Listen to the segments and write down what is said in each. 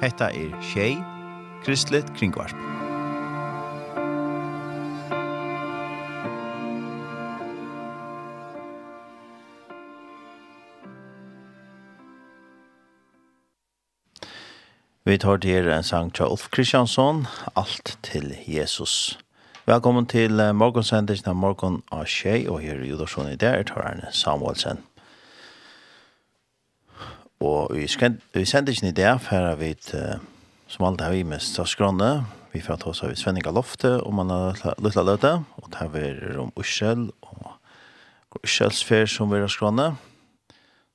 Hetta er Shay Kristlet Kringvarp. Vi tar til en sang til Ulf Kristiansson, Alt til Jesus. Velkommen til morgonsendingen av morgon av Shay, og her i Udorsson i der, tar Arne Samuelsen. Og i, i sendingen i det her vi et, som alltid har vi med Starsgrønne, vi får ta oss av Svenning Lofte, og man har lyttet løte, og det her er om Ursel, og Urselsfer som vi har skrønne,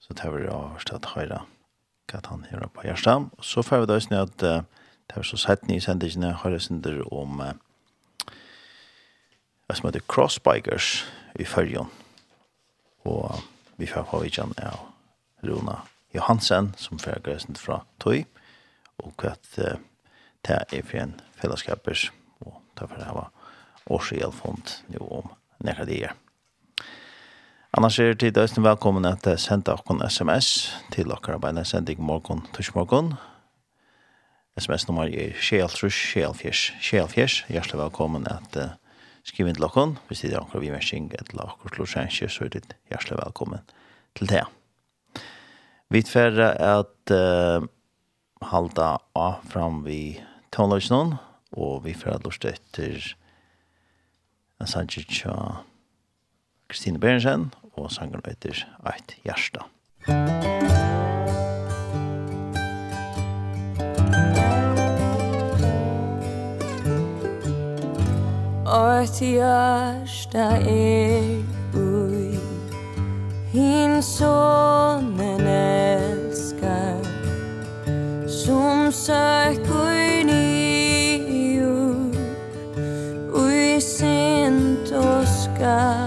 så det her av avstått høyre, hva han gjør på Gjerstam. Og så får vi da også at det er så sett nye sendingene, høyre sender om uh, hva som heter Crossbikers i Førjon, og vi får ha vidtjen av Rona Johansen, som fører grøysen fra Tøy, og at uh, det er for en fellesskapers, og derfor har jeg årsgjelfond nå om nekradier. Annars er tid øyne velkommen at jeg senda okkon sms til okkar en sending morgen, tushmorgon. SMS-nummer er 6-3-6-4-6-4. Hjertelig velkommen at uh, skrive inn til dere. Hvis det er okkar vi mersing eller okkar slåsjenskjer, så er det hjertelig velkommen til det. Vi tverre at uh, halda av fram vi tonløsnån, og vi får at lort etter en sannsyn til Kristine Berensen, og sangen etter Eit Gjersta. Eit Gjersta er ui, hin sonne Som søker nye Ui sent og skar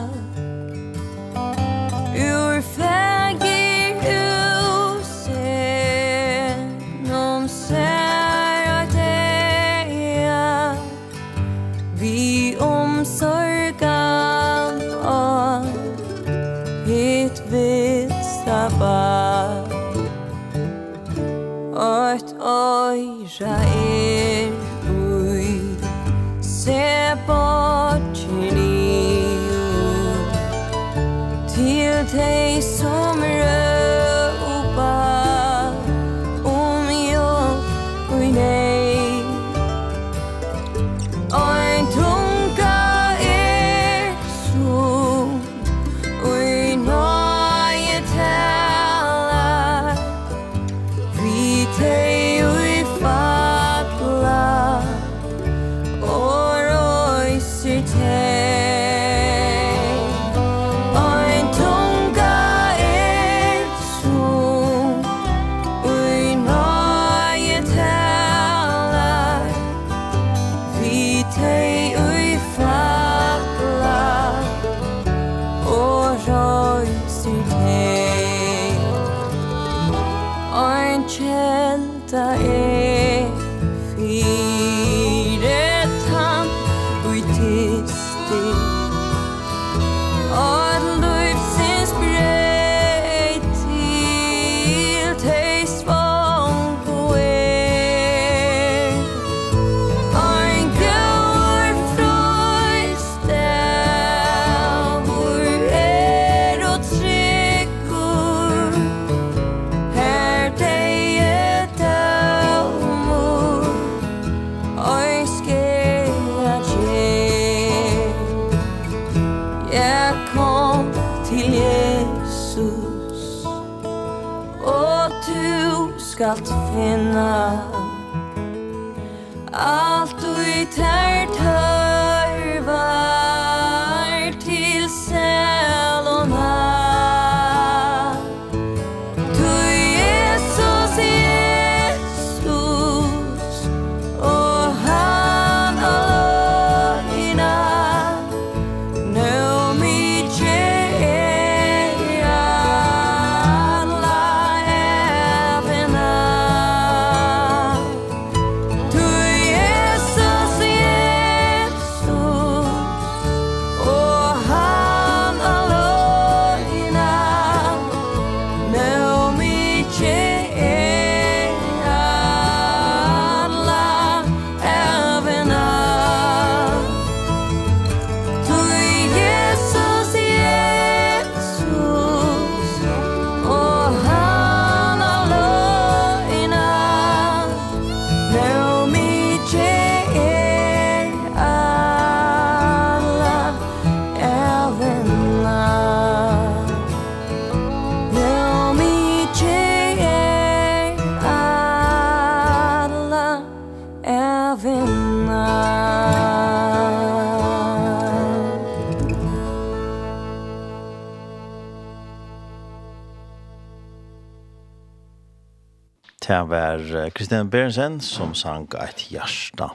Det var Kristian Berensen som sang et hjärsta.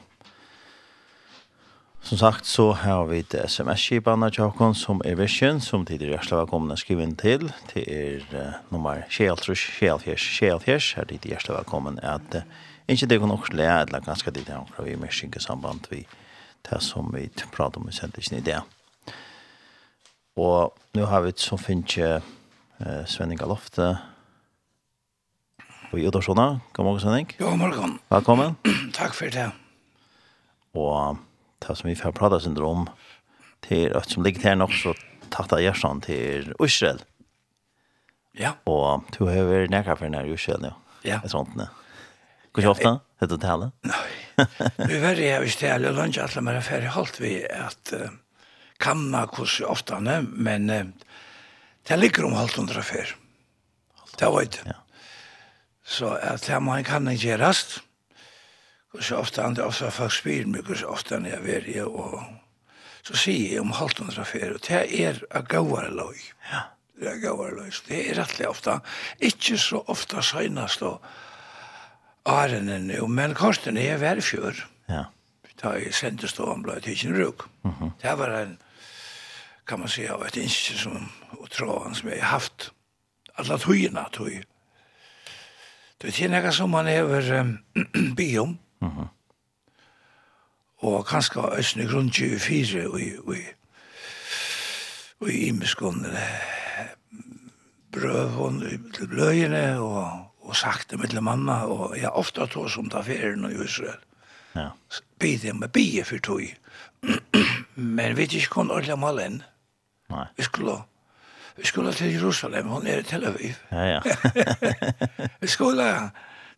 Som sagt så har vi et sms-kipene til Tjokon som er Vision, som tidligere hjertelig velkommen å skrive inn til. Det er uh, nummer 6, 6, 6, her tidligere hjertelig velkommen at uh, ikke det kan også le, eller ganske det er omkring vi mer synke samband vi det som vi prater om i sendingen i det. Og nå har vi som finnes uh, Svenning Galofte, på Jodorsona. God morgen, Sønning. God morgen. Velkommen. Takk for det. Og det som vi får prate om, til at som ligger til nok så tatt av Gjersan til Israel. Ja. Og du har vært nærkere for denne Israel nå. Ja. Et sånt ja. Hvor ofte? Hette du tale? Nei. Vi var i hvis det er lønge at man er ferdig holdt vi at uh, kamma hos ofte, men uh, det ligger om halvt hundre før. Det var ikke. Ja. Så at det må han kan ikke gjøres. Og så ofte han det er ofte folk spyr meg, og så ofte han er ved veri, og så sier jeg om halvt hundre affære, og det er av gauare loj. Ja. Det er gauare loj, så det er rettelig ofte, ikke så ofte søgnast og arene nu, men korten er vær fjør. Ja. Da jeg sendte stående blei til ikke ruk. Mm -hmm. Det var en, kan man si, av et innskyld som, og tråden som jeg har haft, alla tøyina tøy. Det er noe som man hever um, by om. Og kanskje Østene grunn 24 og i og i imeskånd brøvån til bløyene og, og sakte med til mamma og jeg ofte tog som tar ferien i Israel. Ja. Bide med bie for tog. Men vi vet ikke kun ordentlig om inn. Nei. Vi skulle vi skulle til Jerusalem, hun er i Tel Aviv. Ja, ja. vi skulle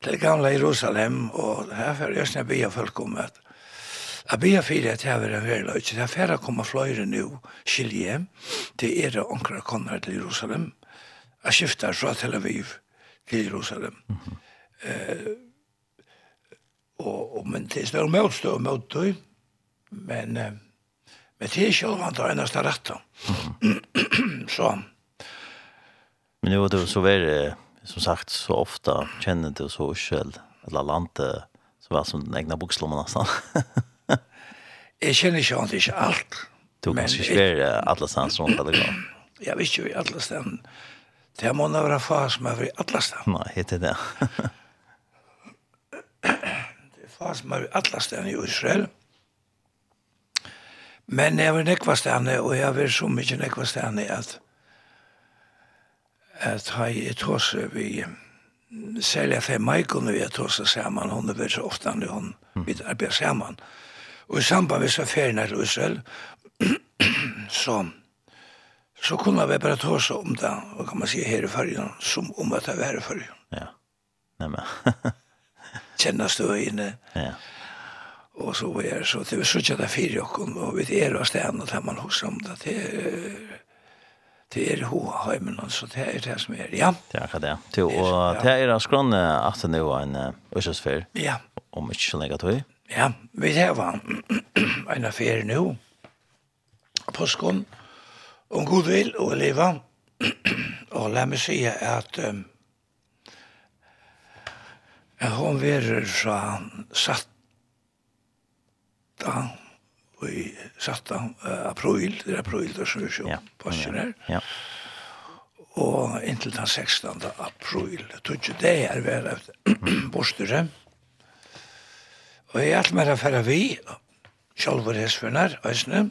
til gamla Jerusalem, og her får jeg snabbi av folk om at Jeg blir fyrir at jeg vil være løy, det er fyrir å komme fløyre nå, skilje, til er det omkring kommer til Jerusalem, jeg skifter fra Tel Aviv til Jerusalem. Mm -hmm. eh, og, og, men det er større motstå og motstå, men eh, Men det er sjølvan det eneste rette. så. Men nu det så var som sagt så ofta känner du så själv eller landet så var som den egna bokslommen nästan. jeg kjenner ikke alt, ikke alt. Du kan ju svära alla stans runt eller Jeg Jag ikke ju alla stedene. Det må nå være far fas med i alla stedene. Nej, heter det. det fas med alla stedene i Israel. Mm Men jeg var nekva stane, og jeg var så mykje nekva stane at at hei et vi særlig at jeg Maikon vi et hos saman, hon er så ofta nu hon vi arbeid saman. Og i samband med saferien til Israel, så så kunne vi bare ta om det, og kan man si her i fargen, som om at det var her i fargen. Ja, nemmen. Kjennes du inne. Ja og så var är så det är så tjata fyra och og vi er och stanna og man hos om det det er det er hoa heimen så det er det som er ja. Det er är det. Till och det er en skron att det var en ösesfär ja. Om ikke så lenge tog ja vi har en affär nu på skon om god vil og leva. Og la meg si at um, hon verer fra satt 17, i 17 april, det er april, det er så vi ja. passer her. Ja. Og inntil den 16. april, tog ikke det er vært efter bostere. Og jeg hjelper meg å fære vi, Kjolvor Hesfjørnar, Øysene.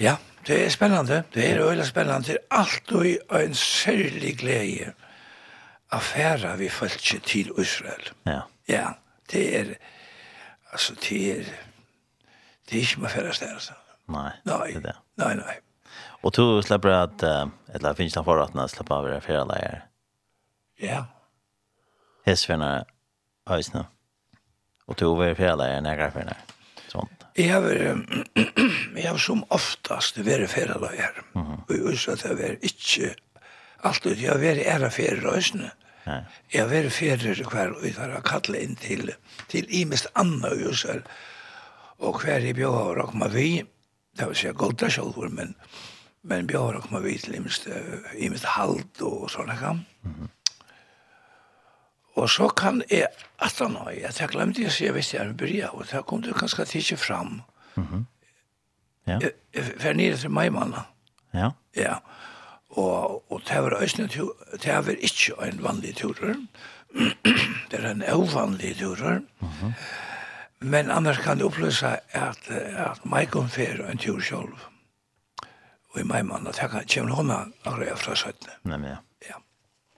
Ja, det er spennende, det er øyla spennende, det er alt og en særlig glede å fære vi følger til Israel. Ja. Ja, det er, altså det er, Det er ikke med färdas där. altså. Nei, nei, det er det. Nei, nei. Og du slipper at, uh, eller finnes det för att när släpper av era fyra läger? Ja. Hästvänner, ösna. Og du var fyra läger, några fyra Sånt. Jeg har, jeg har som oftast vært fyra läger. Mm -hmm. at jeg har att jag var Jeg har vært ære i ära fyra ösna. Jag var fyra kvar och jag har kallat in til till i mest annan och Og hver i bjøver og kom vi, det vil si Golda sjølver, men, men bjøver og kom vi til imest, imest halt og sånne kam. Mm -hmm. Og så kan jeg, at han har, jeg, jeg glemt det, så jeg visste jeg er bryr, og da kom du ganske tidsi fram. Mm -hmm. Ja. Jeg, jeg nere til Maimanna. Ja. Ja. Og, og det var øyne tur, det var ikke en vanlig turer. det er en uvanlig turer. Mm -hmm. Men annars kan det upplösa at, at Maikon fer en tur själv. Og i mai mann, at jeg kan känna honom att jag från sötne. Nej, men ja. Ja,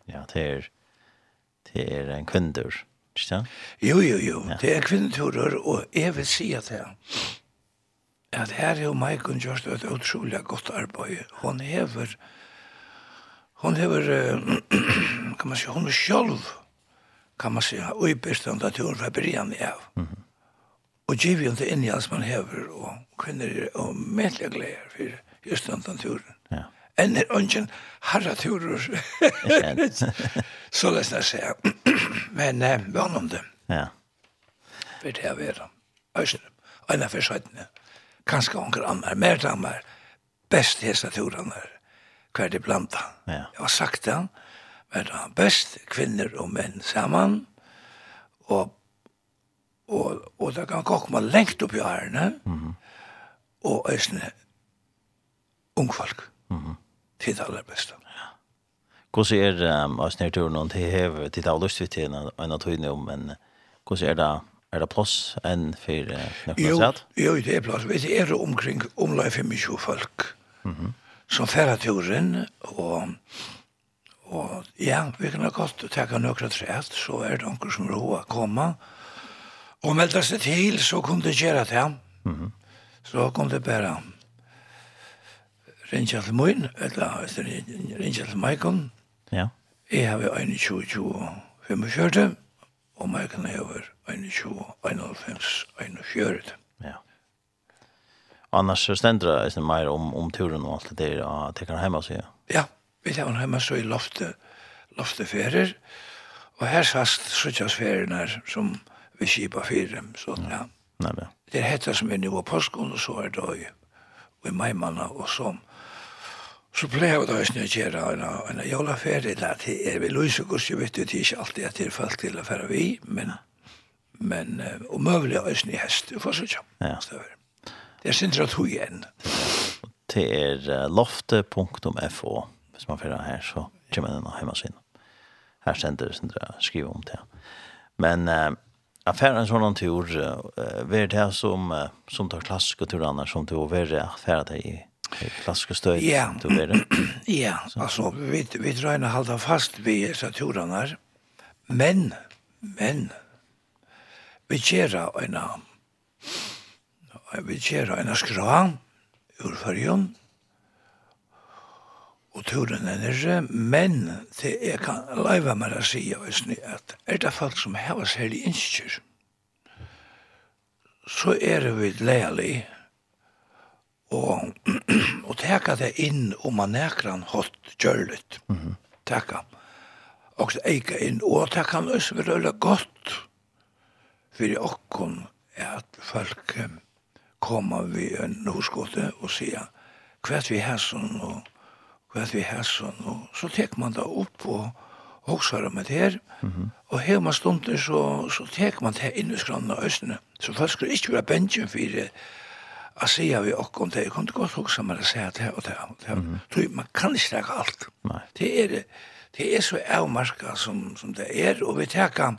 ja det er, det er en kvindur. Ikke sant? Jo, jo, jo. Ja. Det er kvinneturer, og jeg vil si at det at her er jo Maikon gjort et utrolig godt arbeid. Hon hever, hon hever, kan man si, hon er sjolv, kan man si, og i bestånd at hun var brygjende av. Mm. Og giv jo det inn i alt man hever, og kvinner er og medelig gleder for just den turen. Ja. Enn er ungen harra turer. Så løsner jeg seg. Men eh, vann om det. Ja. For det er vera. Øysen, øyne for søytene. Kanskje onker anmer, mer anmer. Best hese turene er hver de blanda. Ja. Jeg har sagt det, men det er best kvinner og menn sammen. Og og, og det kan kokma lengt opp i ærene, mm -hmm. og eisne ungfolk. Mm -hmm. Tid aller beste. Ja. Hvordan er um, eisne turen, og til hev til av lyst til en av tøyne om, men hvordan er det Er det plass enn for uh, Jo, jo, det er plass. Vet er omkring omlai 25 folk mm som færa turen, og, og ja, vi kan ha godt å takke nøkra træt, så er det noen som roa å komme, og Og meldte seg til, så kunne det gjøre det. Mm. Så kunne det bare rinja til min, eller rinja til Michael. Ja. Jeg har jo 21, 20, 45, og Michael har jo 21, 91, 41. Ja. Annars så stender det ikke mer om, om turen og alt det der, og det kan hjemme seg. Ja, vi tar han hjemme så i loftet, loftet ferier, og her sast suttjast her, som vi kipa fyrir dem, så ja. Nei, ja. Det er hetta som er nu av påskon, og så er det i, i maimanna, og så, så pleier vi da å gjøre en, en jolaferie, der til er vi løsekurs, jeg vet jo, det er ikke alltid at det er folk til å fære vi, men, men, og møvlig å snu hest, for så ikke, ja. støver. Det er sindra tog igjen. Det er lofte.fo, hvis man fyrir her, så kommer den av hjemmasinn. Her sender det sindra skriv om det. Men, eh, Jag färd en sån tur eh vart det här som som tar klassiska tur annars som tur värre färd det i klassiska stöd yeah. tur det Ja, alltså vi vi drar en fast vi så turarna. Men men vi kjera en vi kjera en skra ur förjon og turen er nere, men det jeg kan leiva meg å si at er det folk som heva særlig innskjør, så er det vi leilig og, og teka det inn om man nekran hot kjørlet. Mm -hmm. Teka. Og eika inn, og det kan også være veldig godt fyrir okkon at folk koma vi en norskote og sier hva vi hæsson og hva vi har sånn, og så tek man det opp og hoksar om det her, og her man stunder så, så tek man det inn i skranna østene, så folk skulle ikke være bensjen for det, Jeg sier vi også om det, jeg kunne godt huske meg å si at det og det, og det. Mm -hmm. man kan ikke trekke alt. Nei. Det er, det er så avmarska som, som det er, og vi tenker,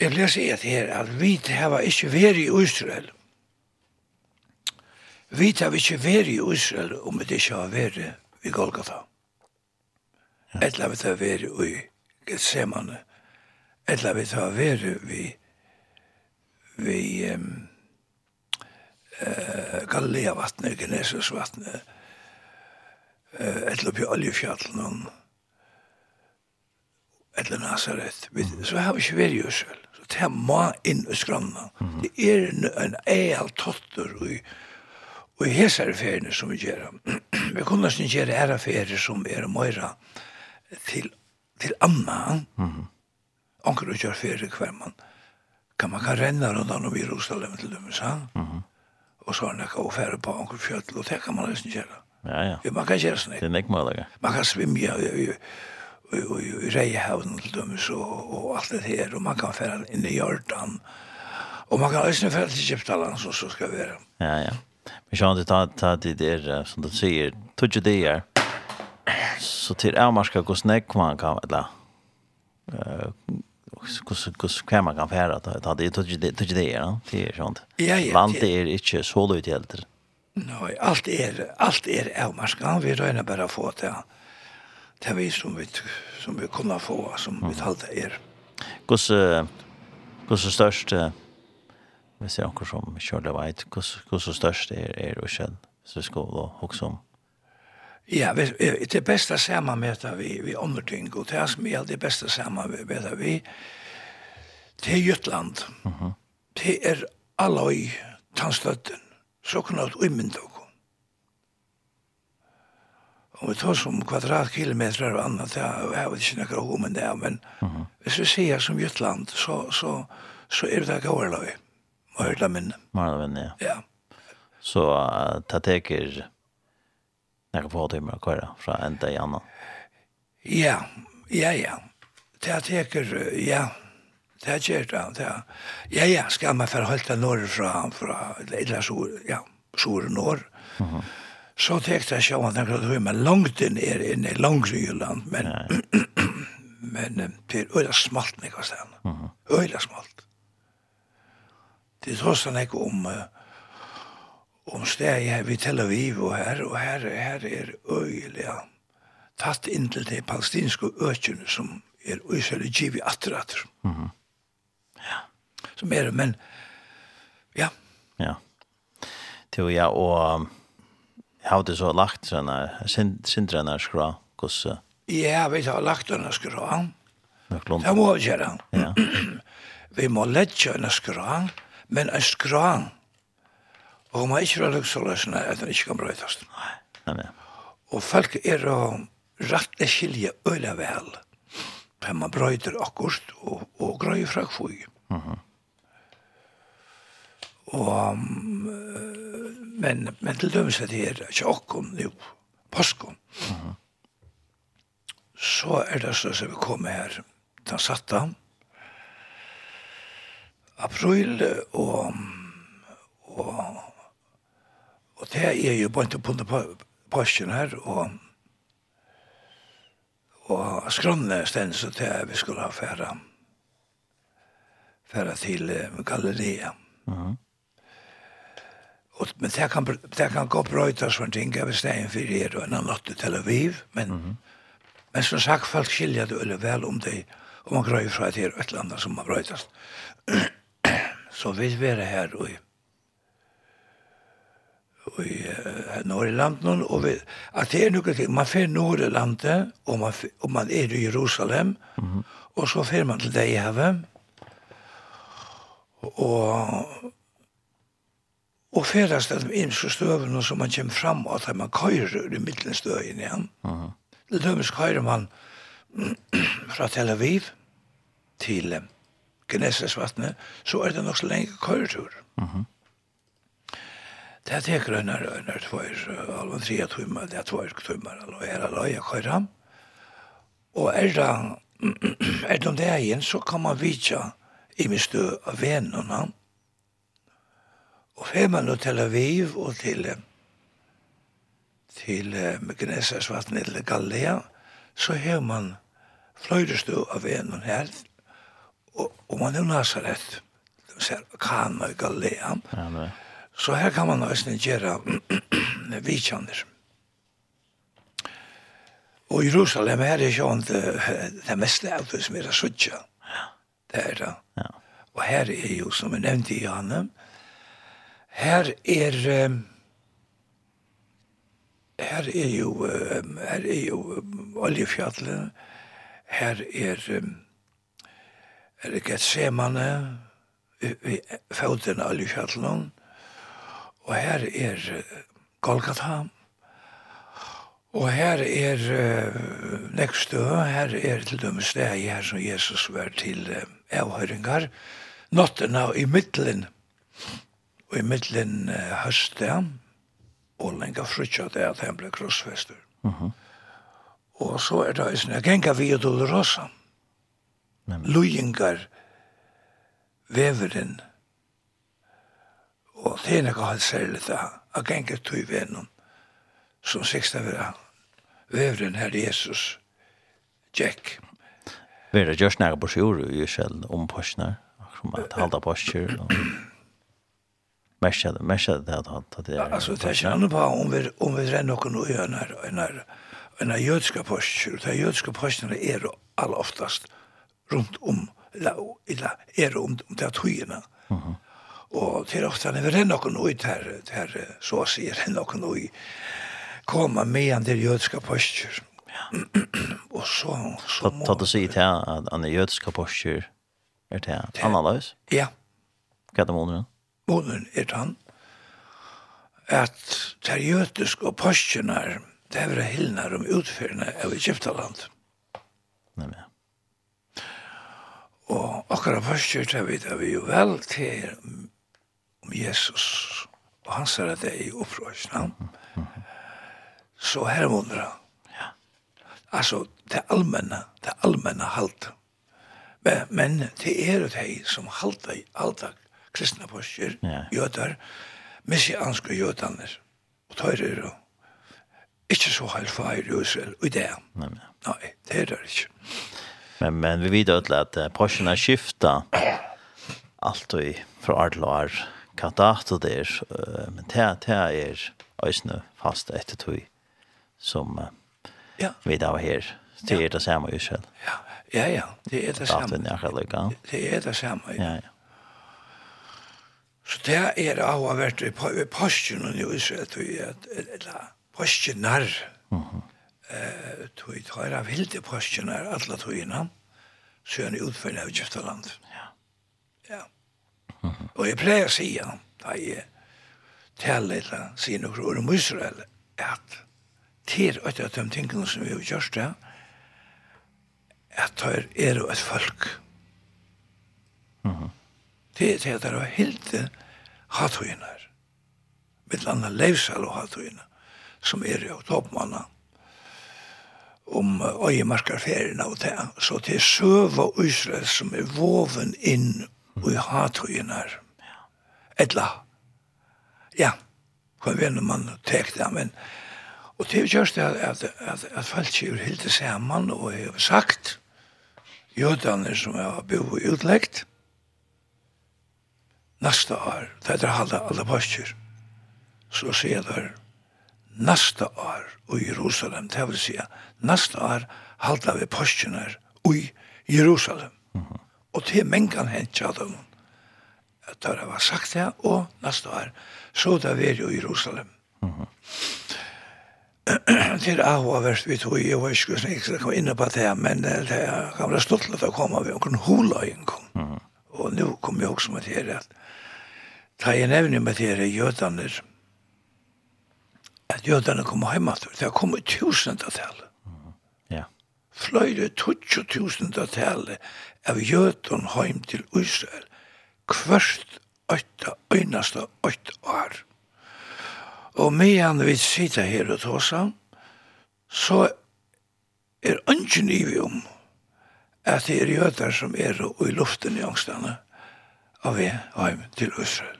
jeg vil leser et her, at vi har ikke vært i Israel. Vi har ikke vært i Israel om det ikke har vært vi Golgata. Ja. Etla vi tar veri ui Getsemane. Etla vi tar veri vi vi um, uh, Galilea vatnet, Genesis vatnet, uh, etla oppi oljefjallen, etla Nazaret. Vi, mm. Så har vi ikke veri oss vel. Så det er ma inn i skranna. Mm -hmm. Det er en eil tottur og ui Og i hesare feriene som vi gjør, vi kunne nesten gjøre ære ferier som er møyra til, til Anna. Mm -hmm. Anker og gjør ferie hver man. Kan man kan renne rundt han og vi Jerusalem til dem, sa. Mm -hmm. Og så er han ikke å fære på Anker Fjøtl, og det kan man nesten gjøre. Ja, ja. ja man kan gjøre sånn. Det er ikke mulig. Man kan svimme, ja, ja, ja og i Reihavn til dømes og, og alt det her, og man kan fære inn i Jordan, og man kan også fære til Egyptaland som så skal være. Ja, ja. Men jag hade tagit att det är som du säger, tog det är. Så till är man ska gå snäck man kan eller eh kus kus kan man kan färra att ta det tog det tog det är det är sånt. Land är inte så ut helt. Nej, allt är allt är är man ska vi röna bara få det. Det vi som vi som vi kunna få som vi talade er. Kus kus störst hvis det er noen som kjører veit, hvor så størst er, er og kjønn, hvis vi skal hokse om? Ja, det beste sammen med det vi, vi andre ting, og det som er det beste sammen med det vi, det er Jøtland. Mm -hmm. Det er alløy tannstøtten, så kan det umynda oss. Om vi tar som kvadratkilometer og annet, ja, jeg vet ikke noe om det, men mm -hmm. hvis vi ser som Jøtland, så, så, så er det gøyerløy. Mm Mörda minne. Mörda minne, ja. Ja. Så uh, ta teker några få timmar att köra från en i annan. Ja, ja, ja. Ta teker, ja. Det er kjert, ja. Ja, ja, skal man forholde norr fra, fra eller sur, ja, sur norr. Mm -hmm. Så tekte jeg sjåan, jeg kunne tog meg langt inn er inne, langt i Jylland, men, men, ja. men det er øyla smalt, ikke hos den. Øyla smalt det tross han ikke om om steg her vid Tel Aviv og her, og her, her er øyelig ja. tatt inn til de palestinske økene som er øyselig giv i atter atter. Mm -hmm. Ja. Som er det, men ja. Ja. Til ja, og jeg hadde så lagt sånne, sindrene skra, hvordan? Ja, vi har lagt denne skra. Det må vi gjøre. Ja. vi må lette denne skra. Ja men en skra. Og man ikke har lyst til å at den ikke kan brøytast. Nei. nei. Og folk er å rette skilje øyla vel. Men man brøyter akkurat og, og grøy fra kvøy. Mm -hmm. Og, men, men til dømes at det er ikke akkurat nå, påskom. Mm. Så er det så som vi kommer her, den satt han, april og og og det er jo bare på pasjen her og og skrønne stend så til vi skulle ha færa færa til uh, Galilea. Mm og, men det kan, det kan gå brøytas for en ting av stein for er og en annen til Tel Aviv, men men som sagt, folk skiljer det veldig vel om det om man grøy fra et her et eller annet som man brøytast. så vil være her og i og i uh, Norrland og vi, at det er noe ting, man fer Norrlandet og man, og man er i Jerusalem mm -hmm. og så fer man til det i havet og og ferast at inn så støvene som man kommer fram og at man køyrer i middelen støyen igjen mm -hmm. det dømes køyrer man fra Tel Aviv til Gnesesvatnet, så er det nok så lenge køyretur. Mm -hmm. Det er teker en er en er tvoir, alvan tre timmar, det er tvær timmar, og her er løy, jeg kører Og er det, er det om det igjen, så kan man vidtja i min stø av vennerne, og fer man nå til Aviv og til til Gnesesvatnet eller Galilea, så har man fløydestø av vennerne helt, og, og man er Nazaret, det vill säga Kana i Galilean, så her kan man også gjøre vidtjanders. Og Jerusalem er ikke om det, det meste av det som er suttja. Det er det. Ja. Og her er jo, som jeg nevnte i Janne, her er... Um, her er jo, um, her er jo um, oljefjallet, her er um, er det gett semane i fautina av Lyskjallon og her er Golgata og her er uh, nekstø her er til dømme steg her som Jesus var til uh, avhøringar. Nottena i middelen og i middelen uh, høstet og lenga frutja det at han ble krossfester uh -huh. og så er det en genga vi og dolorosa lujingar veveren, og det er nekka hans særlig det, at genga tui venum, som siksta vera veveren her Jesus, Jack. Vera gjørs næra på sjur i Israel om påsknar, som at halda påskir, og merskja det, merskja det at han det er. Altså, det er ikke annet på om vi, om vi renner noen og gjør nær, nær, nær jødska påskir, det jødska påskir er all oftast, rundt om, eller, eller er om, om det er tøyene. Og til ofte, når vi renner noen ut her, her så å si, renner noen ut, koma med en del jødiske påskjer. Og så... så må... Ta du sier til at han er jødiske postjer, er til annerledes? Ja. Hva er det måneden? Måneden er til han. At det jødiske påskjerne, det er hildene om utførende av Egyptaland. Nei, men ja. Og akkurat først er vi det vi jo vel til om Jesus og han sier at det er i opprørsnavn. Så her undra. Ja. Altså, det allmänna, det allmänna halt. Men, men det er det hei som halta i alta kristna påskjer, ja. jødar, messianske jødaner. Og tøyre er jo ikke så halvfair i Israel, og det. Nei, nei. Nei, det er det ikke. Men, men vi vet ödla att Porschena skiftar allt och från år till år katat och där. Men det här är ösne fast efter tog som ja. vi då här. Det är det samma ju själv. Ja, ja, ja. Det är det samma. Det är det samma. Ja, ja. Så det er av å ha vært i påsken i Israel, eller påskenar. Mhm. Mm eh tog i tar av vilde påskjønner alle togene, så er det utfølgende av Ja. Ja. Og jeg pleier å si, da jeg taler litt, sier noen ord om Israel, at til etter at de tingene som vi har gjort det, at det er jo et folk. Det er til at det er hilde hattøyene, Mitt landa leivsal og hattøyene, som er jo toppmannen, om øyemarkerferien av det. Så det er søv og Israel som er voven inn i hathøyen her. Etla. Ja, hva vet når man tek det, men og det er just det at, at, at, at folk sier hilde sammen og har sagt jødene som har bo utleggt neste år, det er halda alle postjer, så sier det nästa år i Jerusalem, det vil si nästa år halda vi påskjener i Jerusalem. Mm -hmm. Og til mengan hent ja dem, at det var sagt det, og nasta år så det var jo i Jerusalem. Mm -hmm. til Ahoa verst vi tog i, og jeg skulle ikke komme inn på det, men det kan være stolt at det kom av noen hula i en kom. Mm -hmm. Og nå kom jeg også med det at da jeg nevner med det jødene, at jødene kom hjemme til. Det kom i tusendetallet. Ja. Fløyre tutsjo tusendetallet av jødene hjem til Israel kvørst åtta, øynasta åtta år. Og medan vi sitter her og tåsa, så er ønsken i vi om at det er jøder som er i luften i angstene av vi hjem til Israel.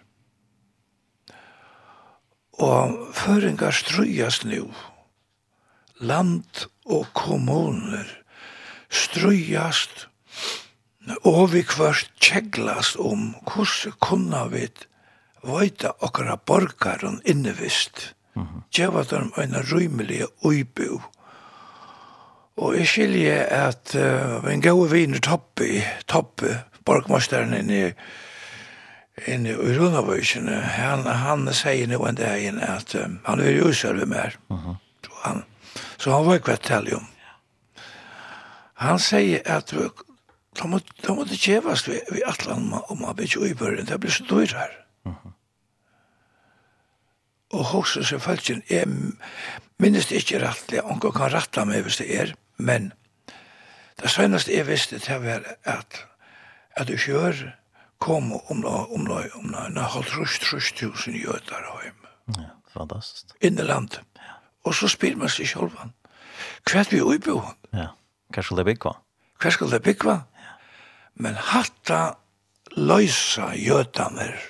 Og føringar strøyast nu. Land og kommuner strøyast og vi kvart tjeglast om hvordan kunne vi vajta okkara borgaren innevist. Mm -hmm. Dem en rymelige uibu. Og jeg skilje at uh, en gode viner Toppi, Toppi, borgmasteren inni, inne i Runavíkene, han, han sier nå en dag inn at um, han er jo selv mer. Uh -huh. så, han, så han var ikke vettellig om. Han sier at de måtte, de måtte kjevast vi, vi Atlan om om man blir i början, det blir så dyr her. Uh -huh. Og hos oss er følgen, jeg minnes det ikke rettelig, onker kan ratta meg hvis det er, men det seneste jeg visste det var at, at du kjører kom om la om la om la na halt rust rust tusen jötar heim. Ja, fantastisk. In the land. Ja. Og så spyr man seg selv an. Kvärt vi uppe. Ja. Kanske det bäckva. skal det bäckva. Ja. Men hatta løysa jötaner.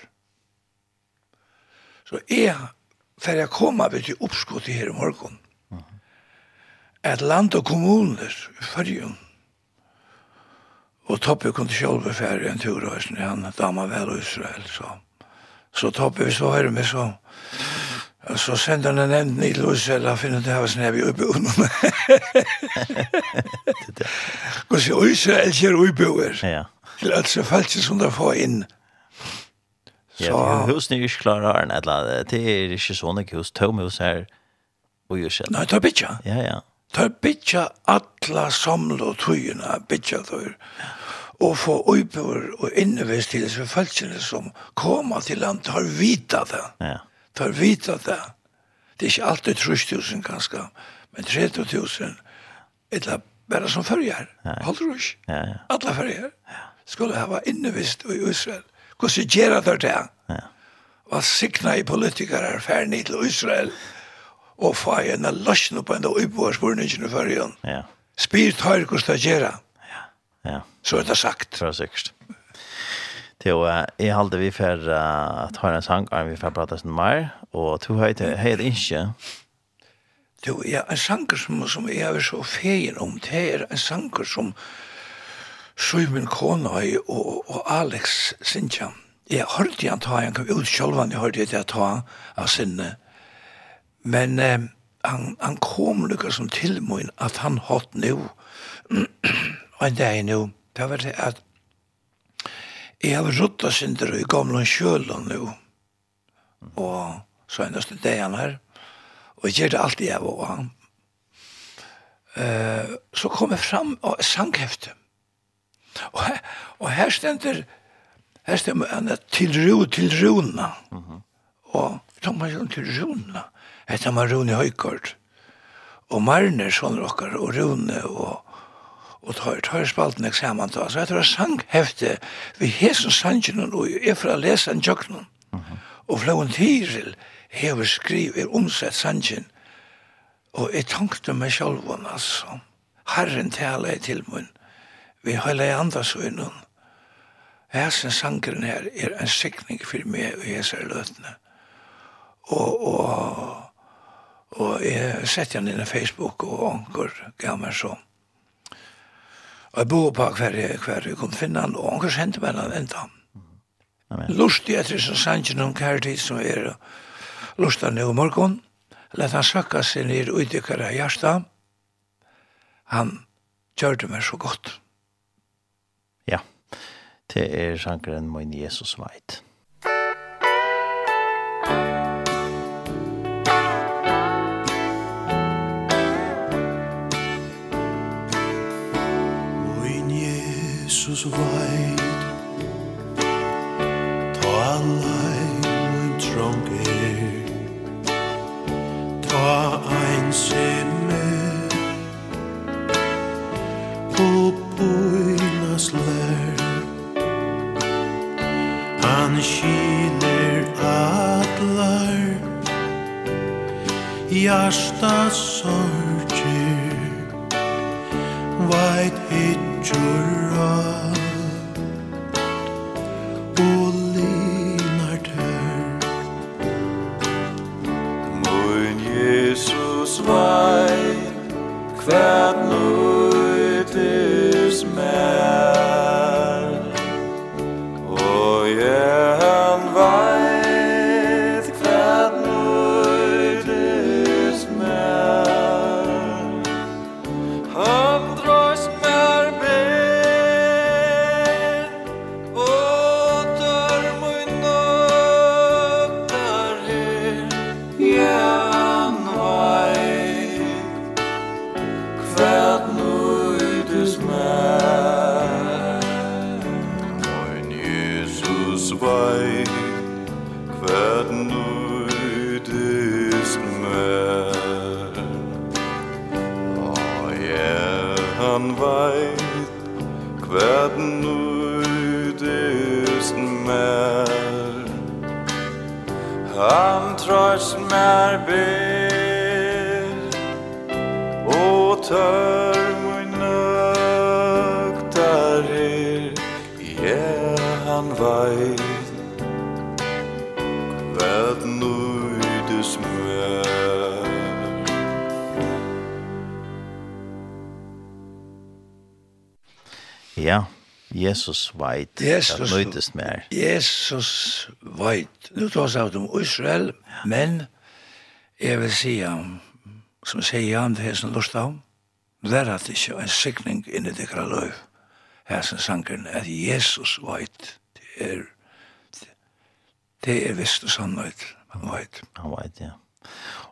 Så jeg, for jeg kom av till oppskott i her i morgen, Mm. Att land og kommuner i fyrjun, Og Toppe kunne selv färre en tur og sen han dammar vel og Israel så. Så Toppe, hvis du hører meg, så så sände han en enden i Israel og finner det här var snäv i Ubeon. Og så Israel kör Ubeon. Ja. Till alltså falskt som där får in. Så husne är ju klara än eller det är ikke såna hus tomhus her, og ju själv. Nej, ta bitcha. Ja, ja. Ta bitcha alla samla och tygna bitcha då og få oppøver og innevist til disse følelsene som kommer til land, tar vita det. Ja. Tar vita det. Det er ikke alltid 3000 kanskje, men 3000 eller bare som følger. Ja. Holder rush. Ja, ja. Alle følger. Ja. Skulle ha innevist i Israel. Hvordan gjør det det? Ja. Hva sikna i politikere er ferdig til Israel og få en løsning på en oppvårsbordningen i følgen. Ja. Spyrt høyre hvordan det gjør det. Ja. Så er det sagt. Så er det sikkert. Til å, jeg halte vi for uh, at en sang, og vi for prate sånn mer, og to høy til høy det ikke. Jo, ja, en sanger som, som jeg er så feien om, det er en sanger som Suymin Konoi og, og Alex Sintja. Jeg hørte han ta, han kom ut sjølvan, jeg hørte jeg ta av sinne. Men eh, han, han kom lukka som til min at han hatt nu en dag nu, det var det at jeg har ruttet synder i gamle kjølen nu, og så endast det han her, og jeg gjør det alltid jeg var han. Uh, så kom jeg fram og sanghefte. Og, her, og her stender her stender han til ro, til rona. Mm -hmm. Og så må jeg til rona. Hette han var Rune Høykort. Og Marner, sånn råkker, og Rune, og og tar, tar spalten eksamen til. Så jeg tar sanghefte vi hesen sangen og er fra lesan jøknen. Uh -huh. Og Flaun Tiril hever skriv er omsett sangen og jeg tankte meg sjálvan altså. Herren taler jeg til mun vi høyla i andasøynun hesen sangren her er en sikning for meg og jeg løtene. Og, og, og jeg setter han inn i Facebook og anker gammel sånn Og jeg bor på hver jeg, hver jeg kunne finne han, og han kjente meg han enda. Lustig etter som sannsyn noen kærtid som er lustig nå i morgen. Lett han sakka seg ned og utdykkere i hjertet. Han gjør det meg så godt. Ja, det er sankeren «Moin Jesus veit. Jesus weit Ta allein mun trong er Ta ein sinne. Upp puinas lær. Han skiler atlar. Hjärsta sorger. Veit hitjur rar fært nu minnar ber Og tør mun nøktar her Ja, han veit vat nøydes mør Ja, Jesus veit Jesus, at nøytest mer. Jesus veit. Nu tar vi om Israel, men jeg vil si som sier han det er som lust av det er at det ikke er en sikning inn i det kra løy her som sangren at Jesus veit det er det er visst og sannhet han veit han veit ja.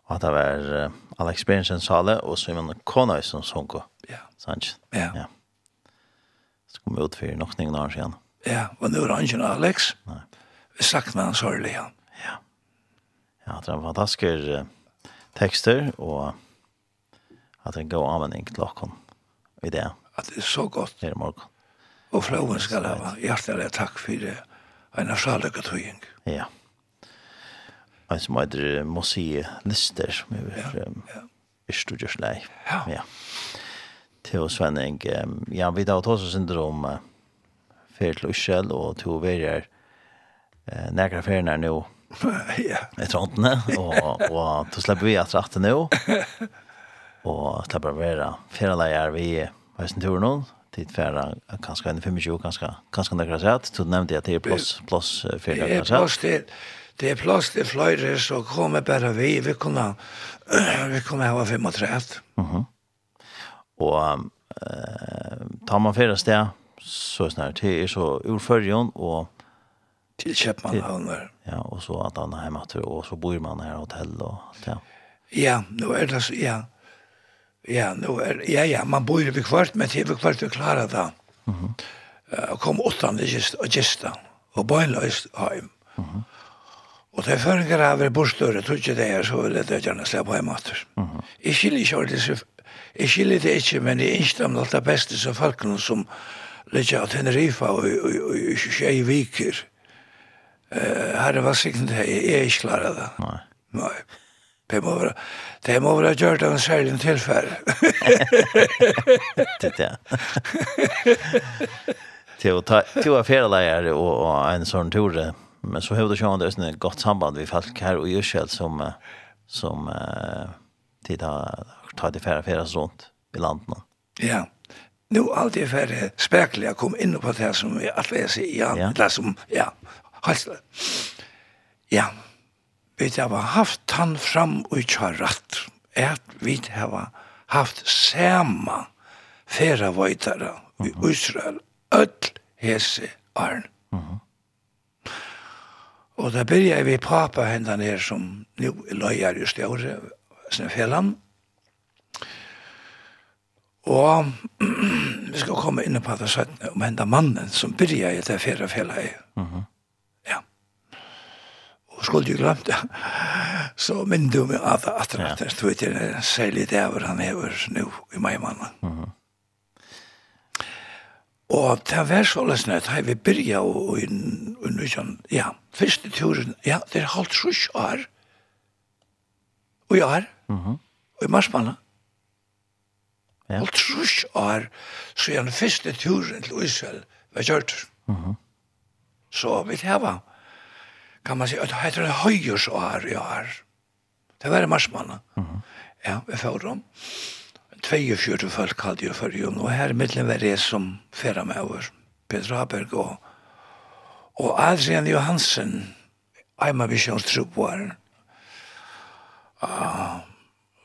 Og at det var uh, Alex Berensen sale og Simon Konøy som sunko ja. Sant? Ja. Ja. Så kom vi ut for nok noen år siden. Ja og nå er han ikke Alex. Nei. Vi sakna han sørlig ja. Ja. Ja det var fantastisk tekster, og at det går anvending til åkken i det. At det er så godt. Her i morgen. Og flowen skal ha hjertelig takk for det. En av salige tøying. Ja. En som heter Mosie Lister, som er ja, ja. Ørstudjørslei. Ja. ja. Til Svenning, ja, vi tar også syndrom uh, fer til Øsjel, og til å være uh, nærkere feriene nå, ja. etter åndene, og, og så slipper vi at rette nå, og slipper vi å fjerde leier vi på Østenturen nå, tid fjerde, kanskje en 25, kanskje, kanskje det kanskje så du nevnte at det er plass, plass fjerde kanskje. Det er plass til, det er plass til fløyre, så kommer bare vi, vi kunne, vi kunne ha 35. Mm -hmm. Og uh, tar man fjerde sted, så snart, det er så urførjen, og til Köpenhamn. Ja, og så at han er hjemme til, og så bor man her i hotell og alt, ja. Ja, nå er det så, ja. Ja, nå er ja ja, man bor i kvart, men til vi kvart vi klarer det. Mhm. Mm uh, kom åttan gist, og gista, og bøgnløst heim. hem. Mhm. Og det er føringer av er bostøret, tror ikke det er, så vil jeg gjerne slippe hjem etter. Jeg skiljer ikke ordentlig, jeg skiljer det ikke, men jeg innstår om alt det beste som folkene som ligger av Tenerife og i Kjei Viker, herre var sikkert det, jeg er ikke klar av det. Nei. Nei. Det må være, det må være gjort av en særlig tilfelle. det er det. Til å ta, til å ferieleier og, og en sånn tur, men så har du sjående det er et godt samband vi folk her og Jørsel som, som uh, tid har tatt i ferie ferie rundt i landet. Ja. Nu allt är färre spekliga kom inn på det som vi alltid sier, ja, ja. det som ja halsle. Ja, vi har haft han fram og ikke Er At vi har haft sama feravøytare i Israel. Öll hese arn. Uh -huh. Og da byrja vi papa hendan her som nu løyar i stjåre, Snefellan. Og vi skal komme inn på det søttene om hendan mannen som byrja i det fjerde fjellet. Uh -huh og skulle jo glemt det. Så minn du meg av at det er du vet, det er særlig det over han hever nå i meg mannen. Og det var så løsne at vi byrja begynne og underkjønn, ja, første turen, ja, det er halvt sjusk år, og i år, og i marsmannen. Ja. Halvt sjusk år, så er den første turen til Israel var kjørt. Mm -hmm. Så vil jeg hava kan man säga det heter det höjers år i år. Det var det marsmanna. Mm. Ja, vi får dem. 42 folk hade ju för jung och här mittlen var det som färra med över Peter Haberg och, och Adrian Johansen Aima Visions troboar uh,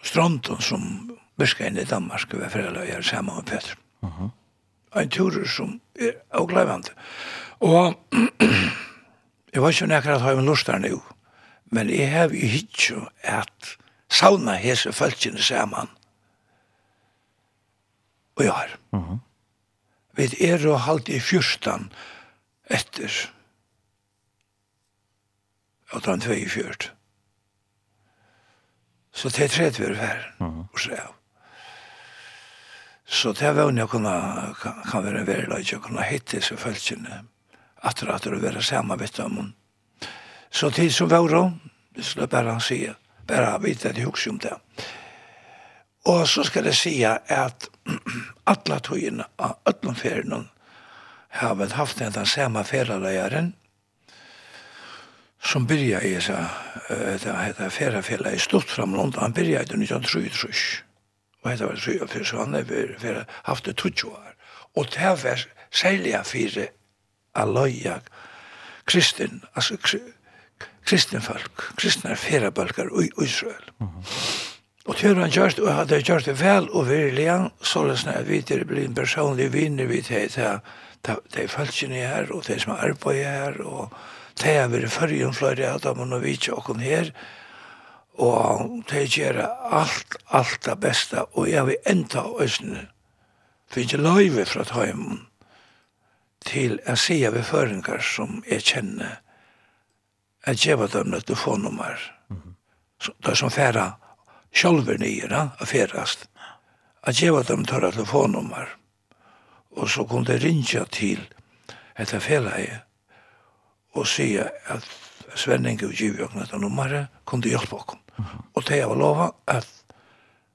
Stronton som virka inn i Danmark var färra löjer samman med Peter. Mm. En turer som är avglävande. Och Jeg var ikke nekker at jeg har lust der nå, men jeg har jo ikke at sauna hese følgjene saman. Og jeg har. Uh -huh. Vi er jo halvt i fyrstan etter at han tvei fyrt. Så det er tredje vi er her, og så er Så det er vannig å kunne, kan, kan være en verre løg, å kunne hitte seg følgjene at det er å være sammen med dem. Så tid som var det skulle bare han si, bare vite at jeg husker om det. Og så skal jeg si at alle togene av Øtlandferien har vel haft en den samme ferieleieren som byrja i så det heter ferafella i stort fram framland han byrja i 1937 og det var 37 så han har haft det 20 år og det var særlig fire aloja kristin, altså kristin folk, kristna ferabölkar i Israel. Mm -hmm. Og til han gjørst, og hadde gjørst det vel og virkelig, så løsne jeg vidt det blir en personlig vinner vi til det de folkene her, og de som arbeider her, og de har vært førjen om flere av dem, og vi ikke åkken her, og de gjør alt, alt det beste, og jeg vil enda øsne, for ikke løyve fra tøymen, til å se av føringer som jeg kjenner at gjeva dem et telefonnummer. Mm -hmm. det som færa sjolver nyere og færast at gjeva dem tørre telefonnummer. Og så kunne det rinja til etter fæleie og sige at Svenning og Givjøkken etter nummeret kunne hjelpe oss mm -hmm. og det jeg var lova at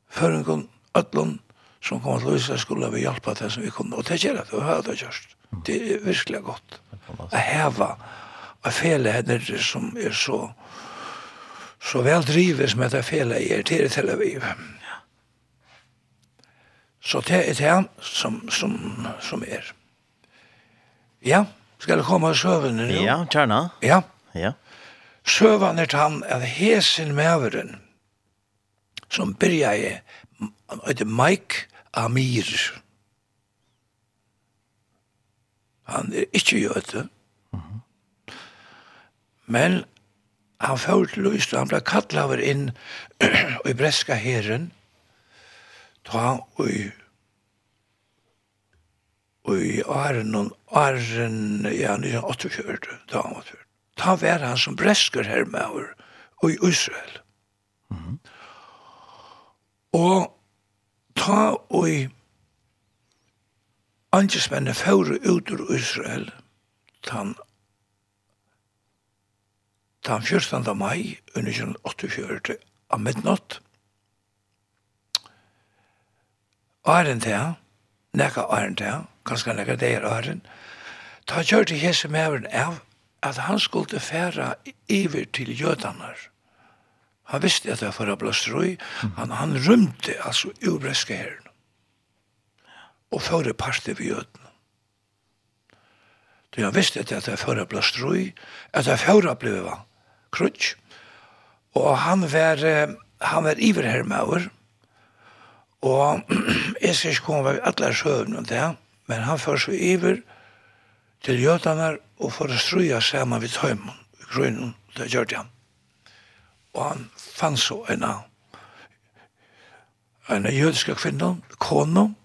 føringen, ødlund som kom til Lysa skulle vi hjelpe til som vi kunne og det gjør at vi har det gjørst Det er virkelig gott. Att heva av fele henne som är så så väl drives med det fele fela er til Tel Aviv. Så det är det som, som, som är. Ja, ska det komma søvende nu? Ja, tjärna. Ja. Ja. Sövan är han at hesen mäveren som började, heter Mike Amir. Han er ikke jøte. Mm -hmm. Men han får til lyst, han ble kattlet over inn i breska herren, ta i i åren og åren, ja, 1948, da han var fyrt. Ta var han som bresker her med over, og i Israel. Mm -hmm. Og ta og i Angismennene fører ut ur Israel tan tan 14. mai under 1948 av midnatt. Æren til, nekka æren til, kanskje nekka det er æren, ta kjørte hese meveren av at han skulle færa iver til jødanar. Han visste at det var for å blåstrøy, mm. han, han rymte altså ubreske herren og fører parter ved jøden. Så jeg visste at det føre ble strøy, at det føre ble krutsk, og han var, han var iverhermauer, og jeg skal ikke komme med alle søvn om det, men han først så iver til jødene og for å strøya sammen ved tøymen, i grunnen, det gjør det han. Og han fann så en av en av jødiske kvinner, konen,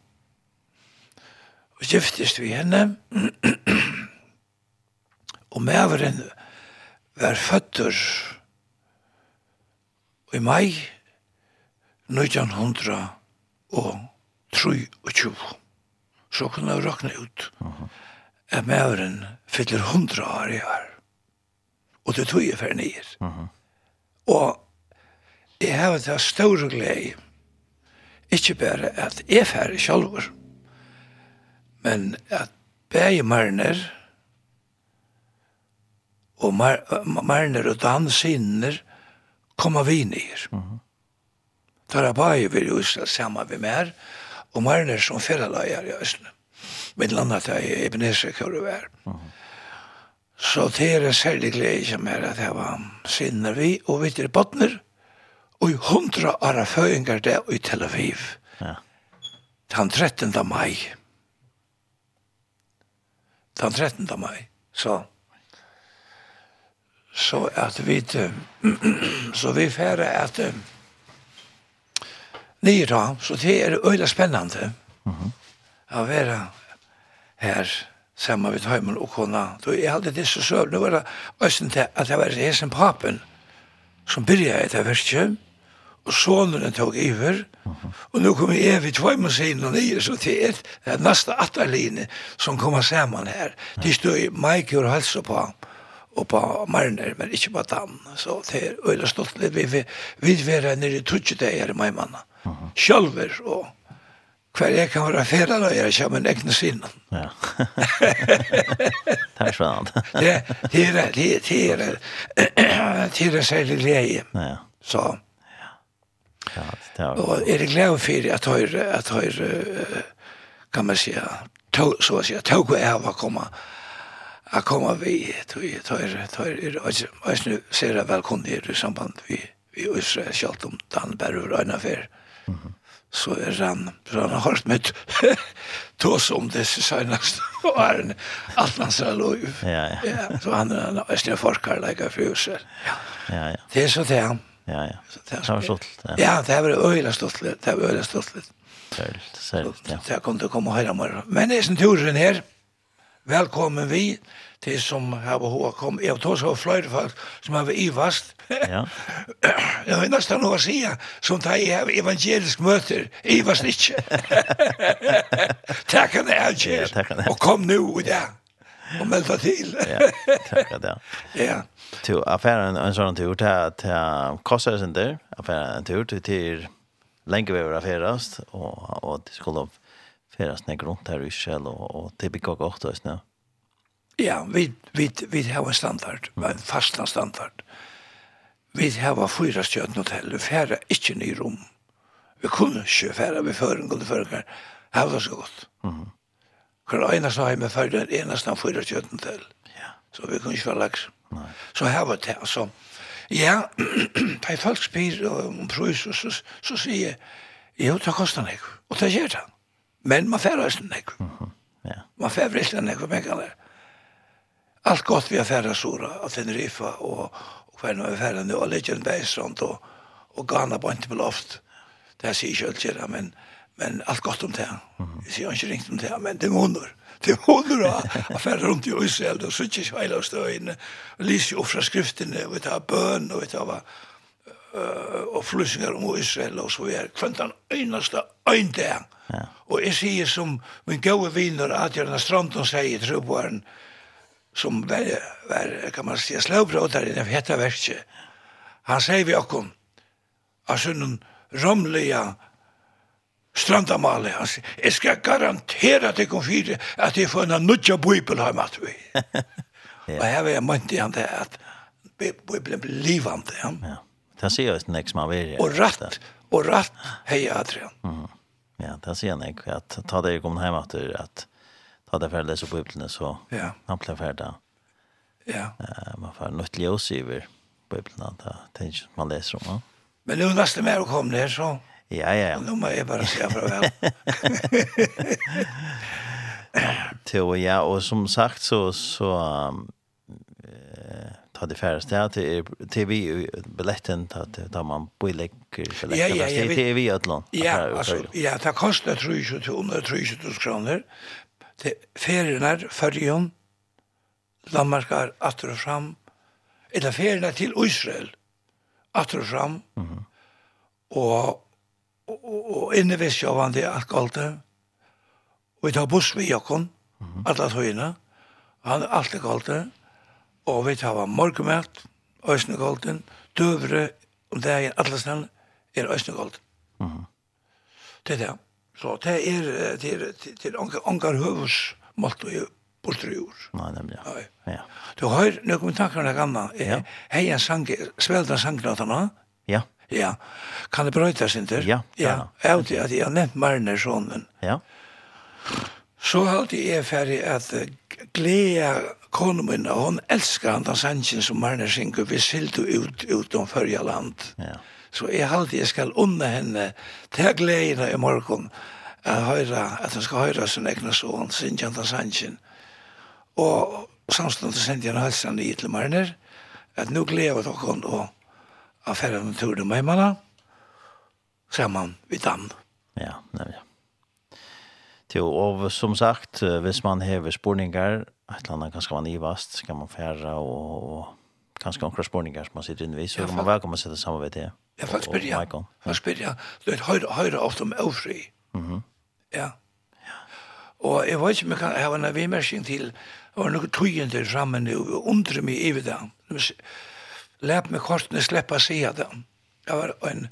og giftist vi henne. og maveren var føtter i mai 1923. Så kunne jeg råkne ut at maveren fyller 100 år i år. Og det tog jeg for nyer. Og jeg har det store glede, ikke bare at jeg færre selv, Men at bæge marner, og mar, marner og dansinner, koma vi nir. Mm -hmm. Tara vil jo Israel saman vi mer, og marner som fyrralajar i Østene. Med landet er i Ebenezer kurve er. Så det er en særlig glede som er at jeg var sinner vi, og vi til Botner, og i hundra ara føyngar det i Tel Aviv. Ja. Den 13. mai den 13. mai. Så, så at vi, så vi færre at nye da, så det er øyla spennende mm -hmm. å være her sammen med Høyman og kona. Da er hadde disse søvn, nå var det øyne til at det var hesen papen som byrja etter verket, og sonen tog iver, og nå kom jeg evig tvei med siden og nye, så til et, det er neste atterline som kommer sammen her. De stod i Mike og halsa på ham, og på Marner, men ikke på Dan. Så det er øyla stolt litt, vi vil være nere i trutje det her i Maimanna. Sjølver og hver jeg kan være ferdig da jeg kommer en egne sinne. Ja. det er spennende. det, det er det, det er det, det er særlig leie. Ja. Så. Ja, och är det glad för att höra att höra kan man säga tog så att säga tog och är vad komma att komma vi tog tog tog är nu ser jag välkomna i samband vi vi Israel skalt om den berör en affär. Mhm så er han, så han har hørt med tås om disse seneste årene, alt han sa lov. Ja, ja. ja. Så han er en æstne forkar, like, for Ja. Ja, ja. Det er så det han ja, ja. Det var stått. Ja, det var øyla stått litt. Det var øyla stått litt. Særligt, særligt, ja. Det kom til å komme høyre mer. Men det er sin turen her. Velkommen vi til som har behov å komme. Jeg tar så flere folk som har vært i vast. Ja. Jeg har nesten noe å si som tar i evangelisk møter. I vast ikke. Takk han er, Kjell. Og kom nu i dag. Og meld deg til. Ja, takk han er. Ja. Til affæren en sånn tur til att kostar sin der, affæren en tur til til lenge vi var affärast og, og det skulle färas ner runt her i Kjell, og, och och till Bikok också nu. Ja, vi vi vi har en standard, en fast standard. Vi har fyra stjøtten hotell, vi färra ikke ny rom. Vi kunne ikke færa, vi förrän kunde förrän. Det var så godt. Mm. Kan ena sa jag med färden, ena snabbt fyra stjøtten hotell. Mm så vi kunne ikke være laks. Nei. Så her var det, altså. Ja, da folk spyr om prøys, så, så, så sier jeg, jo, det koster nek, og det gjør det. Men man færre resten nek. Ja. Man færre resten nek, og man kan det. Allt gott vi har färra sora, av Teneriffa og och kvar nu har vi färra nu, och Legend Bergstrand och, och Ghana på inte på loft. Det här säger jag inte, men, men allt gott om det. Jag säger inte ringt om det, men det är månader. Mm det håller då affärer rundt i Israel og så og hela stöin ofra skriftene og skriften och bøn og och ta va og flysingar om Israel og så är kvendan einasta en ja. og jeg sier som min gode vänner at jag strand og säger tror som var, var kan man säga slöbrådare i den heta verket han sier vi okkom av sånn romliga strandamale, han sier, jeg skal garantera til konfire at jeg får en nudja bibel her med vi. Og her var jeg mønt igjen det at bibelen blir livande. Ja, det sier jeg nek som har vært. Og ratt, og ratt, hei Adrian. Mm. Ja, det sier jeg nek, at ta det kom hjem at at ta det ferdig så bibelene, så ja. han blir ferdig. Ja. Man får nødt ljøs i bibelene, det er ikke man leser om. Ja. Men nu nästa mer och kom ner så Ja, ja. ja. Nu må jeg bare se fra vel. Til ja, og som sagt så, så eh, tar det färre stället till vi biljetten att ta man på lägger ja, ja, ja, till vi Atlant. Ja, alltså ja, det kostar tror jag 200 300 kronor. Det färjerna förjon Danmarkar atter og fram eller färjerna til Israel åter och fram. Mhm. og og inne ved sjåvande alt galte. Og vi tar buss ved jokken, alle tøyene. Han er alt galte. Og vi tar morgenmæt, øsne galte, døvre, om det er alle stedene, er øsne galte. Det er det. Så det er det er, det er, det til anker høvus målt og bortre jord. Nei, nemlig. Ja. Du har noen tankar om det Ja. Hei en sang, svelte en sang, Ja. Ja. Kan det brøyta sinter? Ja. Ja. Jeg vet at jeg har nevnt Marner sånn. Ja. Så har halte jeg ferdig at gleda konen min, og hun elskar han den sannsyn som Marner synger, vi sildu ut utom førja land. Ja. Så jeg alltid jeg skal unna henne, til gleda i morgen at høyra, at hun skal høyra sin egna son, synger han den sannsyn. Og samstånd sendte jeg en halsen i til Marner, at nu gleda dere og affären och tog de med mig sammen vid damm. Ja, nej, ja. Jo, og som sagt, hvis man hever spurningar, et eller annet ganske man ivast, kan man færa og, og ganske omkring spurningar som man sitter innvis, så kan man velkommen sitte sammen ved det. Ja, faktisk spyrir jeg. Faktisk spyrir jeg. Du vet, høyre, høyre ofte om ofri. Mhm. Ja. Og jeg vet ikke om jeg kan ha en vimersing til, og noe tøyen til sammen, og undre meg i det. Læp meg kortene sleppa sida det. Jeg var en...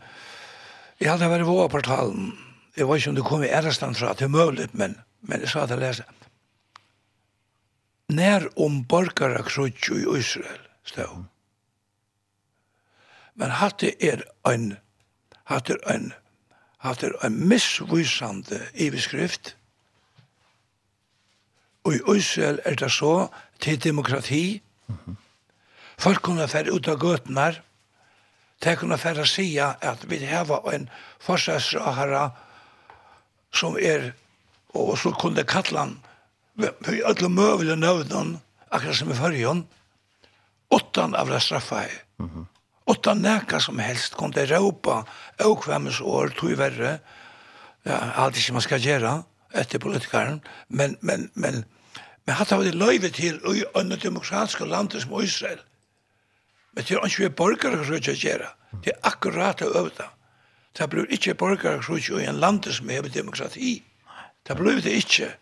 Jeg hadde vært i våportalen. Jeg var ikke om det kom i ærestand fra, det er mulig, men, men jeg sa til å lese. Nær om borgare krutjo i Israel, stod. Men hatte er en, hatte er en, hatte er en missvisande iveskrift. Og i Israel er det så til demokrati, mm Folk kunne fære ut av gøtene, de kunne fære sida at vi har en forsvarsrahara som er, og så kunne kalla han i alle møvile nøvnen, akkurat som i førjen, åttan av det straffa i. Mm -hmm. Åttan neka som helst kunne de råpa åkvemmes år, tog verre, ja, alt som man skal gjøre etter politikeren, men, men, men, men hatt av det løyve til i en demokratiske landet som Israel, Men det er ikke vi borgere som ikke gjøre. Det er akkurat å øve Det Det blir ikke borgere som ikke i en land som er demokrati. Det blir det ikke.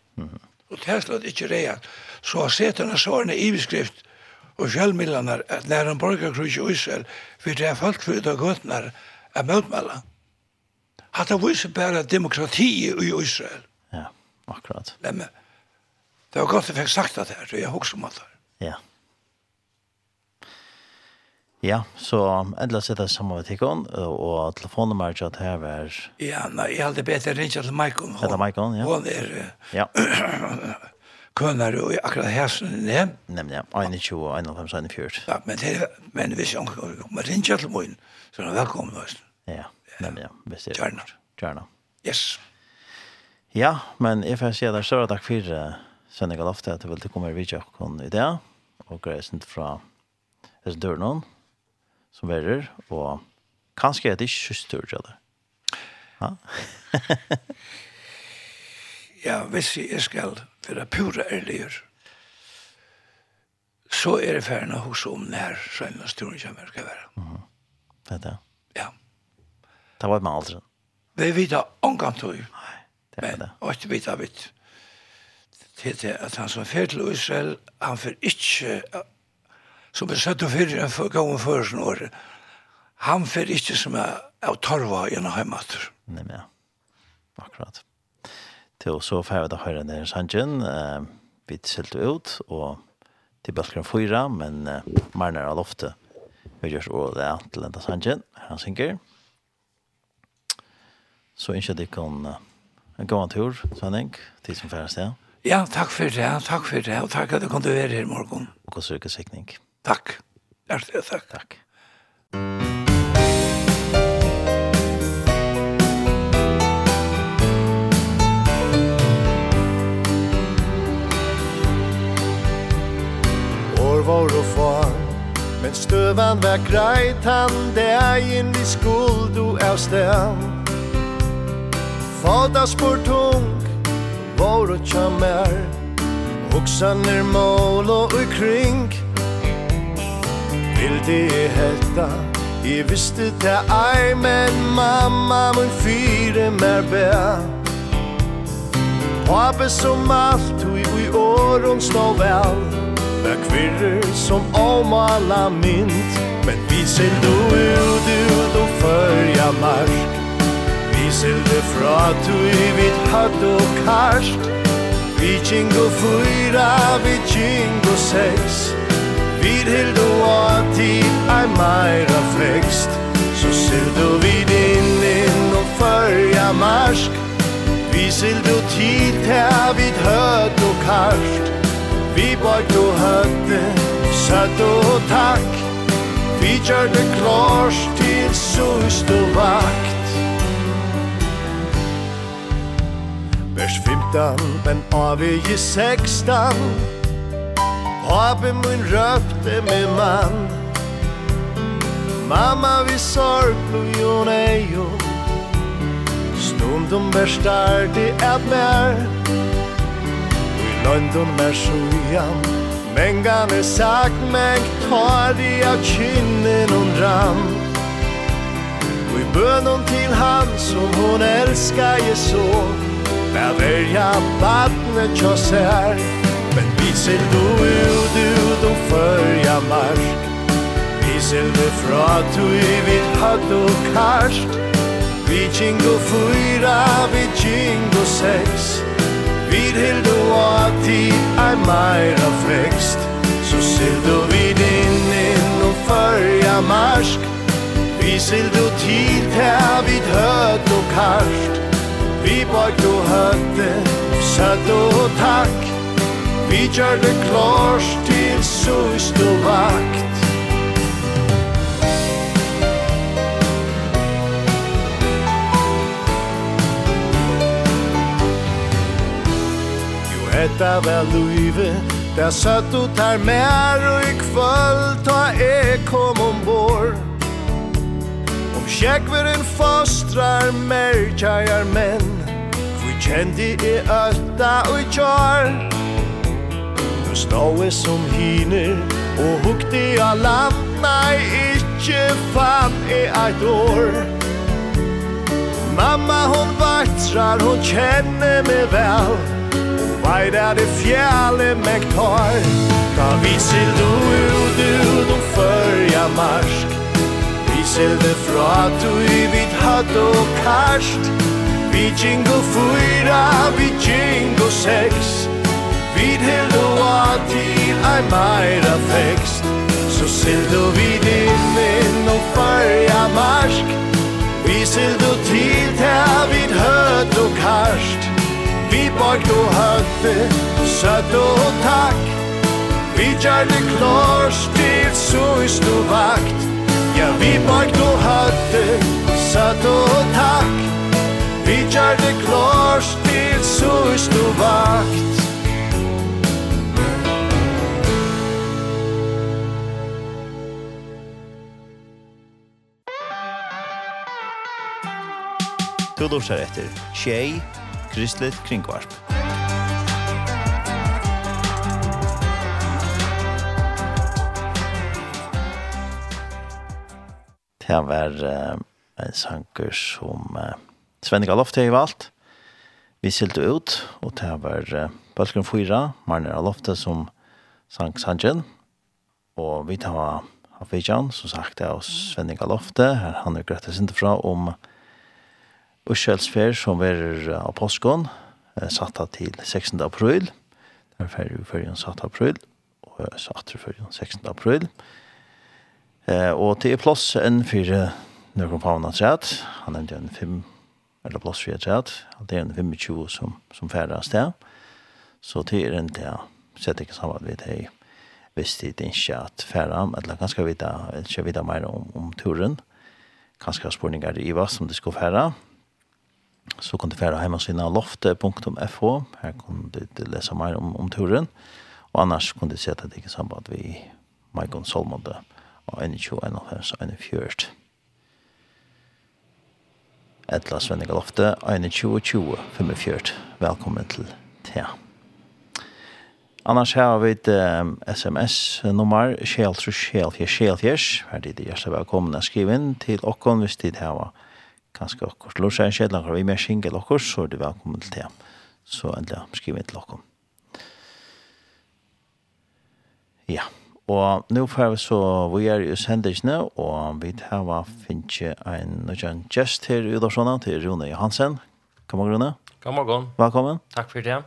Og det er slett ikke reat. Så har sett denne sårene i beskrift og sjølvmidlene at når en borgere som skal i Israel vil det er folk for ut av gøtene er møtmeldet. det viser bare demokrati i Israel. Ja, akkurat. Men det var godt jeg fikk sagt det her, så jeg husker om alt det. Ja. Ja, så endelig sitter jeg sammen med Tikkon, og telefonnummer til at her var... Ja, nei, jeg hadde bedt jeg ringer til Maikon. Hette Maikon, ja. Hun er ja. kønner og akkurat hersen, ja. Nemlig, ja. 21, 51, 41. Ja, men, det, men hvis jeg kommer ringer til Moin, så er han velkommen, også. Ja, nemlig, ja. Hvis det er Gjerne. Gjerne. Yes. Ja, men jeg får si at det er større takk for uh, sendingen ofte at du vil komme i vidtjøkken i det, og greisen fra... Jeg dør som verrer, og kanskje er det ikke just tur til det. Ja? ja, hvis jeg skal være pura ærlig, så er det ferdig hos om nær Søgnadsturen kommer skal være. Mm -hmm. Det er det. Ja. Det var med alt. Vi vet da omgantøy. Nei, det er det. Og ikke vet av det. Det er at han som fer til Israel, han fer ikke som er satt og fyrir en gavun førsen året, han fyrir ikke som er av torva gjennom heimater. Nei, men ja. Akkurat. Til så fyrir vi da høyre nere sangen, eh, vi tilte ut, og til bølgren fyra, men eh, marner av loftet, vi gjør så det er til enda sangen, han synger. Så ikke det kan en god tur, Svenning, til som fyrir sted. Ja, takk for det, takk for det, og takk at du kom til å være her i morgen. Og så er det sikning. Takk. Hjertelig takk. Takk. År var og far Men støvan var greit han Degen vi skuld du av sted Fata spår tung Var og tja mer Hoksan er mål og ukring Hoksan Vil det helta I visste det ei Men mamma mun fyre mer bær Pappi som alt Ui ui åren stå vel Med kvirrer som omala mynt Men vi sildu ut ut og førja mark. Vi sildu fra tui vid hatt og karst Vi kingo fyra, vi kingo seks Vid hill du har tid Ei meira frekst Så sill du vid inn inn Og fyrja marsk. Vi sill du tid her Vid høyt og karst Vi bort du høyte Søtt og takk. Vi gjør det klars Til sust og vakt. Vers 15, men av i 16 Abe mun røpte med mann. Mamma vi sorg blod ei jo. Stundum verstar di et mer Vi løndun mer sujan Mengan er sagt meg tar di av kynnen hon ram Og i bønnen til han som hon elskar je så När verja badne jag ser Men vi ser du ut ut og fyrja marsk Vi ser du fra du i vid hatt og karst. Vi tjingo fyra, vi tjingo seks Vi hildu du ati ei meira frekst Så ser du vid inn inn og fyrja marsk Vi ser du tid her vid høtt og karst. Vi bort du høtte, søtt og takk Vi gjør det klars til sust og vakt Jo, etta vel luive Der satt ut her mer og i kvöld Ta jeg kom ombord. Om kjekveren fostrar mer kjæjar menn Kvi kjendi i ötta og kjær Skrået som hiner Og hukte av land Nei, ikkje fan i eit år Mamma hon vattrar Hon kjenner meg vel. Hon veit er det fjæle meg tar Da viser du ut ut Og førja marsk Viser det fra du i vidt hatt og karst Vi jingo fyra, vi jingo seks vid heroa til ei meira fekst Så sildo vid dimmen og farja marsk. Vi sildo til ta vid høtt og karst Vi bakt og høtte, søtt og takk. Vi gjerne klars til is og vakt. Ja, vi bakt og høtte, søtt og takk. Vi gjerne klars til is og vakt. Du lursar etter Tjei, Kristelig Kringvarp. Det var uh, en sanger som uh, Sven Galoft har valgt. Vi silte ut, og det var uh, Bølgen 4, Marner Alofte, som sang sangen. Og vi tar av Fijan, som sagt, det er Sven Galoft, her han er grøttet sin fra om um, Uskjelsfer som er av påskån, satt av til 16. april. Det er ferdig før 7. april, og satt atter før 16. april. Eh, og til plass enn fire nøkken på pavna træt. Han nevnte en fem, eller plass fire træt. Det er en 25 som, som færre av sted. Så det er en det, sett ikke sammen vidt hei. Hvis det ikke er at færre, eller kanskje vite, ikke vite mer om, om turen. Ganske spørninger i hva som det skal færre så kan du fære hjemmesiden av loftet.fh. Her kan du lese mer om, om turen. Og annars kan du se at det ikke samband vi Michael Solmonde og 21 og 41. Etla Svenninga Lofte, 21.20, 45. Velkommen til Thea. Annars har vi et sms-nummer, sjeltrus, sjelfjers, sjelfjers. Her er det hjertelig velkommen å skrive inn til okken hvis de har kanskje akkurat lort seg en kjedel akkurat vi mer kjengel akkurat, så er du velkommen til det. Så endelig skriv inn til akkurat. Ja, og nå får vi så vi er i sendisene, og vi tar hva finnes en nødvendig gest her i Udorsona til Rune Johansen. God morgen, Rune. God morgen. Velkommen. Takk for det.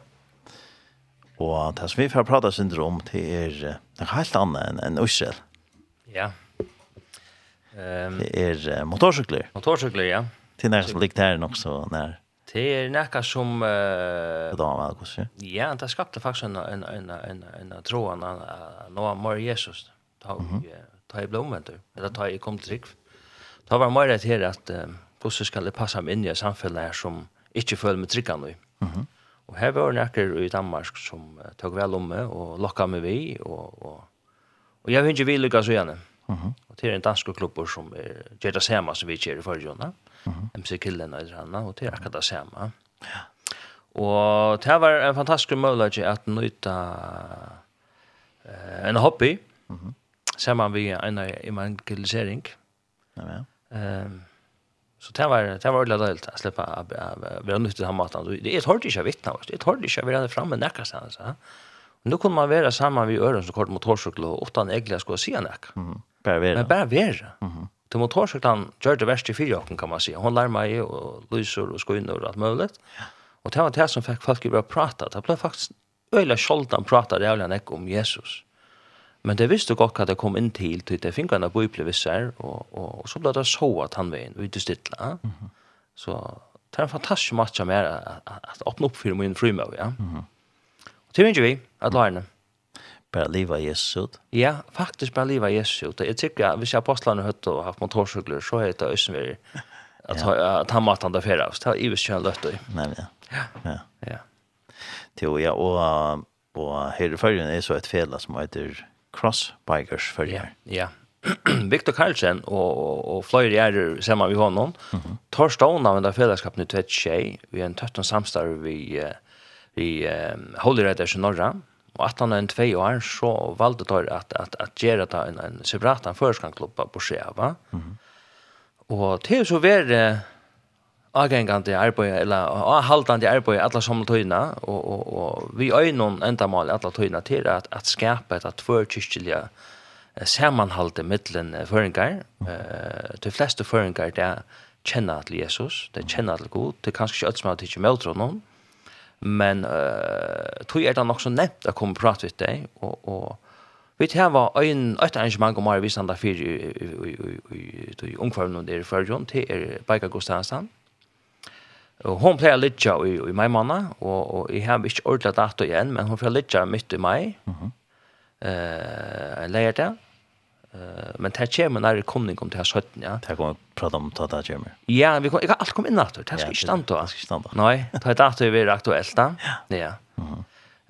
Og det som vi får prate syndrom til er noe helt annet enn en Israel. Ja. Um, det er motorsykler. Motorsykler, ja. Det är nära som ligger där också när Det är näka som eh då var det. Ja, det skapte faktiskt en en en en en troan att nå mer Jesus. Ta ta i blomventer. Eller ta i kom trick. Ta var mer det här att hur ska det passa in i samhället som inte följer med trickan nu. Mhm. Och här var näka i Danmark som tog väl om mig och lockade mig vi och och och jag vill inte vilja så gärna. Mhm. Och det är en dansk klubb som är Jetta Sema som vi kör i förrjuna. Mhm MC Killen og annet, og det er akkurat det samme. Ja. Og det var en fantastisk mulighet at nøyta uh, en hobby, mm -hmm. sammen med en evangelisering. Ja, ja. Um, Så det var det var ordentlig deilt å slippe å være nødt til den maten. Det er tårlig ikke å vittne oss. Det er tårlig ikke å være fremme nekka seg. Så. Nå kunne man være sammen med øren som kort motorsykkel og åttan egler skulle si nekka. Mm -hmm. Bare være. Men bare være. Mm -hmm. Det må ta seg han gjør det verste i fyrjokken, kan man si. Hon lær meg og lyser og skoinner og alt mulig. Og det var det som fikk folk att å prata. Det ble faktisk øyla sjoldan prata rævlig han om Jesus. Men det visste godt hva det kom inn til, til det fingrene på yplevisser, og, og, og så ble det så at han var inn, ute stille. Mm -hmm. Så det er en fantastisk match av mer at, at åpne opp for min frymøy, ja. Mm -hmm. Og til vi, at lærne, bara leva Jesus ut. Ja, faktiskt bara leva Jesus ut. Jag tycker att hvis apostlarna hött och haft motorcyklar så är det ösen vi att ja. att han matar där för oss. Det är ju kön lätt då. Nej, ja. Ja. Ja. Jo, ja, och och här förrän är så ett fel som heter Cross Bikers för Ja. Ja. Victor Carlsen och och Floyd är samma vi honom. Mm -hmm. Tar stånd av den där fällskapen i Tvätt Tjej. Vi är en tötten samstarv vi vi um, Holy Riders i Norra. Og at han er en tvei år, så valgte det at, at, at gjøre det en, en separat en førskangklubba på Sjeva. Mm -hmm. Og til så var det avgengende arbeid, eller avhaldende arbeid alle samme tøyene, og, og, og vi øyne enda mål alle tøyene til at, at skape et tvørkyrkjelige sammanhalde mittlen føringar. Mm. Uh, de fleste føringar, det er kjenner til Jesus, det er kjenner til Gud, det er kanskje ikke alt som har tidsi møter noen, men uh, tog er det nok så nevnt å komme og prate med deg, og, og vi tar var en, et arrangement om Ari Visanda 4 i omkvarmen der i førjon, til er Beika Gustavsson. Og hon pleier litt i, i mai måned, og, og jeg har ikke ordentlig dato igjen, men hon pleier litt midt i mai, mm -hmm. uh, leier det, Uh, men det kommer när det kommer om det här sötten, ja. Det kommer prata om det här kommer. Ja, vi kommer, jag kan allt komma in att det här ska inte stanna. Det ska inte stanna. Nej, det här är att vi är aktuellt då. Ja. ja. Mm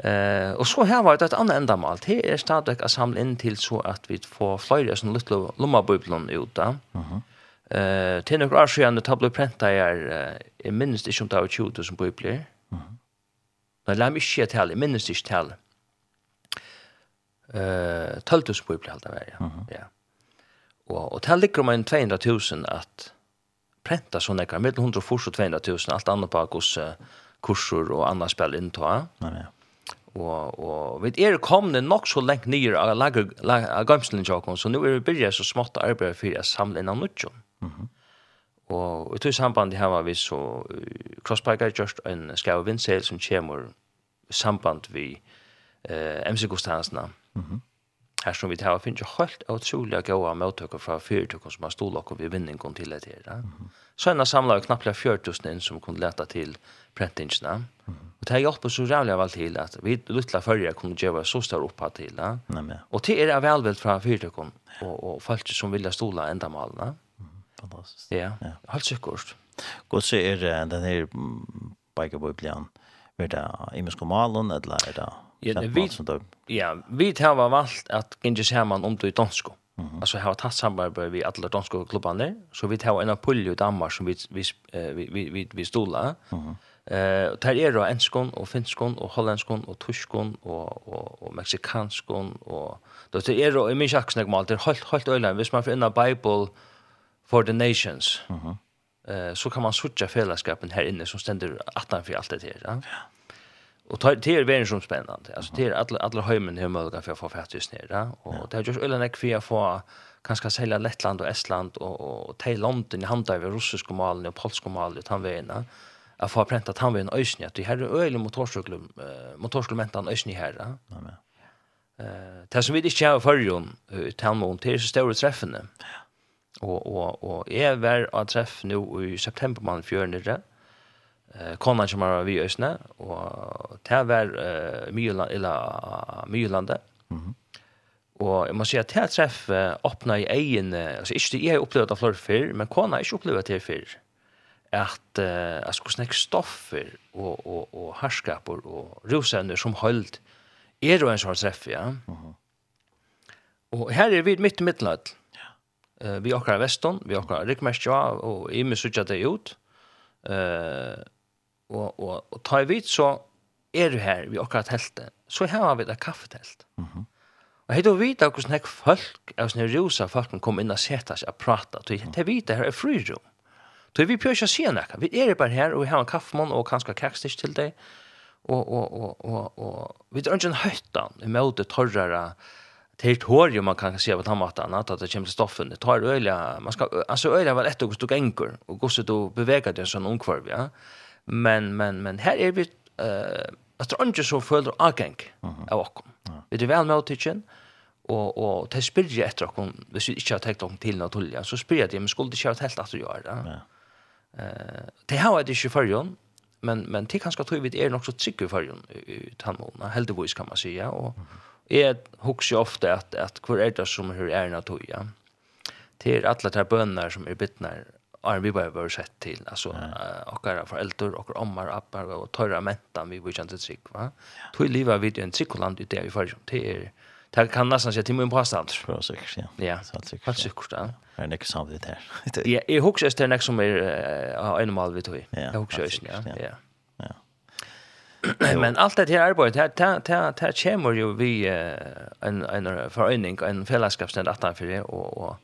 Eh och så her var det ett annat ändamål. Det er stadig å samle inn til så at vi får flere sånne lilla lommabubblan ut da. Mm -hmm. uh, til noen år siden det tablo prenta är jeg minnes ikke om det var 20 som bubblar. Mhm. Men lär mig shit här, minst inte här eh 12 på blir halta väl. Ja. Och och till ligger en 200 000 att prenta såna där med 100 och 200 000 allt annat på kurs kurser och andra spel in ta. Ja ja. Och och vet är komne nog så långt ner av lager jag jakon så nu är det börja så smått arbete för att samla in annat. Mhm. Og i tog samband her var vi så Crossbike har just en skau som kommer samband vi eh, MC Gustavsna Mm -hmm. Her som vi tar finnes jo helt utrolig gode møttøkker fra fyrtøkker som har stått stålokket ved vinningen til det her. Så en har samlet knapplega inn som kunne lete til prentingene. Og det har hjulpet så rævlig vel til at vi lytte førre kunne gjøre så større oppa til. Ja? Mm -hmm. Og det er velveld fra fyrtøkken og, og folk som vil ståle enda malene. Mm. Fantastisk. Ja, ja. helt sikkert. Godt så er den her biker-biblian. Är det i malen, eller är det Ja, vi, ja, vi har valgt at Gingis Herman om det i dansko. Mm -hmm. Alltså har tatt samarbeid vi alle danska klubbarna så vi tar en av pulje i Danmark som vi vi vi vi vi stola. Mhm. Mm eh och där är då enskon og finskon og hollandskon og tyskon og og og meksikanskon og då det er då i min schacksnack mal det helt helt öland vis man för en bible for the nations. Mhm. Mm eh så kan man söka fällskapen här inne som ständer attan för allt det här. Ja. Och det är väldigt som spännande. Alltså det är alla alla hemmen hur möjligt för att få fattigt ner, ja. Och det är just ölen ek för få kanske sälja Lettland och Estland och och till London i handar vi ryska malen och polska malen utan väna. Jag får präntat han vid en ösnja. Det här är öle motorcykel motorcykelmentan ösnja här. Ja. Nej men. Eh, det som vi inte har förrjon utan till så stora träffande. Ja Og, og, og jeg var av treff nå i september man fjørnere. Eh, Konan som var vi i Østene, og det var eh, Myrland, eller Myrlandet. Mm -hmm. Og jeg må si at det treff eh, åpna i egen, altså ikke jeg har opplevd det flere før, men kona har ikke opplevd det før. At eh, altså, hvordan jeg stoffer og, og, og herskaper og rosevner som holdt er jo en sånn treff, ja. Mm. Og her er vi midt i middelhatt vi okkar veston, vi okkar rikmestja og i mi sutja det ut. Eh og og og ta vit så er du her vi okkar teltet, Så har vi det kaffetelt. Mhm. Og hei du vita hvordan nek folk, av sånne rosa folk, kom inn og seta seg og prata. Du heit vita her er frirum. Du vi pjør ikke å si noe, Vi er bare her, og vi har en kaffemann, og kanskje kakstisch til deg. Og, og, og, og, og vi drar ikke en høytan i møte torrere det är tår man kan se på tomaterna at det kommer til stoffen. Det tar øyla, man skal, altså øyla var etter hvordan du gänkor og hvordan du beveger deg det sån onkvarv ja. Men men men her er vi uh, att det ikke så föder agänk av och Vi er vel med å tykken, og, og det spyrir etter och hvis vi ikke har tagit om noe naturligt så spyrir det men skulle det köra helt att göra det. Eh det har jeg ikke förrjon men men det kanske tror vi er nok nog så tryck förrjon i tannmålene, heldigvis kan man säga och mm -hmm Jeg husker ofte at, at hvor er det som er ærna tog, ja. Til alle de bønner som er bittner, har vi bare vært sett til, altså, uh, okkara foreldre, okkara ommar, appar, og tørre mentan vi var kjente trygg, va? Tog livet vidt en tryggoland i det vi fyrir, det er, det kan nesten si til min påstand. Ja, sikkert, ja. Ja, helt sikkert, ja. Det er nekk samtidig her. Ja, jeg husker det er nekk som er uh, animal vi tog, jeg husker det, ja, ja. Men allt det här arbetet här ta ta ta kommer ju vi en en förening en fällskapsnämnd att han för det och och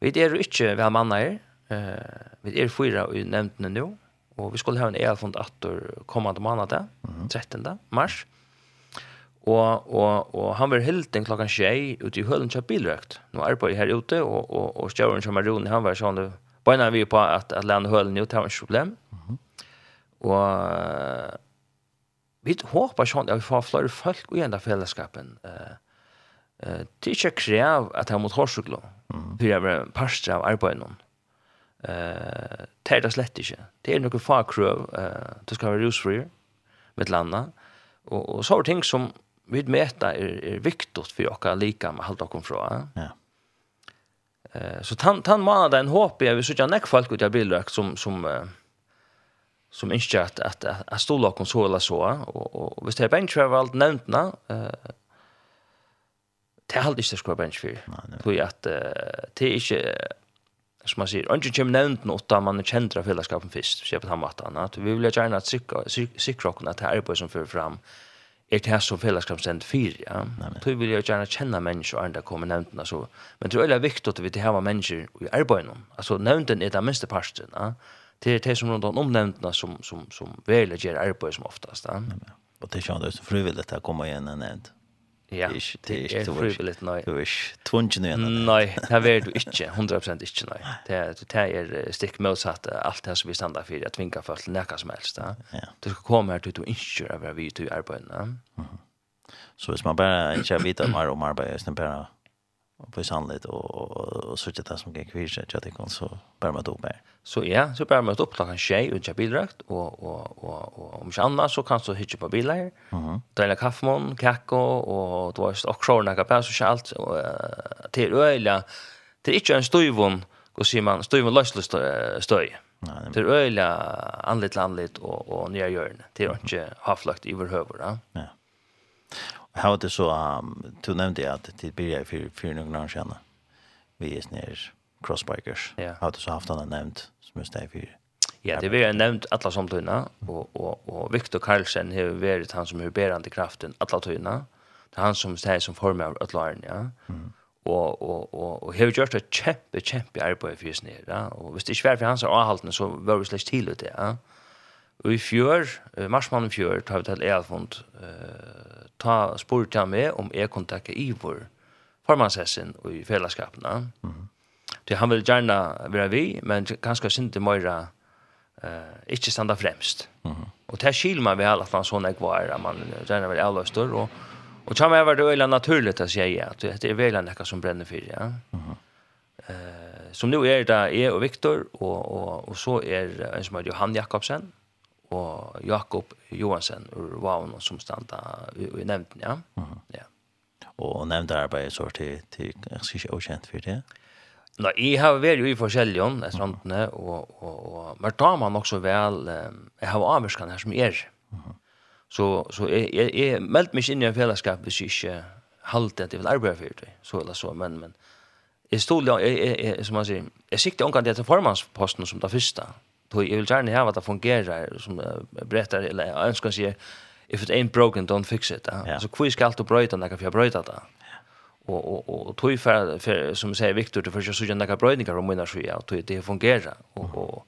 vi det är ju inte väl mannar eh vi är fyra i nämnden nu och vi skulle ha en elfond åter kommande månad där 13 mars. Och och och han var helt en klockan 6 ute i höllen köpa bilrökt. Nu arbetar här ute och och och Stjärn som ron han var sån på när vi på att att landa höllen nu tar ett problem. Mhm. Och vi håper sånn at vi får flere folk i enda fellesskapen. Uh, det er ikke krev at jeg må hårsuglo, for jeg er parstre av arbeidet Eh, det er det slett ikke. Det er noen fagkrøv, eh, det skal være rusfri med landet, og, og så er ting som vi møter er, er viktig for dere like med halvt dere fra. Ja. Eh, så tan tann måneden håper jeg vi sitter nekk folk ut av bildøk som, som eh, som ikke at, at, at stola konsoler så eller så. Og, og hvis det er bench har nevnt nämntna eh det er halt inte ska bench for. för. at att det er ikke, som man sier, ikke kommer nevnt något där man er kjent känner fällskapen först så på den måten. At Vi vil gjerne at sikre sikra sikra kunna ta arbeid som fører fram er det här som fällskapscent 4, ja. Nei, vil jeg gjerne kjenne mennesker og andre kommer nevnt så. Men det er veldig viktig at vi til här var människor i arbeten. Alltså nämnden är den minste parten, ja det är det som runt omnämnda som som som väljer ger arbete som oftast. Ja. Och det känns det frivilligt att komma igen en nämnd. Ja, det är frivilligt nej. Du är tvungen igen. Nej, det vet du inte 100% inte nej. Det det är stick motsatt allt det som vi stannar för att tvinga folk till näka som helst. Ja. Du ska komma här till du inte över vi till arbete. Så hvis man bara inte vet mer om arbete, sen bara på sannligt och och så det som gick vidare jag tycker så bara man då med. Så ja, så bare møte opp klokken tjei og kjøp bildrakt, og, og, og, og om ikke annet så kan du hitje på biler, uh -huh. dele kaffemån, kakko, og du har stått krona kapel, så ikke alt, og, uh, til øyla, til ikke en støyvun, og sier man, støyvun løslig støy. Nei, til øyla, anlitt til anlitt, og, og nye hjørne, til å ikke havfløkt i vår høver. Ja. ja. Og her var det så, um, du nevnte at det blir jeg for, for noen år siden, vi er nere crossbikers. Ja. Har du så haft han nämnt? som men det för Ja, det vi har nämnt alla samtuna og, og, og Viktor Karlsen har vært han som er bärande kraften alla tuna. Det er han som säger som formar alla ja. Mm og og og og har gjort et kjempe kjempe arbeid for oss nere, ja. Og hvis det ikke var for hans áhaldna så var vi slett til ut, ja. Og i fjør, marsmannen fjør, tar vi til Ealfond, uh, ta spurt jeg med om jeg kunne takke Ivor, formannshessen og i fellesskapene. Mm. Det han vill gärna vara vi, men ganska synte mera eh inte standa främst. Mhm. Mm och det skil man väl att man såna kvar att man gärna vill alla stör och och kan man vara det är naturligt att säga att det är väl några som bränner för ja. Mhm. Eh som nu är det är och Viktor och och och så är en som heter Johan Jakobsen och Jakob Johansen ur Vaun som standa i nämnden ja. Mhm. Mm ja. Och nämnda arbetet så till till jag ska inte okänt för det. Nei, jeg har vært jo i forskjellige i strandene, og, og, og men da man også vel, jeg har avvirskene her som er. Så, så jeg, jeg, jeg meldte meg ikke inn i en fellesskap hvis jeg ikke halte at jeg vil arbeide for det, så eller så, men, men jeg stod, jeg, jeg, jeg, som man sier, jeg sikte omgang til formannsposten som det første, så jeg vil gjerne ha at det fungerer, som berättar eller jeg ønsker å si, if it ain't broken don't fix it. Ja. Så hvor skal kvis ska allt bröta när jag bröta det og og og tog för, för som säger Viktor det försöker söka några brödningar om mina sjö och det fungerar och och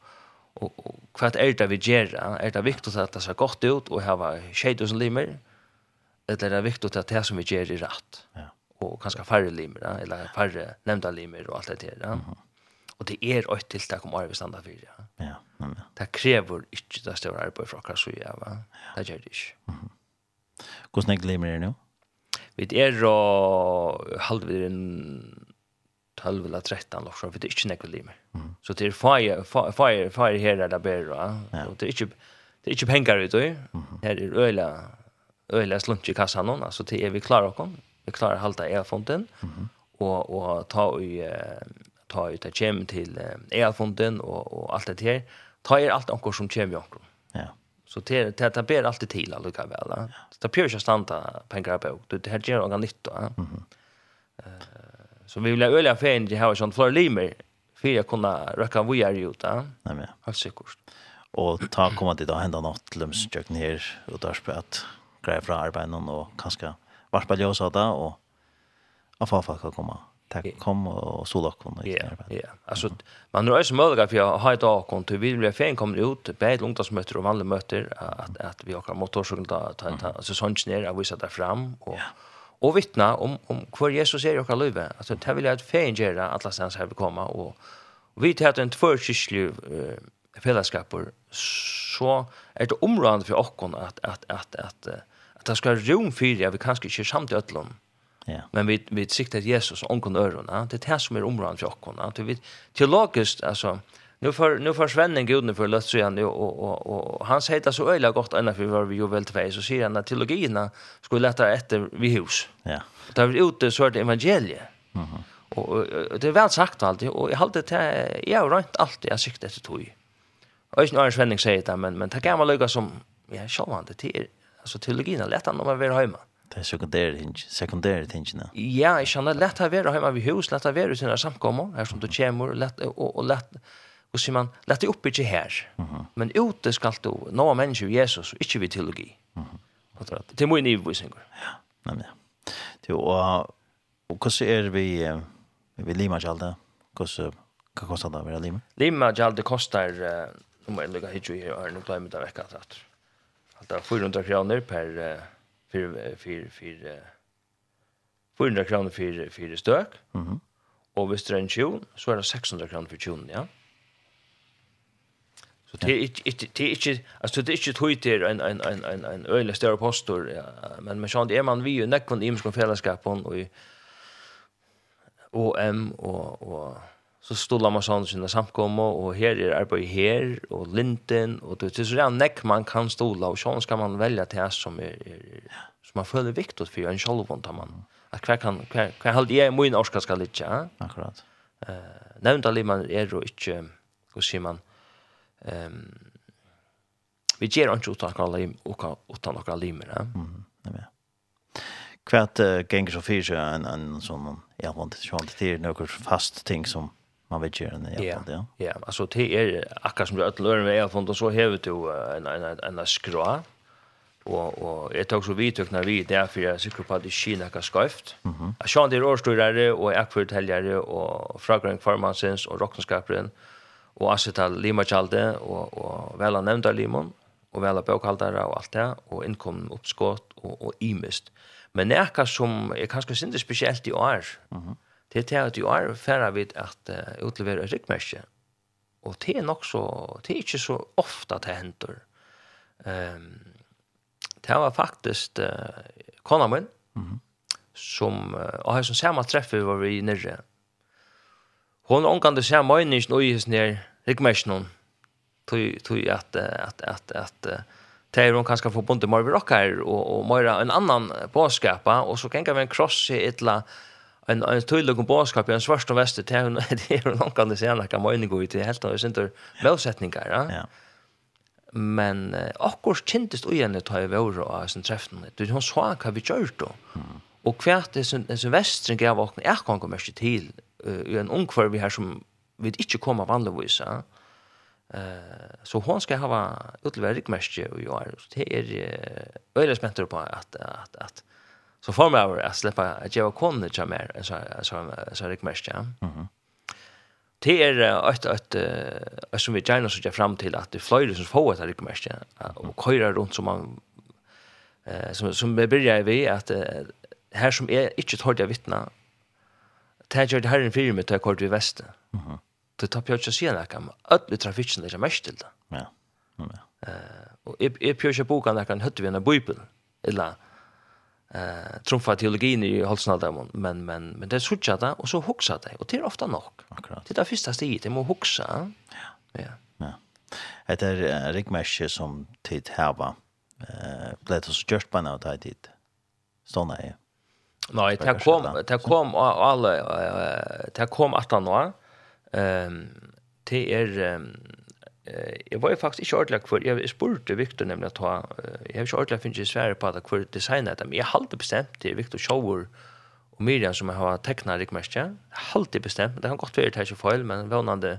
och kvart är det vi ger är det viktigt att det ser gott ut och ha 6000 limer eller är det viktigt att det som vi ger är rätt ja. Och kanske färre ja eller färre nämnda limer och allt det där ja. -hmm. och det är ett tilltag om arbetet standard för ja. Ja men det kräver inte det stora arbetet för oss så ja va det gör det inte hur snägg limer är nu Vi er og halvir en 12 eller 13 lock så vi er ikke nekve limer. Så det er fire fire fire her der ber og det er ikke det er ikke pengar ut her er øyla øyla slunt i kassan nå altså det er vi klar og vi klarar halta e og og ta i ta ut det kjem til e fonten og og alt det her. Ta er alt anker som kjem jo. Ja. Så det det det ber alltid till alltså kan väl. Ja. Så det pjörs stanta pengar på. Det det gör något nytt då. Mhm. Eh så vi vill öliga fan det har sånt för limer för jag kunna röka vi är ju då. Nej men. Har säkert. Och ta komma till då hända något lums jag ner och där spät grejer från arbeten och kanske varpa ljusa det och av affa komma tack kom och så lock Ja. Ja. Alltså man rör sig möjliga för att ha ett akon till vi blir fan kommer ut på ett ungdomsmöte och vanliga möter att att vi har motorsågen ta ta alltså sånt ner att visa där fram och och vittna om om hur Jesus är i våra liv. Alltså det vill jag att fan göra alla sen så här vi komma och vi tar en tvåkyrklig eh fällskapor så är det område för oss att att att att att det ska rum för vi kanske inte samtidigt öllom. Mm Ja. Men vi vi siktar Jesus onkon örona. Det är det som är områden för okkona. Det vi teologiskt alltså nu för nu för svennen guden för lust så han och och och han säger så öliga gott ända för var vi ju väl tvärs så säger han att teologierna skulle lätta efter vi hus. Ja. Där vi ute så är det evangelie. Mhm. Mm och det är väl sagt alltid och jag har det jag har rent alltid jag siktar till tog. Och inte någon svenning säger det men men det kan man lugga som ja självande till alltså teologierna lätta när man vill hemma. Det er sekundære ting, sekundære tingene. Ja, jeg kjenner lett å være hjemme ved hus, lett å være til sine samkommer, her som du kommer, lett, og, og lett, og sier man, lett det opp ikke her, mm -hmm. men ute skal du, nå er mennesker Jesus, og ikke ved teologi. Mm -hmm. Det er mye nivåvisninger. Ja, nemlig. Det, og, og hvordan er vi, vi limer ikke alt det? Hvordan, hva koster det å være limer? Lima ikke alt det koster, nå må jeg lukke hit jo her, nå glemmer det vekk at det er 400 kroner per för för för 400 kr för för stök. Mhm. Mm och vid den tjon så är det 600 kr för tjon, ja. Så det är inte det är inte alltså det är inte tjuter en en en en en öle större postor ja. men men sånt är man vi ju näkon i imskon fällskap och i OM och och så stolar man sån sina samkomma och här är arbete här och linden och det är så där näck man kan stola och sån ska man välja till som är, er som man följer viktigt för en själv vant man att kvar kan kvar kan hålla i min orska ska lite ja akkurat eh nämnt alla man är då inte hur ser man ehm vi ger inte utan alla lim och utan några limer ja mm nej uh, gänger så fyra en en sån jag vant inte sånt till några fast ting som man vet ju när alla fall Ja, Ja, alltså det är akkurat som du att lära mig från så hävt du en en en skrå. Och och jag tog så vitt när vi där för jag cyklar på det skina kan skäft. Mhm. Jag såg det årstörare och jag för täljare och fragrant farmansens och rocknskaparen och acetal limachalde och och väl nämnda limon och väl bokhaltare och allt det och inkom uppskott och och imist. Men närka som är kanske inte speciellt i år. Mhm. Det er til at i år færre vi at uh, utlevere et ryggmerske. Og det er nok så, det er ikke så ofte at det henter. Um, det var faktisk uh, kona min, mm -hmm. som, uh, og har som samme treffe var vi nere. Hon omkant det se møyningen og gis ned ryggmerskene tog tog att att att Det er hon kanskje får bunte mer rockar og og meira en annan påskapa og så kan vi en kross i etla en en tydlig boskap i en svart och väster till en det är någon kan det se när kan man gå ut i helt och synter målsättningar ja. Ja. Men akkurat kjentest og igjen ta i våre av sin treffene. Du hon sa hva vi gjør då Og hvert det som, som vestren gav åkne er kan komme ikke til i en ungkvar vi her som vi ikke kommer vanligvis. Ja. Uh, så hon ska ha utlevert rikmärke och jag är det är öle spänt på att, att, att Så får man över att släppa att jag kom det mer så så så det mest ja. Mhm. Det är ett ett som vi gärna så jag fram till att det flyger som får att det mest ja och köra runt som man eh som som börjar vi att här som är inte tåliga vittna tager det här en film med kort vi väster. Mhm. Det tar jag ju se där kan alla trafiken där mest till det. Ja. Ja. Eh och är är boka bokan där kan hade vi en bibel eller eh trumfa teologin i Holsnaldamon men men men det sucha det och så huxade det och det är ofta nog. Akkurat. Det är första steget det må huxa. Ja. Ja. Ja. Det är rikmäske som tid härva. Eh blivit så just på något tid. så är. Nej, det kom det kom alla det kom att han då. Ehm det är jeg var jo faktisk ikke ordentlig for, jeg spurte Victor nemlig at ha, jeg har ikke ordentlig finnet svære på at hvor designet det, men jeg har alltid bestemt til Victor Sjauer og Miriam som jeg har teknet rikmest, jeg har alltid bestemt, det kan godt være det er ikke feil, men vannende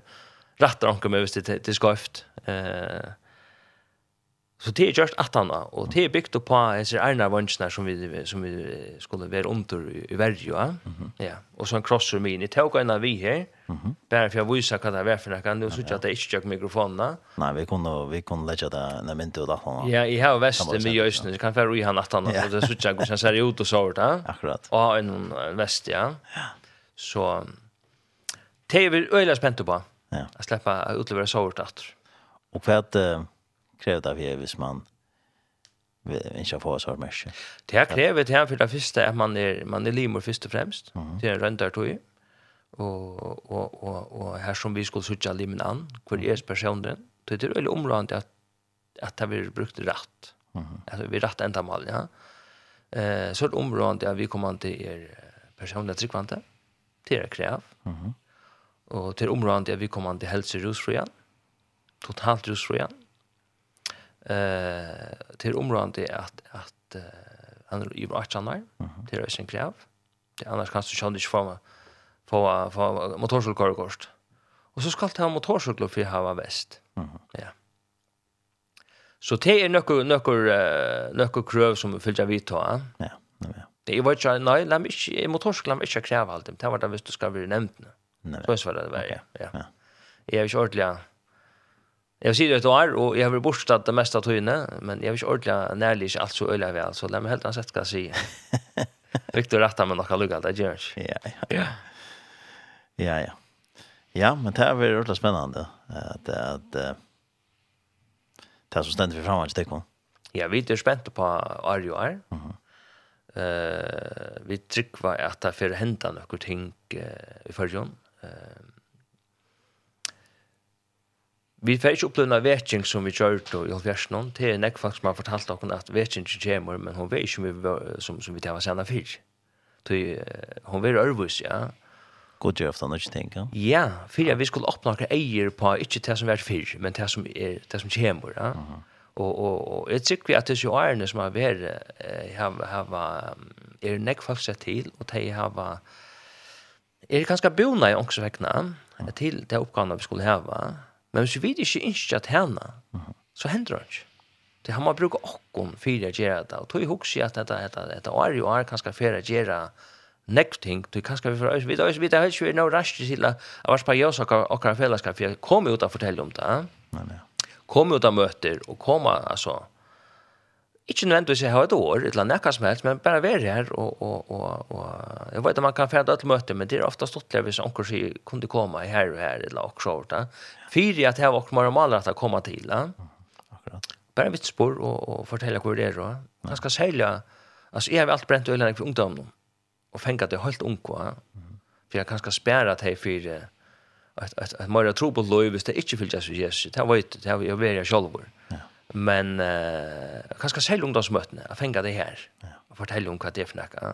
rettet anker meg hvis det er skøft. Eh, så det er just at han og det er bygd på disse erne vansjene som vi, som vi skulle være under i verden, ja. ja. Og så en krosser min, jeg tok en av vi her, Mhm. Bara för att visa vad det for noe. Nå synes jeg at det ikke jag mikrofonene. Nej, vi kunde vi kunde lägga det när men då då. Ja, i har väst med Jøsene, Det kan være i han att han och det så jag går sen ser ut och så där. Akkurat. Och en vest, ja. Ja. Så TV öliga spänt på. Ja. Att släppa utlevera så vart att. Och för att av vi hvis man inte får så mycket. Det här kräver här för det första att man är man är limor först och främst. Det är en röntgartoj. Mm og, og, og, og her som vi skulle söka limen an, hvor er personen, det er veldig områdende at, at det blir brukt rett, mm vi rett enda mal, ja. Eh, så er det at vi kommer til er personen tryggvante, Det er krev, Och till området att at vi kommer til helse rusfrien, totalt rusfrien, eh, til områdende at, at uh, han er i vart sanar, til er Det annars kan du sjå det ikke for meg, få, få motorcykelkårekost. Och så ska det ha motorcykel för jeg har Mhm. Mm ja. Så det är några nøkker, nøkker kröv som vi fyller vidt Nej. Ja, ja. Det er jo nej, nei, la meg ikke, motorcykel la meg ikke kreve det. Det var det visst du ska bli nämnt nu. Nej. så är det det var, ja. ja. Jag är ikke ordentlig, Jag ser det et år, och jag har vært det mesta av men jag har ikke ordentlig närlig allt så öliga väl så la meg helt ansett sätt ska sier. Victor rätta med noe lukket, det gjør ikke. Ja, ja. ja. Ja, ja. Ja, men det är väl ordentligt spännande att att det som ständer vi framåt det kom. Ja, vi är spänta på Arjo är. Mhm. Eh, vi tryckva att det för hända några ting i förjon. Eh Vi får ikke opplevna vetjeng som vi kjør til i Holfjersen. Det er nekk faktisk man fortalte okken at vetjeng ikke kommer, men hon vet ikke om vi, som, som vi tar var senere fyrt. Hun var ærvus, ja. Mm god gjør ofte noe ting, ja? Ja, for vi skulle oppnå noen eier på, ikke det som er fyr, men det som, er, det som kommer. Ja. Uh -huh. Og, og, og jeg tykker vi at disse årene som har vært, har, har, er nekk folk sett til, og de har, er ganske bona i ångse vekkene, til de oppgavene vi skulle hava. Men hvis vi ikke ønsker at henne, så hender det ikke. Det har man brukt åkken for å gjøre det, og tog jeg husker at dette, dette, dette år i år kanskje for å gjøre det, next thing du kanskje vi for vi da vi det har vi noe rush til at vars par jeg så okkar fellesskap for kom ut og fortelle om det. Nei nei. Kom ut og møter og komme altså Ikke nødvendigvis jeg har et år, eller nekka som helst, men bare være her, og, og, og, og jeg vet at man kan fjerde til møte, men det er ofte der hvis onker sier, kunne komme her og her, eller og så, da. Fyri at jeg var ikke normalt at jeg kommer til, ja. Akkurat. Bare en vitsspår, og, og fortelle hvor det er, og. Han skal seile, altså jeg har alltid brent øyne for ungdommen, och fänka det helt unko. För jag kanske spärra att hej för att att att mer tro på lov hvis det inte vill Jesus Jesus. Det vet det jag vet jag själv. Ja. Men eh kanske själv ungdomsmötena att fänka det här. Ja. Och fortälla om vad det är Ja.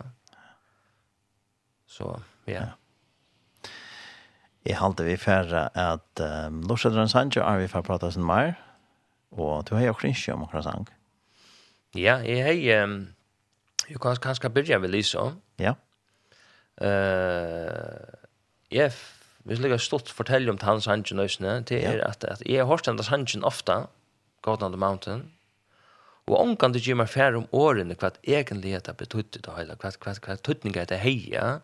Så ja. Jeg halte vi færre at um, Lorsedren Sancho er vi færre prate sin mer, og du har jo krinsje om akkurat sang. Ja, jeg har um, jo kanskje, kanskje begynne med vel så. Ja. Eh, jeg vil lika stort fortelle om hans hangen nøysene, det er at, at jeg har hørt hans hangen ofta, God on the Mountain, og omkan det gjør meg færre om årene hva egentlig det betydde det hele, hva, hva, hva er det heia,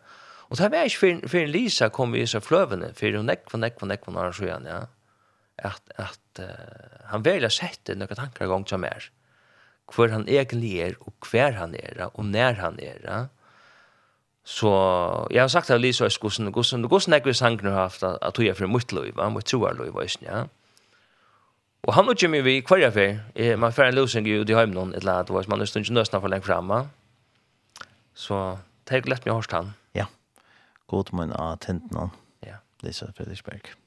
og det var ikke før Lisa kom i seg fløvene, for hun nekk, nekk, nekk, nekk, nekk, ja, at, at uh, han velja sette noen tankar gong som er, hvor han egentlig er, og hver han er, og nær han er, og Så jeg har sagt att Lisa är skosen och gossen och gossen är sang har haft at att tog jag för mitt liv, va, mitt tror liv visst, ja. Og han utgjør meg vi kvar för eh man för en losing ju det hem et eller annet, var man er stund ikke nästan för länge framma. Så det tag lätt mig hörst han. Ja. god munn av hänt någon. Ja. Lisa Fredriksberg.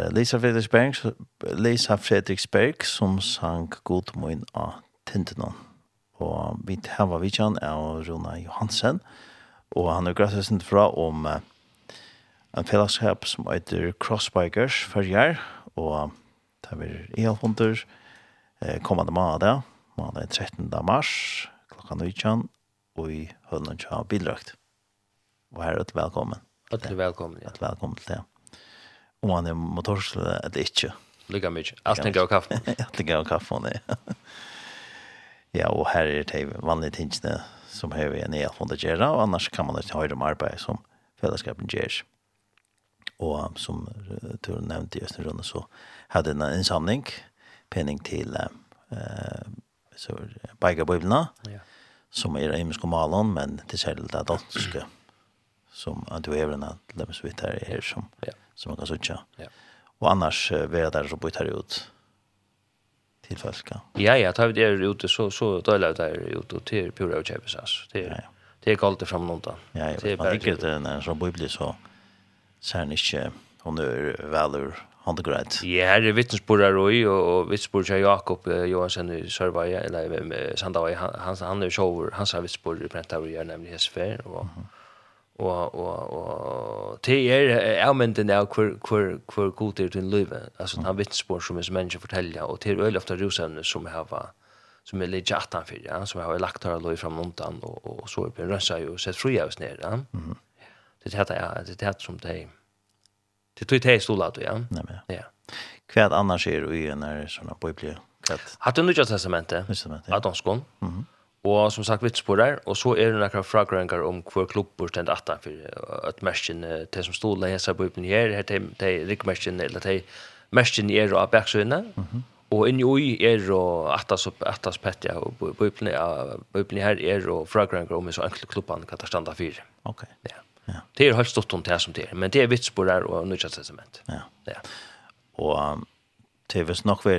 er Lisa Fredriksberg, Lisa Fredriksberg som sang God Moin av Tintinon. Og vi hava vidtjan av Rona Johansen, og han er gratis sint fra om uh, en fellesskap som heter Crossbikers for jer, og det er elhunder eh, kommande måned, måned 13. mars, klokka 19, og i hønnen til bildrakt. Og her er du velkommen. At du velkommen, ja. At velkommen til det om han er motorsle eller ikke. Lykke mye. Alt tenker av kaffe. Alt tenker av kaffen, ja. Ja, og her er det vanlige tingene som har vi en el om å gjøre, og annars kan man ikke høre om arbeid som fellesskapen gjør. Og som du nevnte i Østenrunde, så hadde en innsamling, penning til uh, så, Beigabøyblene, ja. som er i Meskå Malon, men til særlig det danske som antivävlarna lämnar så vitt här är som ja. som man kan söka. Ja. Och annars uh, det där så på här ut till falska. Ja ja, tar vi det ute så så då låter det ut och till pura och chefs alltså. Det är det är kallt fram någon Ja, ja det är bara vilket en sån bubbla så sen inte hon är väl ur handegrejt. Ja, här är vittnesbordar Roy och vittnesbord till Jakob Johansson i Sörvaja, eller Sandavai, han, han, han är shower han sa vittnesbörd i Brentavri, nämligen sfär och og og og te er elmenten av kvar kvar kvar god til live Altså han vitspor som er menneske fortelja og til øl ofta rosevne som hava som er litt jattan for, ja, som har lagt her lov fram undan, og, og så er det rønsa jo, sett fri av oss ned, ja. Mm Det er ja, det heter som det det tog det i stola, ja. Nei, men, ja. Hva annars er det i en her sånne bøyblige? Hatt du nødja testamentet? Testamentet, ja. Adonskon. Og som sagt, vitsporer, og så er det noen fragrøyngar om hver klubber stend atta for at mersken, det som stod leser på Bibelen her, her til rikmersken, eller til mersken er av baksøyene, og inni ui er og atas, attas petja, og Bibelen, Bibelen her er og fragrøyngar om så enkle klubban kan ta standa for. Ok. Ja. ja. Det er helt stått om det som det er, men det er vitsporer og nødvendig testament. Ja. ja. Og det hvis nok vi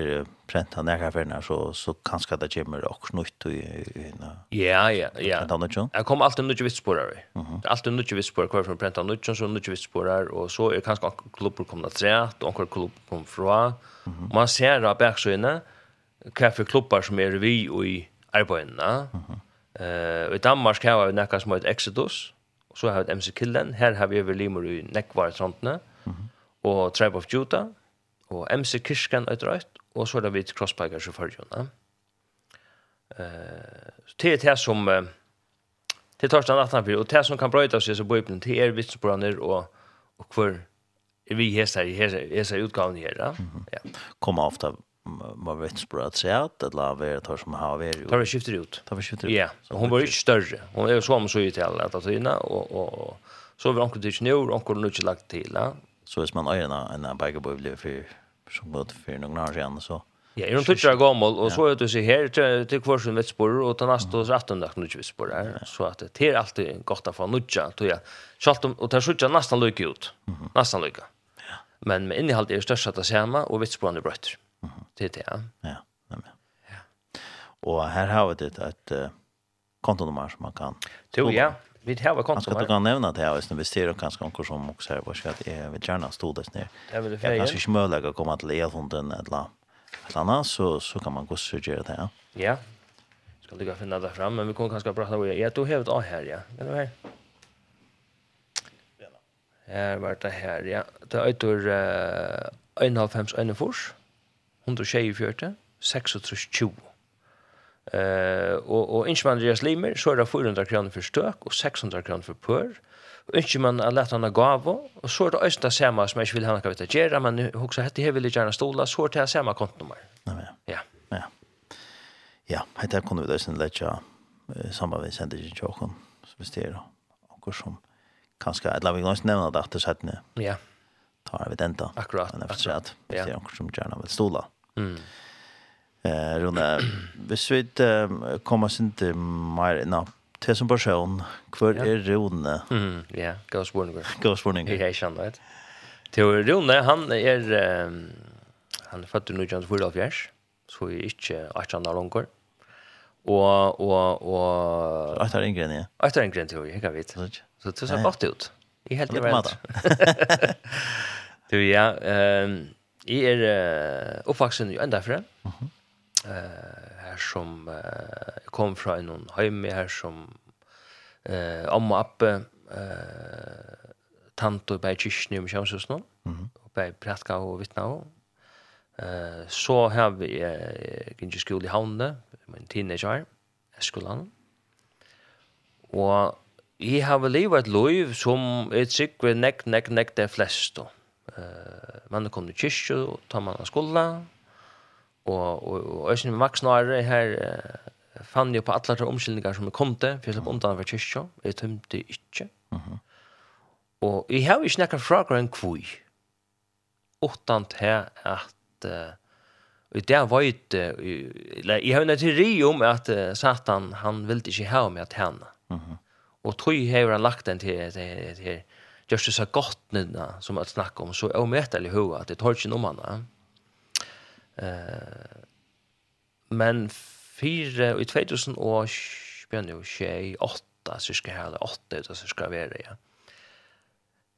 prenta nærkafferne, så, så kanske det kommer også nytt i henne. Ja, ja, ja. Prenta nytt Jeg kommer alltid nytt vitssporer. Mm -hmm. Alltid nytt vitssporer, hver fra prenta nytt, så nytt vitssporer, og så er kanskje anker klubber kommer til rett, anker klubber kommer fra. Mm -hmm. Man ser da baksøyene, hva for klubber som er vi og i arbeidene. Mm -hmm. uh, I Danmark har vi nekka som heter Exodus, og så har vi MC Killen. Her har vi over limer i Nekvar-trantene, mm -hmm. og Tribe of Judah, og MC Kirsken er drøyt, og så er det vidt crossbikers i førgjønne. Uh, det er det som, uh, det er torsdagen 18. og det som kan brøyta seg så bøypen, det er vitsbranner og, og hver vi hester i hester utgaven her. Ja. Mm -hmm. Kommer ofte man vet språk att säga att det la vara tar som har varit. Tar vi skifter ut. Tar vi skifter ut. Ja, hon var ju större. Hon är så om så ju till att syna och och så var hon till nu och hon nu inte lagt till. Så är man ena en bike boy blev för som gått för några år sedan så Ja, är de tuttar gammal och så är det så här till till kvarsen vet spår och ta nästa och 18 dag nu vet spår där så att det är alltid gott att få nudja tror jag. Schalt och tar sjutja nästan lycka ut. Nästan lycka. Ja. Men med innehåll är störst att samma och vet spår brött. brötter. Det är det. Ja. Ja. Ja. Och här har vi det att kontonummer som man kan. Jo, ja. Vi har väl konstigt. Jag kan nämna det här visst nu. Vi ser kanske någon som också här. Vad ska är vet gärna stod där ner. Jag kanske inte möjligt att komma till elhunden eller ett annat så, så kan man gå och sugera det här. Ja. Ska lycka finna det fram. Men vi kommer kanske prata om det. Jag tog helt av här, ja. Är du här? Här var det här, ja. Det är utor uh, 1,5 1,4 124 36 20 Eh och och inte man deras limer så er det 400 kr för stök och 600 kr för pör. Og inte man att lätta några gåvor och så er det östra samma som jag vill ha något vite göra men nu hette jag vil gjerne stola så till samma kontonummer. Ja. Ja. Ja. Ja, hade kunde vi då sen lägga samma vi sände ju chocken så vi är det och som kanske att vi någonsin nämna det att det satt nu. Ja. Tar vi den då. Akkurat. Akkurat. Ja. Det är också som gärna vill stola. Mm. Eh, Rune, hvis vi kommer oss inn til mer nå, til som person, hvor er Rune? Ja, gå spørninger. Gå spørninger. Jeg kjenner det. Til Rune, han er, han er født i 1944, så vi er ikke 18 år langer. Og, og, og... Etter en gren, ja. Etter en gren, tror jeg, jeg vet. Så det ser godt ut. Jeg er helt rett. Du, ja, jeg er uh, oppvaksen i enda fra. Mhm eh här som eh, kom från en hem här som eh amma appe eh tanto på kyrkan i Sjönsson. Mhm. Och på prästka och vittna och eh så har vi eh, kanske skola i Havne, min teenager, skolan. Och jeg har vel livet et liv som er sikkert nekk, nekk, nekk det fleste. Uh, man er kommet i kyrkje, og tar man av skolen, og og og øsn Max Nare her uh, fann jo på alle de omskyldningar som kom til, for jeg slapp undan for kyrkja, jeg tømte ikke. Mm. Og jeg har ikke nekka fragra enn kvui, utan til at uh, Og det var jo eller jeg har en teori om at uh, Satan, han ville ikke ha med at henne. Mm -hmm. Og tog har han lagt den til, til, til, til, til, så til, til, som til, til, om så til, til, til, til, til, til, til, til, til, til, Eh men fyra i 2000 år spänn ju tjej åtta så ska här åtta ut så ska vara ja.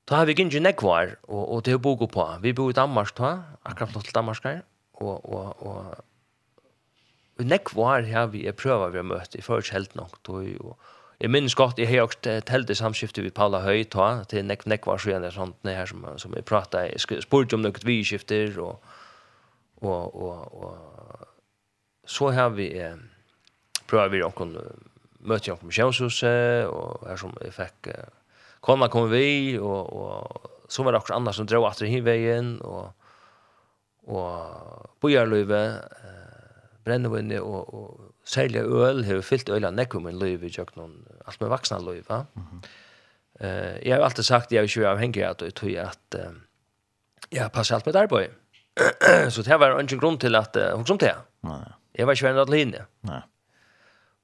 Då har vi ingen nekvar och och det bor på. Vi bor i Danmark då, akkurat flott till Danmark här och och och Og nekvar her vi er prøver vi har møtt i først helt nok. Og jeg minns godt, jeg har også telt i samskiftet vi Paula Høy, ta, til nek nekvar så gjerne sånt, det her som, som jeg pratet, jeg spurte om noe vi skifter, og, og, og, og så har vi eh, prøver vi noen møte i noen misjonshuset, og her som jeg fikk eh, kona kom vi, og, og så var det akkurat andre som drar etter hinveien, og, og bojarløyve, eh, brennevinne, og, og særlig øl, har vi fyllt øl av nekkum en løyve, og noen, alt med vaksna løyve. Mm -hmm. eh, jeg har alltid sagt, jeg er ikke avhengig av det, jeg tror at eh, jeg passer alt med arbeid. Mm så det var ingen grunn til att uh, hon som det. Nej. Jeg var ju ändå linje. Nej.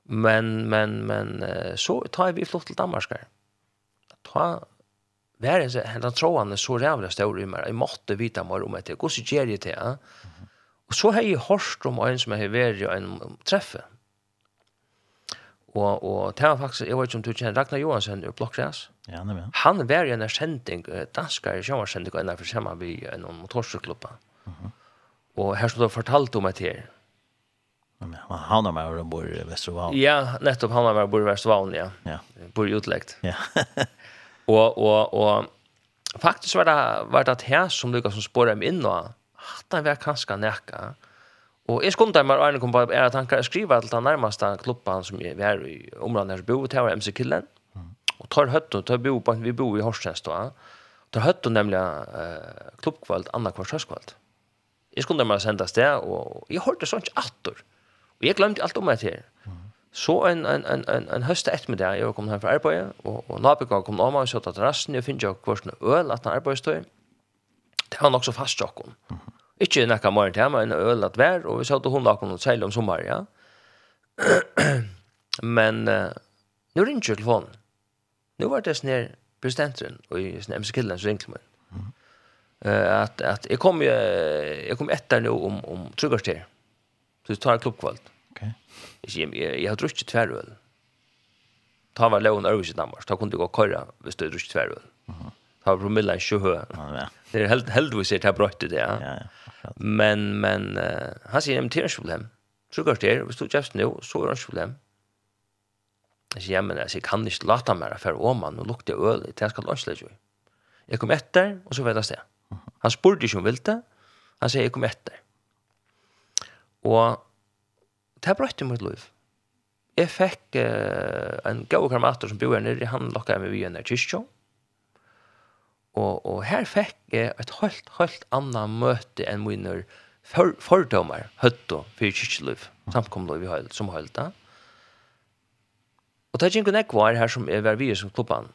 Men men men så tar vi flott til Danmark. Ta vær en sånn, han tror han så rævlig stor i meg. Jeg måtte vita mer om det. gjør jeg det ut? Och så har jag hört om en som har varit en träffe. Og, og det var faktisk, jeg vet ikke om du kjenner Ragnar Johansen i Blokkreas. Ja, han men. Han var i en erkjending, danskar i sjøvarskjending, og en av for sammen vi en motorcyklubba. Og her du det fortalt om et her. Men han har mer bor i Vestervavn. Ja, nettopp han har mer bor i Vestervavn, ja. ja. Bor i utlegt. Ja. og, og, og faktisk var det, var det her som Lukas som spåret meg inn, og at han var kanskje nekka. Og jeg skulle meg, og Arne kom på er at han kan skrive til den nærmeste klubben som vi var i området her bo, det var MC Killen. Mm. Og tar høtten, tar bo på, vi bor i Horsens da. Tar høtten nemlig uh, klubbkvalt, annakvart høstkvalt. Jeg skulle meg sende sted, og jeg hørte sånt atter. Og jeg glemte alt om meg til. Så en, en, en, en, en høste ettermiddag, jeg var kommet hjem fra arbeidet, og, og Nabika kom om meg og satt til terrassen, jeg finner jo hvordan øl at han arbeidsstøy. Det var nok så fast jokken. Ikke nekka morgen til meg, en øl at vær, og vi sa til hun lakken og seil om sommer, ja. Men uh, nu ringte telefonen. Nå var det sånn her presidenten, og i sånn MC Kilden, så ringte meg. Mm eh att att kom jo eg kom etter nå om om tryggarster. Så tar jag klubbkvalt. Okej. Okay. Eg jag, har druckit tväröl. Ta var lån över i Danmark. Ta kunde gå köra hvis du druckit tväröl. Mhm. Ta promilla i sjö. Ja. Det er helt helt vi ser det här det. Ja. ja, ja men men uh, han säger det är ett problem. Tryggarster, hvis du just nå så er det ett problem. Jeg sier, ja, men jeg kan ikke lata meg for å man, nå lukter øl, det skal lønnslegge. Jeg kom etter, og så vet jeg sted. Han spurte ikke om vilte. Han sier, jeg kom etter. Og det er brøtt i mitt liv. Jeg fikk uh, en gav karmater som bor her nere, han lokket meg via nere kyrkjø. Og, og her fikk jeg et helt, helt annet møte enn mine for, fordommer, høtto, for kyrkjeliv, samkomliv i høyld, som høyld da. Og det er ikke en var her som er ved vi som klubban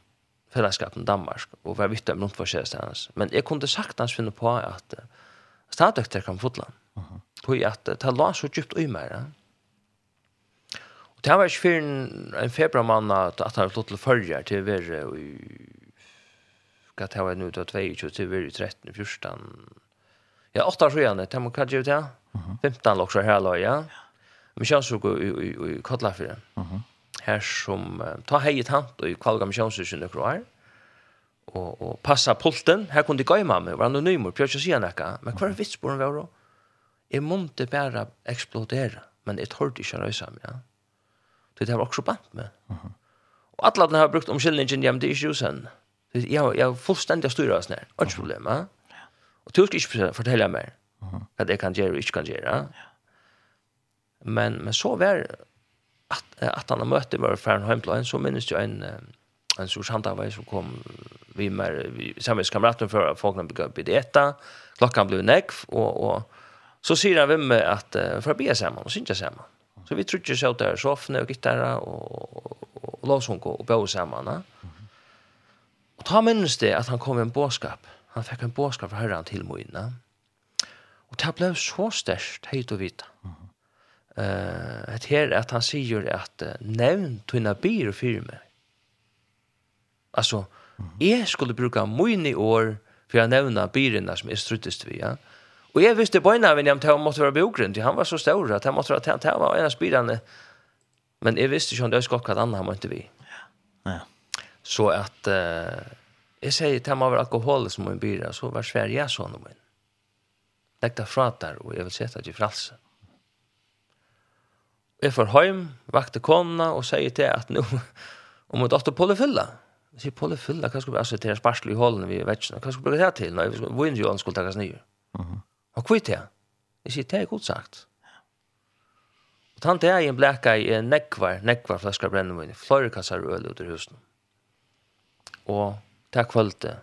fellesskapen i Danmark og være vitt om noen forskjellige hans. Men jeg kunne sagt hans finne på at uh, stadøkter kan fotla. Uh -huh. Tog at uh, det la så djupt i meg. Ja. Og det var ikke før en, en februarmann at han flott til førre til å være i hva det var nå, det var 22 til å være i 13, 14. Ja, 8 år siden, det var hva det var 15 lokser her, ja. Men kjønnsrug i Kotlafire. Mhm her som uh, ta hei tant og i kvalga misjonshusen og kroar, og, og passa pulten, her kunne de gøy mamma, var anonymor, prøv ikke å si han ekka, men hver vits på den var da? Jeg måtte bare eksplodere, men jeg tørte ikke å røysa meg, ja. Det var også bant med. Og alle hadde har brukt omkyldningen, hjem til det er ikke jusen. Jeg har fullstendig styrer oss nær, ikke problem, ja. Og du skal ikke fortelle meg uh -huh. at jeg kan gjøre og ikke kan gjøre, ja. Men, men så var at, at han har møtt i var færen heimtlein, så minnes jeg en, en stor sandavei som kom vi med, vi, sammen med kameraten for at folkene begynte å bli eta, klokkan ble nekv, og, og så sier han vem att at uh, for å bli sammen, og synge sammen. Så vi trodde så der soffene og gitarra og, og, og, og lovsunk og bøy sammen. Mm. Og ta minnes det at han kom med en båskap. Han fikk en båskap fra herren til møyene. Og det ble så størst, heit og vita. Mm -hmm eh att här att han säger att nämn tunna byr för mig. Alltså jag skulle bruka mycket år för att nämna byrna som är struttest vi ja. Och jag visste på innan vem jag måste vara bjogrund, Han var så stor att han måste være att han var en av spirarna. Men jag visste ju inte det skulle kalla annan han var vi. Ja. Så att eh jeg säger att han var alkohol som en byra så var Sverige så någon. Lägg det fra der, og jeg vil sette deg i fralsen. Jeg får hjem, vakte kona og sier til at nå, om hun datter Polly Fylla. Jeg sier Polly Fylla, hva skulle vi, altså til sparsel i hålen vi vet ikke, hva skulle vi bruke det til? Nei, vi skulle, vinn jo han skulle takkes nye. Og hva er det? Jeg sier, det er godt sagt. Og tann til en blekka i en nekvar, nekvar flaskar brennevin, flere kassar øl ut i husen. Og takk kvölde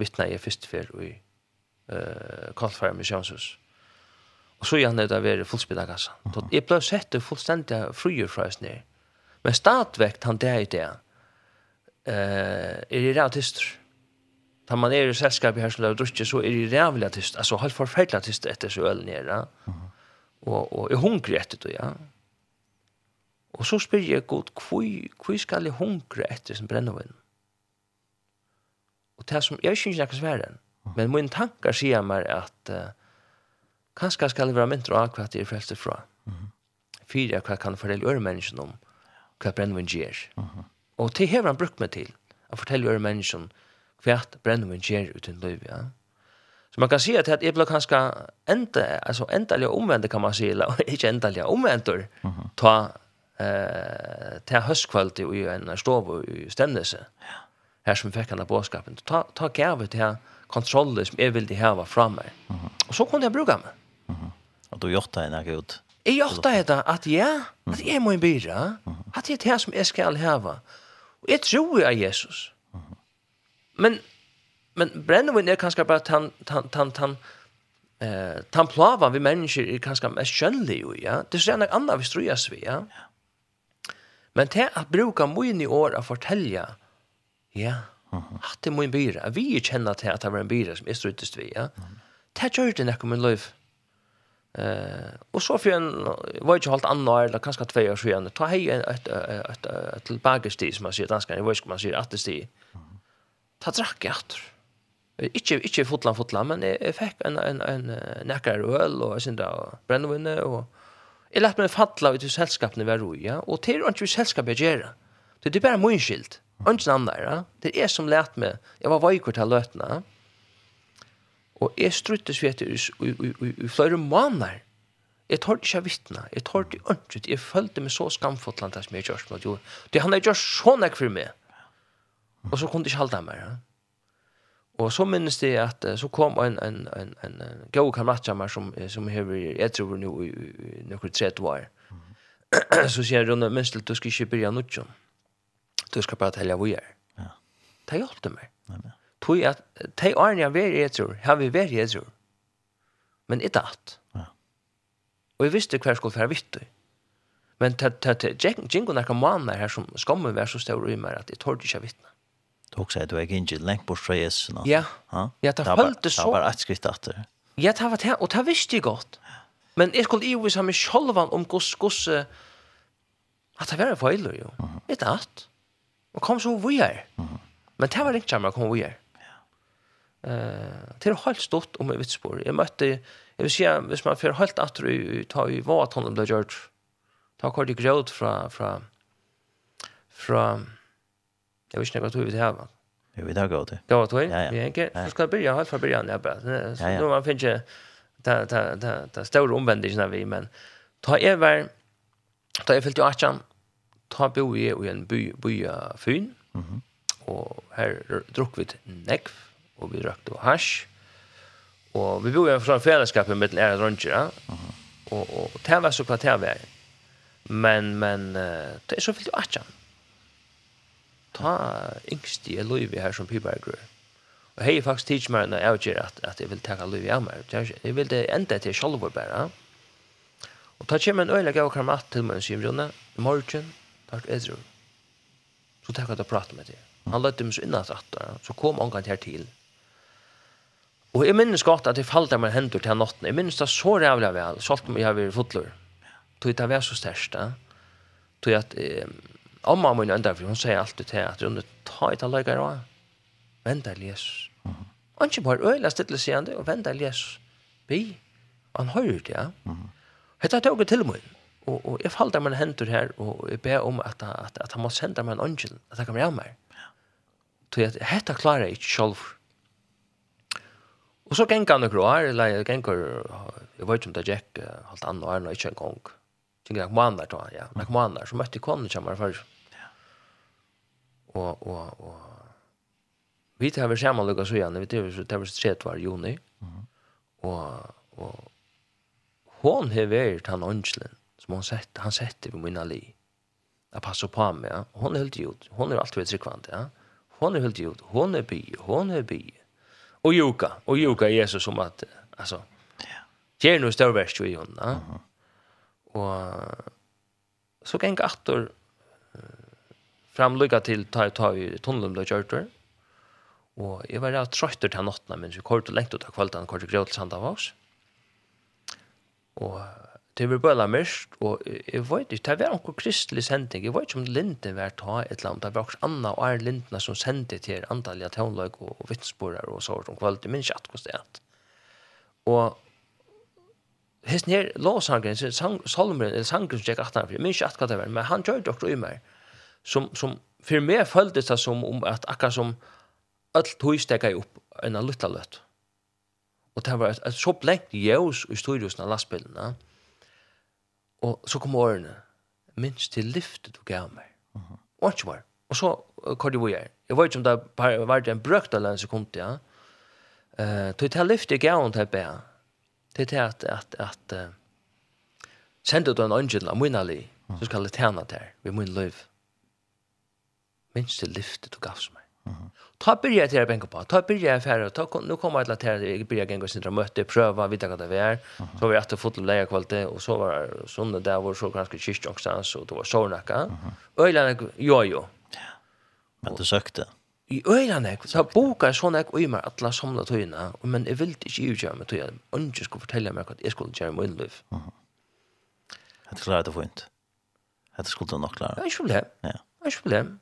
vittna jeg først fyr i uh, Kolfar Missionshus. Og så gjerne det å være fullspidakassa. Mm -hmm. Jeg ble sett det fullstendig fryer fra oss ned. Men stadvekt han det i det. Uh, er i reatister. Da man er i selskap i som og drutje, så er i rævlig atist. Altså, helt forferdelig artist etter så øl nere. Mm -hmm. Og, og er hungrig etter det, ja. Og så spyr jeg god, hvor skal jeg hungre etter som brennevinn? Og det som, jeg synes ikke jeg kan men min tankar sier meg at uh, Kanskje skal det være mindre av hva det er frelst fra. Mm -hmm. Fyre hva kan fortelle øre menneskene om hva brennvinn gjør. Mm -hmm. Og til har han brukt meg til å fortelle øre menneskene hva brennvinn gjør uten liv. Ja? Så man kan si at jeg ble kanskje enda, altså endelig omvendt kan man si, eller ikke endelig omvendt, mm -hmm. ta eh ta høstkvalt i en stov i stemnelse. Ja. Her som fikk han av båtskapen. Ta ta gave til kontrollen som jeg ville hava fra meg. Mm. Og så kunne jeg bruka meg. Og du gjort det enn ut? Jeg gjort det enn at ja, at jeg må en at det er det som jeg skal hava. Og jeg tror jeg er Jesus. Men, men brennevinn er kanskje bare tan, tan, tan, tan, eh, tan plava vi mennesker er kanskje mest skjønnlig jo, ja. Det er sånn annet vi strujas vi, ja. Men det at bruka min i år å fortelle, ja, at det må en byra, vi kjenner til at det var en byra som er struttes vi, ja. Det gjør det nekko min liv Mm Eh, och så för en var ju helt annorlunda eller kanske två år sedan. Ta hej ett ett ett tillbakestig som man säger danska, det var ju man säger att det sti. Ta drack efter. Inte inte fotlan fotlan men jag fick en en en näckar öl och sen där brännvin och Jeg lät meg fatla ut i sällskapet när vi ja til till ikke inte sällskap jag gör. Det er bare min skilt. ikke annen annan där. Det jeg som lät meg. Jeg var vajkort här lötna. Mm Og jeg struttes vi etter i, i, i, i flere måneder. Jeg tårte ikke vittne. Jeg tårte ikke ønsket. Jeg følte meg så skamfotland som jeg gjørs mot jo. Det han har gjort så jeg for meg. Og så kunne jeg ikke holde meg. Ja. Og så minnes det at så kom en, en, en, en, en god kamerat som, som hever, jeg tror nå i, i noen tre år. så sier han, minst til, du skal ikke begynne noe. Du skal bare telle hvor jeg er. Ja. Det hjelpte meg. Nei, nei tog at de årene jeg var i etter, har vi vært i etter. Men ikke alt. Ja. Og jeg visste hva jeg skulle være vitt. Men Jingo narkomaner her som skammer være så stor i meg at jeg torde ikke vittne. Du også at du er ikke lengt bort fra Jesus. nå. Ja, ja det følte så. Det var bare et skritt etter. Ja, det var det, og det visste jeg godt. Men jeg skulle jo vise meg selv om hvordan at det var en feil, jo. Ikke alt. Og kom så vi er. Men det var ikke kjemmer å komme vi er. Eh, det er helt stort om Vitsborg. Jeg møtte, jeg vil si, hvis man får helt atter i, ta i hva at han ble gjort, ta kort i gråd fra, fra, fra, jeg vet ikke hva tog vi til her, Jo, vi tar gråd til. Gråd til, ja, ja. Vi så ska jag börja helt från början ja, bara. Så nå man finns ju ta, ta, ta, ta større omvendelsen av vi, men ta jeg var, ta jeg fyllt ju 18, ta bo i en by, by fyn. Mhm. og her drukk vi til Nekv, og vi røkte og hash. Og vi bor i en sånn fellesskap med den ære dronjer, ja. Og, og, og det var så hva det var. Men, men, det er så fyllt jo atjan. Ta yngst i Løyvi her som pibergrøy. Og hei faktisk tids meg når jeg gjør at, at jeg vil takka Løyvi av meg. Jeg vil det enda til sjolvor bare, ja. Og ta kjem en øyla gav kramat til meg, sier Rune, i morgen, tar du edru. Så takk at å prate med det. Han løyte meg så innat at, så kom omgang her til. Mm Og jeg minnes godt at jeg falt av meg hendur til natten. Jeg minnes det så rævlig vel, selv om jeg har vært fotler. Tog det var så størst. da. Tog at eh, amma min enda, for hun sier alltid til at rundt ta et av løyga råd. Venda til Jesus. Han ikke bare øyla stille seg og venda til Jesus. Bi. Han hører det, ja. Hette tog jeg til meg. Og, og jeg falt av meg hendur her, og jeg ber om at, at, at han må sende meg en angel, at han kommer av meg. Tog at hette klarer jeg ikke selv. Og så gikk han noen år, eller jeg gikk, jeg vet ikke om det gikk alt annet år, ikke en gang. Tenker jeg måneder, tror jeg, ja. Noen måneder, så møtte jeg kånen kommer først. Og, og, og, vi tar vel sammen lukket så igjen, vi tar vel tredje var juni. Og, og, hon har vært han ønsken, som han sett, han sett på min alli. Jeg passer på meg, ja. Hon er helt gjort, hon er alltid ved ja. Hon er helt gjort, hon er by, hon er by. Hon er by og joka og joka Jesus som at, altså, gjør noe større verst värst hon va Og så gäng åter framlycka til ta ta i tunnelen ble kjørt der. Og jeg var rätt trött till natten men så kort og lengt ut av kvällen kort til gråt av oss. Og det var bare mest, og jeg vet ikke, det var noen kristelig sending, jeg vet ikke om Linden var ta et eller annet, det var også Anna og er Lindene som sendte til antallet tøvnløg og, og vittsporer og sånt om kvalitet, men ikke at hva stedet. Og hesten her, låsangren, sang, salmeren, eller sangren som gikk at han, jeg minns ikke at hva det var, men han gjør det også i meg, som, som for meg føltes det som om at akkurat som alt tog steget opp en av lytteløtt. Og det var et, et så blengt jævs i studiosene av lastbilene, ja Og så kom årene. Minst til lyftet du gav meg. Uh -huh. Og ikke mer. Og så kom det hvor jeg. Jeg vet ikke om det var en brøkt eller en sekund, ja. Uh, til det lyftet jeg gav henne til jeg Til det at, at, at uh, sendte du en angel av min ali, så skal jeg tjene til her, ved min liv. Minst til lyftet du gav meg. Ta byrja til å bänka på. Ta byrja til å Ta nu kommer jeg jag till att börja gänga sina möte, pröva vita hva det är. Så var vi åter fotla lägga kvalitet og så var det såna där var så ganska kyrk också så det var så näka. Öland jo jo. Men du sökte. I øyland, jag så boka jeg sånn jeg, og mig alla alle tøyna, tøyene, men jeg ville ikke ju meg tøyene, tøyna. Onge skulle fortelle meg att jeg skulle göra min liv. Det klarar det fint. Det skulle nog klara. Ja, inte problem. Ja. Det er ikke problem.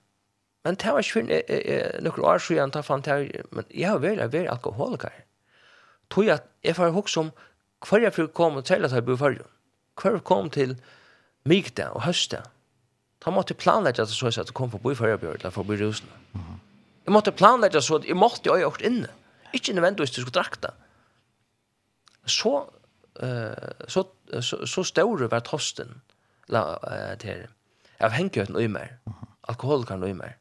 Men det var ikke for noen år siden, da fant her, men jeg har vært, vært alkoholiker. Tog at jeg får hos om hver jeg fikk komme til at jeg ble forrige, hver jeg kom til mykta og høsta, da måtte jeg planlegge at jeg så at jeg kom for å bo på byførerbjørn, eller for å bo i rusene. Jeg måtte planlegge så at jeg måtte jo gjort inne, ikke nødvendigvis til skulle drakta. Så, uh, så, så, så større var tosten, la, uh, til, avhengigheten og i meg, alkoholikeren og i meg.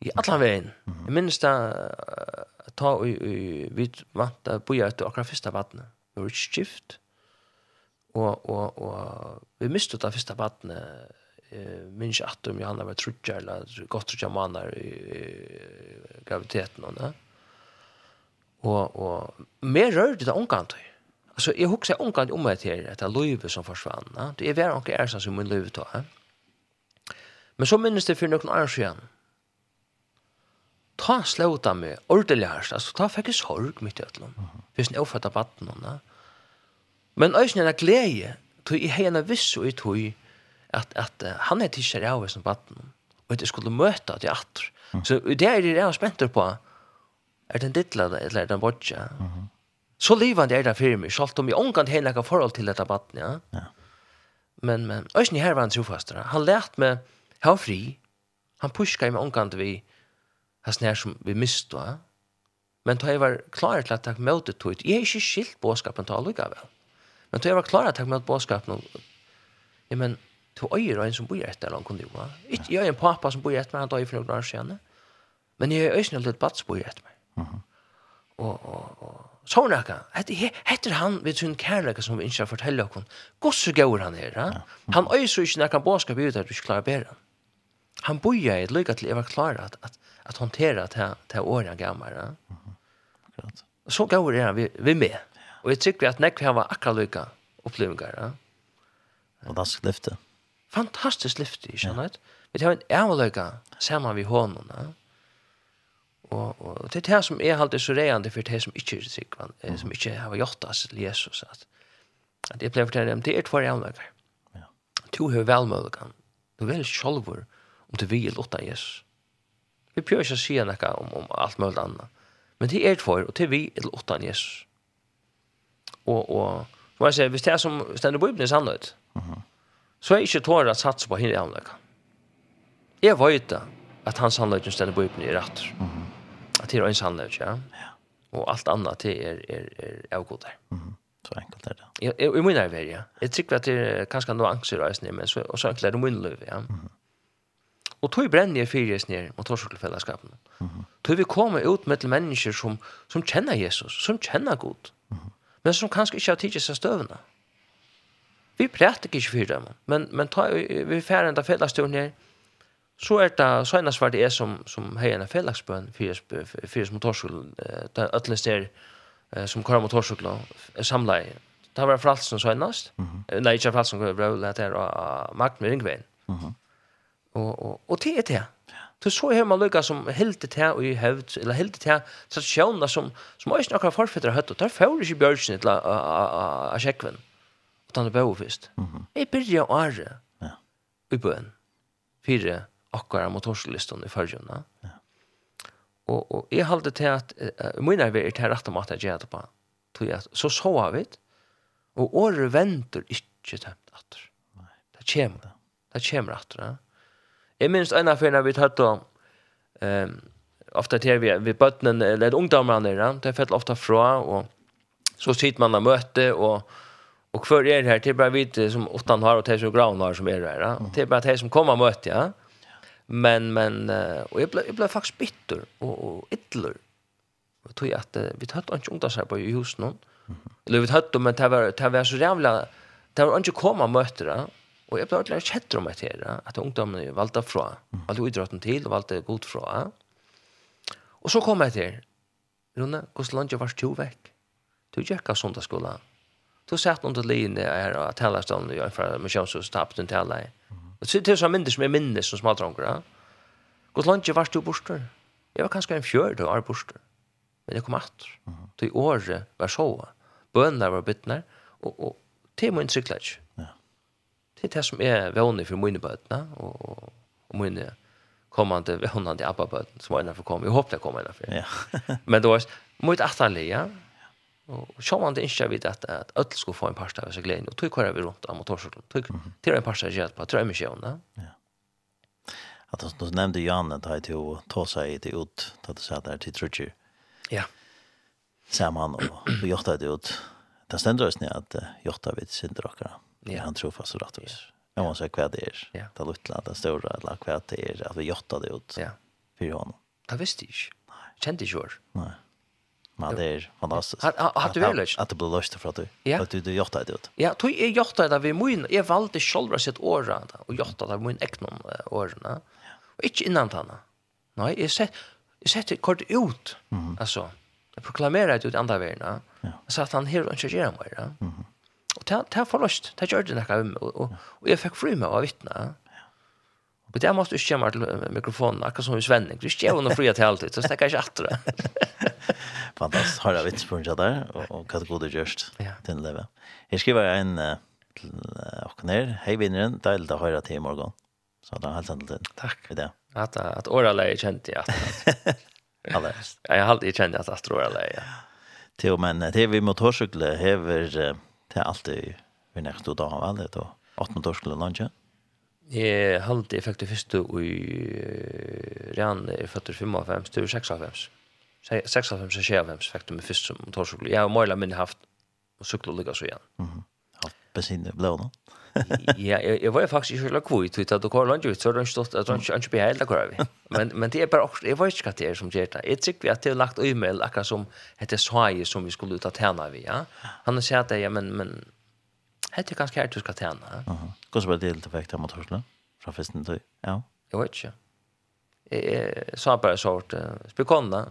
i alla vägen. Mm. Jag minns det ta i i vi vant att boja ut akkurat första vattnet. Det var ett skift. Och och och vi miste det första vattnet eh minns att om Johanna var trutja eller gott trutja manar i i graviditeten och det. Och och mer rörde det omkant. Alltså jag huxar omkant om det här att det löve som försvann. Det är väl onkel Ersan som min löve då. Men så minns det för någon år sedan ta slåta med ordentlig herst, altså ta fikk jeg sorg mitt i ætlom, hvis jeg oppfattet baden henne. Men øyne er glede, tog i henne viss og i tog at, at han er tisjer av som baden, og at jeg skulle møte at jeg atter. Så det er det jeg er spent på, er den dittla eller er den bodja. Så livande er det for meg, selv om jeg omgant henne ikke forhold til dette baden, ja. ja. Men, men, øyne her var han trofastere. Han lært meg, ha fri, han puska i meg omgant vi, hans nær som vi mistå. Men da jeg var klar til at jeg møte tog, jeg er ikke skilt båskapen til alle gav. Men da jeg var klar til at jeg møte båskapen, ja, men, to øyer en som bor etter eller kunne jo. Ikke jeg er en pappa som bor etter meg, han døy for noen år siden. Men jeg er øyne litt bats bor etter meg. Uh og, Og, og, og, det ikke. heter han ved sin kærleika som vi ikke har fortellet oss, gosser gaur han her, ha? han øyser ikke når han båskap ut at du ikke klarer bedre. Han bor i et lykke til jeg var klar at, at at håndtere til, til det åren gamla. Mm -hmm. Akkurat. Så går det vi vi med. Og jeg tykker at att han var akkurat lykke opplevelser. Ja? Og da skal lyfte. Fantastisk lyfta, jag känner. Vi tar en ärliga sammen vi hånden. Ja? Og, og det er det som er alltid så reande for det som ikke er sig kvar, mm. som ikke har gjort det til Jesus At, att det blev fortelle dem det er tvær ärliga. Ja. To har väl. Du vill själv om du vil låta Jesus. Vi prøver ikke å si noe om, om alt mulig annet. Men det er for, og det er vi er åttan Jesus. Og, og, som jeg sier, hvis det er som stender på Ibn i sannhet, uh -huh. så er jeg ikke tåret at satse på henne i anleggen. Jeg vet det, at hans sannhet stender på Ibn i rett. Uh -huh. At det er en sannhet, ja. ja. Og alt annet, det er, er, er avgod der. Uh -huh. Så enkelt er det. Jeg, jeg, jeg mener det, ja. Jeg tykker at det er kanskje noe angst i reisen, men så, så enkelt er det min liv, ja. Uh -huh. Og tog brenner jeg fyrir jes mot motorcykelfellesskapen. Mm -hmm. Tog vi kommer ut med til mennesker som, som kjenner Jesus, som kjenner Gud, mm -hmm. men som kanskje ikke har tidsi seg støvende. Vi prætik ikke fyrir dem, men, men ta, vi færre enda fellesstøvende her, så er det søgnast var det er som, som hei en fellesbøn fyrir mot motorcykel, det ødlens der som kører motorcykel er samleie. Det var fralsen søgnast, mm -hmm. nei, ikke fralsen, det var det her, Magne Ringvein. Mm -hmm. Og, og, og det er det. Så så har man lykka som helt til og i hevd, eller helt til så sjøvna som, som også noen forfettere høtt, og der får ikke bjørsen til å sjekkven. Og den er bøy først. Jeg byrja å ære i bøen. Fire akkurat motorslisten i fargjønne. Ja. Og, og jeg halte til at uh, min er vært til rett og mat jeg gjør det på. Så så har vi det, og året venter ikke til det. Det kommer. Det kommer etter det. Jeg minns en av vi tatt og um, ofta til vi, vi bøttene, eller ungdommerne, ja? det fell ofta fra, og så sitter man og møte, og, og hver er det her, det er bare vi som åttan har, og det er som graven har som er her, ja? det er bare det som kommer og ja. Men, men, og jeg ble, jeg ble faktisk bitter, og, og ytler, og tog at vi tatt ikke ungdomsarbeid i husen, eller vi tatt, men det var, det var så jævla, det var ikke koma møte, det. Og jeg ble ordentlig kjett om etter her, at ungdommen valgte fra, valgte idrotten til, og valgte god fra. Og så kom jeg til, Rune, hvordan landet var to vekk? Du gikk av sondagsskolen. Du satt under linje her, og talerstånden, og jeg fra misjonshus, tapt en taler. Og det er så mindre som jeg minnes som smaltronger. Hvordan landet var du borster? Jeg var kanskje en fjør til å og borster. Men jeg kom atter. Til året var så. Bønene var byttene, og, og til min trygglet ikke det er det som er vågne for mine bøtene, og, og mine kommande vågnande abbabøtene som var innenfor kom. Jeg håper det kommer innenfor. Ja. Men det var mot atterlige, ja. Og så man det ikke vidt at, at ødel skulle få en parst av seg gleden, og tog kører vi rundt av motorsyklen. Tog mm -hmm. til en parstad gjør på, tror jeg mye. Ja. At du, du nämnde Janne, att jeg til ta sig det ut, att du sa där till Trudger. Ja. Samman och vi gjorde det ut. Det stender oss ned at uh, gjør det vidt sin drakkere. Ja. Han tror fast rätt vis. Jag måste säga vad det är. Ja. Det lilla, det stora, eller vad det är. Att vi jottar det ut. Ja. För honom. Det visste jag inte. Nej. Kände inte jag. Nej. Men det är fantastiskt. Har har du väl Att det blir löst för att du, ja. att du, du jottar det ut. Ja, tog är jottar det vid min. Jag valde själv att sätta åren och jottar det vid min äkna åren. Ja. Och inte innan tanna. Nej, jag sett, jag sett kort ut. Mm. Alltså, jag proklamerade ut andra världen. Ja. Så att han helt inte gör mer. Mm. Og det er forløst, det er det ordentlig av meg. og, og jeg fikk fri med å vittne. Og det måtte du ikke komme til mikrofonen, akkurat som i Svenning. Du skjer noe fria til alltid, så stekker jeg ikke etter det. Fantastisk, har jeg vitt spørsmål der, og og hva det gode gjørst til å leve. Jeg skriver en til åkken her. Hei vinneren, deilig å høre til i morgen. Så da har jeg helt til. Takk. I det. At, at årene jeg kjente jeg. Allerest. Jeg har alltid kjent at jeg tror jeg. Ja. Til og men, til vi motorsykler hever... Uh, det er alltid vi nekst og da har vel det er 18 år skulle lande. Jeg halte jeg fikk det første i Rian er født 55, det er 56. 56 og 56 fikk det med første som torsdag. Jeg har målet min haft og syklet og lykket så igjen. Mm -hmm. Alt bensin i blå nå? ja, jeg, jeg var faktisk ikke lika kvitt ut at du då langt ut, så har du ikke stått at att han inte blir helt vi. Men men det er bare også, jeg vet ikke hva det er som gjør det. Jeg tycker vi at det er lagt e-mail akkurat som heter Svaje som vi skulle ut av tjäna vi. Ja? Han har sagt det, ja, men, men det er ganske her du skal tjäna. Ja? Uh -huh. Går så bara det lite vägt hemma torsdag från festen til, Ja. Jeg vet ikke. Jeg, jeg sa bare så att spekonna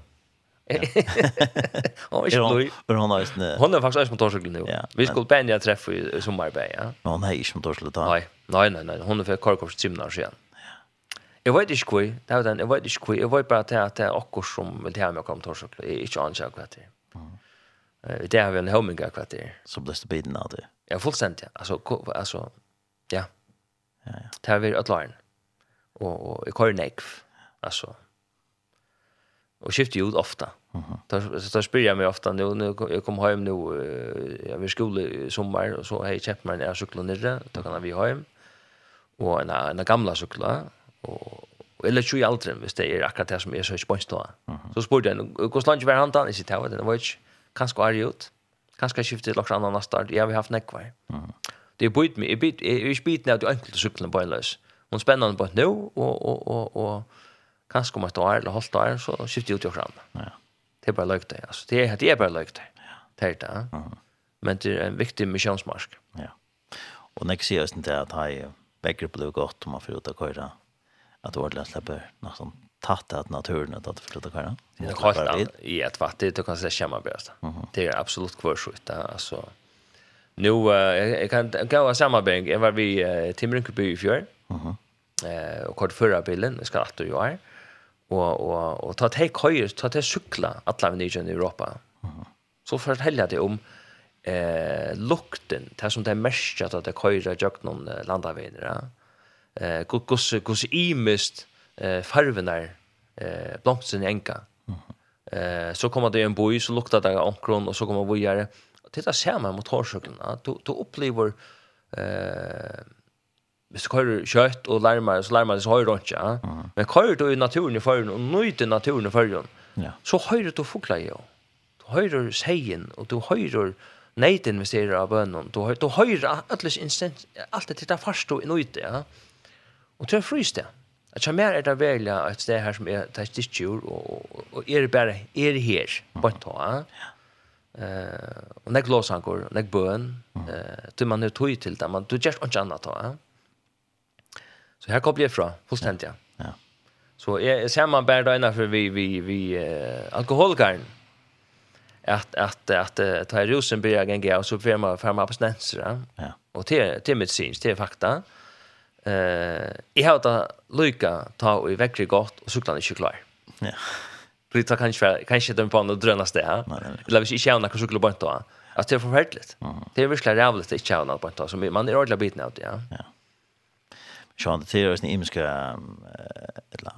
Hon är ju men hon är snä. Hon är faktiskt på torskul nu. Vi skulle bända träffa i sommarbä, ja. Men hon har ju på torskul då. Nej, nej, nej, nej. Hon är för korkors trimnar sen. Jag vet inte kvar. Det var den jag vet inte kvar. Jag vet bara att det är också som vill ta mig kom torskul. Jag är inte ansjak vad det. Eh det har vi en hominga kvar det. Så blir det bidna det. Ja, fullständigt. Alltså alltså ja. Ja, ja. Det har vi att lära. Och och i Kornek. Alltså och skiftar ut ofta. Där så där spelar jag mig ofta nu nu jag kom hem nu jag vill skola i sommar och så hej köpt mig en cykel ner då kan vi hem. Och en en gamla cykel och Och eller tjui aldrin, hvis det er akkurat det som är så ikke bønst da. Så spurte jeg, hvordan slags var han da? Jeg sier, det var ikke, kanskje er ut, kanskje jeg skiftet lakse annan neste dag, jeg har haft nekvar. Det er bøyt meg, jeg er ikke bøyt meg at du enkelt på en løs. Hun spenner på nå, og, og, og, og kanskje om et år eller halvt år, så skifter jeg ut i åkran. Ja. Det er bare løykt det, altså. Det er, det er bare løykt det. Ja. Det er det, ja. Men det er en viktig misjonsmarsk. Ja. Og nek sier også til at jeg vekker på det godt om man får ut av køyre, at du ordentlig slipper nesten tatt at naturen at du får ut av køyre. Det er helt annet i et vatt, det kan se kjemme best. Det er absolutt kvørsvitt, altså. Nå, jeg kan gå av samarbeid, jeg var vi til Mrynkeby i fjør, og kort førre bilen, jeg skal alltid jo her, og og og ta tei køyr, ta tei sykla alla við í Europa. Mhm. Så Så fortelja det om eh lukten, det som det er mest at det køyra jøgnum landavenar. Eh kus kus imist eh farvenar eh blomsten enka. Mhm. Eh så kommer det en boy så luktar det onkron og så kommer vi göra. Det ser man mot hårsjukken. Du du upplever eh hvis du kører kjøtt og larmer, så larmer det så høyre ikke. Ja? Mm. Men kører du i naturen i førjen, og nøyde naturen i førjen, ja. så høyre du fukler jo. Du høyre seien, og du høyre neiden hvis det av bønnen. Du, du høyre alles instant, alt det der fast og nøyde. Ja? Og til å frys det. At jeg mer er det velja et sted her som er det stikkjord, og, og, og er det bare, er det her, bare ta. Ja? Eh, og nek låsanker, nek bøn, uh, du man er tog til det, men du gjør ikke annet ta. Ja? Så här kopplar jag ifrån, fullständigt ja. ja. Så jag ser man bara då innanför vi, vi, vi äh, alkoholgarn. Att, att, att, att ta i rosen börjar gänga och så får man fram abstinenser. Ja. ja. det till, till det till fakta. Uh, jag har att lycka ta och i väckre gott och cyklan är inte klar. Ja. Du tar kanske kanske den på något drönas det här. Eller vi inte har kanske skulle bara ta. Alltså det är förfärligt. Det är verkligen jävligt att inte ha något på ta som man är ordentligt biten av det. Ja. ja. Sean det är ju imiska eller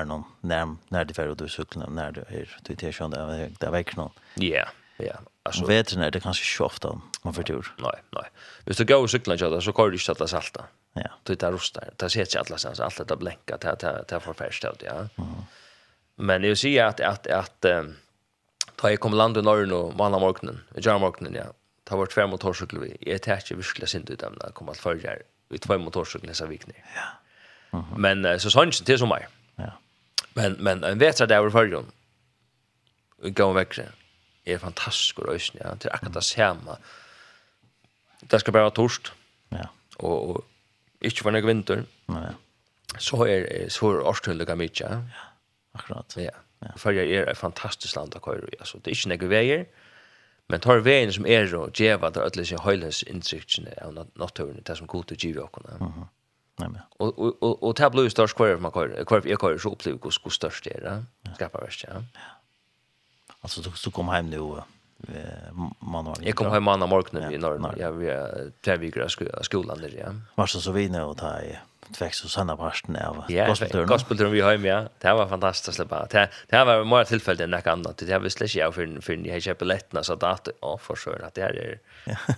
är någon när när det för du cyklar när du är du det Sean det där veck någon. Ja. Ja. Alltså vet när det kanske sjoft om man för tur. Nej, nej. Hvis du går och cyklar så så kör du inte att salta. Ja. Det där rostar. Det ser inte alla sens allt det blänka till till till för färskt ut, ja. Mm. Men jag ser att att att ta jag kommer landa i norr nu måndag morgonen. Jag morgonen, ja. Ta vart fem motorcyklar vi. Jag tar inte virkelig synd ut dem komma kommer att följa vi två motorcyklar så vikne. Ja. Mm -hmm. Men uh, så sånt till sommar. Ja. Men men en vetra där för jön. Vi går väck. Är fantastisk och ösn ja till akta samma. Det ska bara torst. Ja. Och och inte för några vinter. Nej. Så är så är Australien mycket. Ja. Akkurat. Ja. Ja. För jag är ett fantastiskt land att köra i. Alltså, det är inte några vägar. Men tar vägen som är og geva att alla sig höjlas insikterna av naturen det som god til ge och kunna. Mhm. Nej men. Och och och, och blir är störst kvar man kör. Kvar jag kör så upplever hur hur störst det är. Skapar värst ja. Alltså du, så kom hem nu man var. Jag kom hem måndag morgon i norr. Jag vi tre veckor skolan där ja. Var så så vi nu och ta i tvekst så sanna parsten av ja, gospelturen. Gospelturen vi har ja. Det var fantastiskt bara. Det det var många tillfällen när kan något. Det här visste jag för för ni har köpt biljetterna så att ja för så att det här är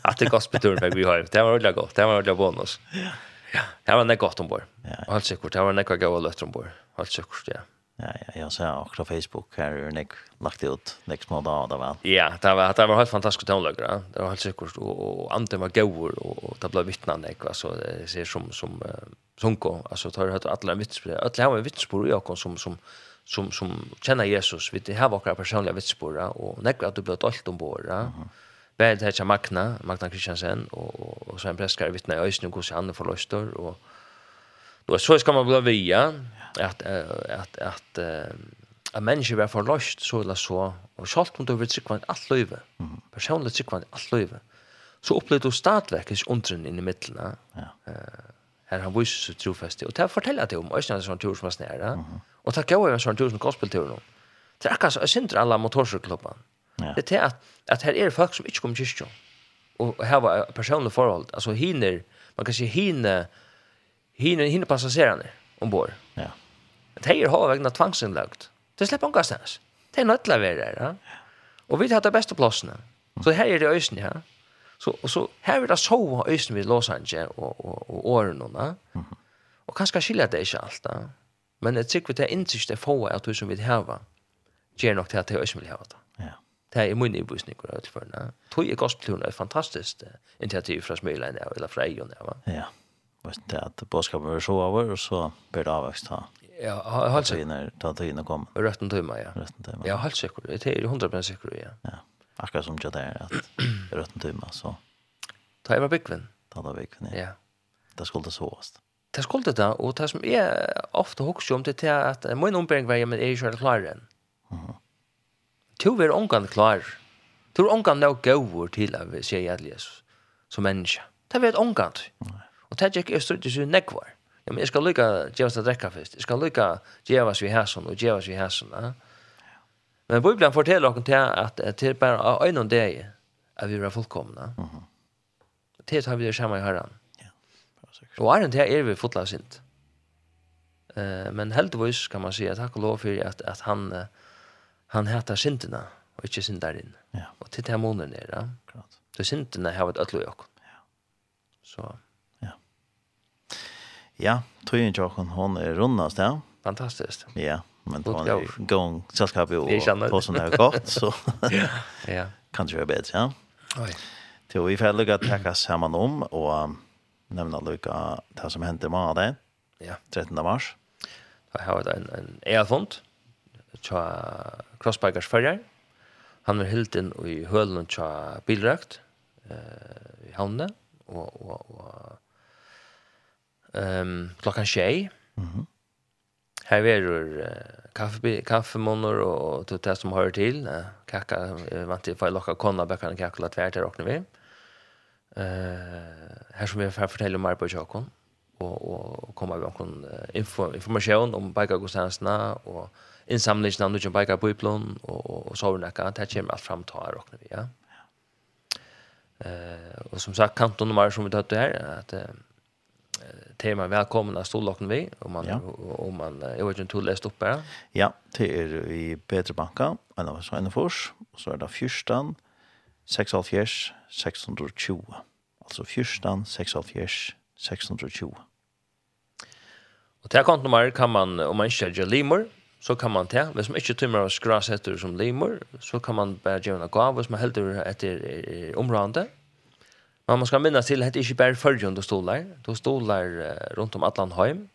att det gospelturen vi har. Det var ordentligt gott. Det var ordentligt bonus. Ja. Ja, det var något gott ombord. Ja. Helt säkert. Det var något gott lätt ombord. Helt säkert, ja. Ja, ja, jag ser också på Facebook här är Nick lagt ut next månad då där väl. Ja, det var det var helt fantastiskt tonläge. Det var helt säkert och och Anton var god och det blev vittnande alltså det ser som som sunko alltså tar det alla vittnesbörd. alla har vittnesbörd i och som som som som känner Jesus vi det har våra personliga vittnesbörd och när att du blir allt om våra Bäd heter Magna, Magna Christiansen och och sen präskar vittna i Ösnen går sig andra förlustor och då så ska man bli via att att att att människor var förlust så eller så och schalt mot över sig kvant allt löve. Personligt sig kvant allt löve. Så upplevde du stadverkes undren i mitten. Ja. Eh her han viser sitt trofeste. Og det forteller jeg om, og ikke en sånn tur som er snære. Og det gav jeg en sånn tur som gospeltur nå. Det er akkurat så, jeg synder alle. Ja. Det er at, at her er folk som ikke kommer kyrkjøn. Og her var personlige forhold. Altså hiner, man kan si hinner hine, hine passasjerene ombord. Ja. Det här har vegna tvangsinnlagt. Det slipper omgastens. Det er nødla vi er her. Ja? Og vi tar det beste plassene. Så her er det øyne, ja. Så och så här är det så ösn vi Los Angeles och och och Ornona. Mhm. Och kanske skiljer det inte allt. Men det tycker vi det inte det få att du som vill ha. Ger nog till att ösn vill ha det. Ja. Det är min ibusning och allt för när. Tror jag gospeltun är fantastiskt initiativ från Smölen eller Frejon där va. Ja. Vad det att boskapen är så över och så blir det avväxt här. Ja, alltså när ta in och komma. Rätten timmar ja. Rätten timmar. Ja, helt säkert. Det är 100% säkert ja. Ja. Akkurat som jag där att rötten tumma så. Ta jeg var byggven. Ta över bygven. Ja. Det skulle det såast. Det skulle det og det som jeg ofte husker om det är att min ombränning var men jag med Asia klar enn. Du er ongan klar. Tu är ongan nog gåvor till att säga Jesus som menneske. Det vet ongan. Og det er ikke öster till sin nekvar. Ja, men jeg skal lycka ge oss att dräcka först. Jag ska lycka ge oss vi hæsson og och ge oss vi här sån. Men Bibelen forteller oss til at det er bare av øynene det at vi er fullkomne. Mm -hmm. Det tar vi det samme i herren. Ja, og æren det er vi fotla sint. Eh, men heldigvis kan man si at takk og lov for at, at han, han heter sintene og ikke sinteren. Ja. Og til det her måneden er Ja. Klart. Så sintene har vært ødelig oss. Ja. Så. Ja. Ja, tøyen tjokken, hun er rundast, ja. Fantastisk. Ja, men det var en gång sällskap och på sån här gott så ja. Kan ju bättre ja. Oj. Till vi får lucka tacka samman om och nämna lucka det som hände med det ja. 13 mars. Då har det en en elfond tja crossbikers förjar han var helt in i hölen tja bilrakt eh i hamnen. Och och och ehm klockan 6 mhm. Her er det kaffe og och det där som hör till. Kaka vant til å få locka konna bäckan kaka la där och åkner vi. Eh här som vi får fortälja mer på Jokon Og, och komma vi kan info information om bäcka og innsamlingen av noen bäcka og, og, og och så där det kommer alt frem til och nu vi ja. Eh og som sagt kanton nummer som vi tatt her, at uh, tema välkomna storlocken vi om man ja. om man jag vet inte hur läst upp här. Ja, det är i Peter Banka, en av sina fors och så är det fyrstan 674 620. Alltså fyrstan 674 620. Och det här kontonummer kan man om man inte är limor så kan man ta, hvis man ikke tømmer av skrasetter som limor, så kan man bare gjøre en gav, hvis man heldur etter området, Men man skal minnas til, at det ikke bare følger du stolar. Du stolar rundt om Atlanheim.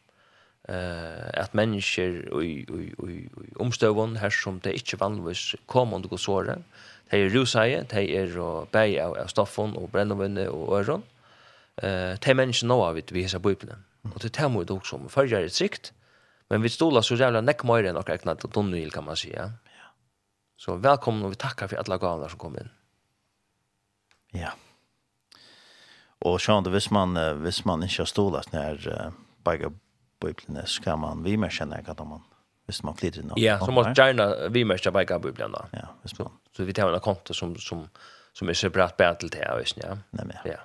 Uh, at mennesker i, i, i, i omstøvun her som det ikke vanligvis kommer under godsåret. Det er ruseie, det er bæg av, av stoffen og brennevinne og øren. Uh, det er mennesker nå av vi hesa bøyblene. Og det er det også om. Førger er trygt, men vi stolar så jævla nekk mer enn og ekna til Donnil, kan man si. Ja. Så velkommen og vi takkar for alle gavene som kom inn. Ja. Yeah. Og så hvis man hvis man ikke har stolat när bara bibeln så kan man vi mer känna att man hvis man flyter inn. Ja, så måste gärna vi mer känna bara bibeln då. Ja, hvis man. Så vi tar en konto som som som är separat bara till det, visst ja. Nej ja. Ja.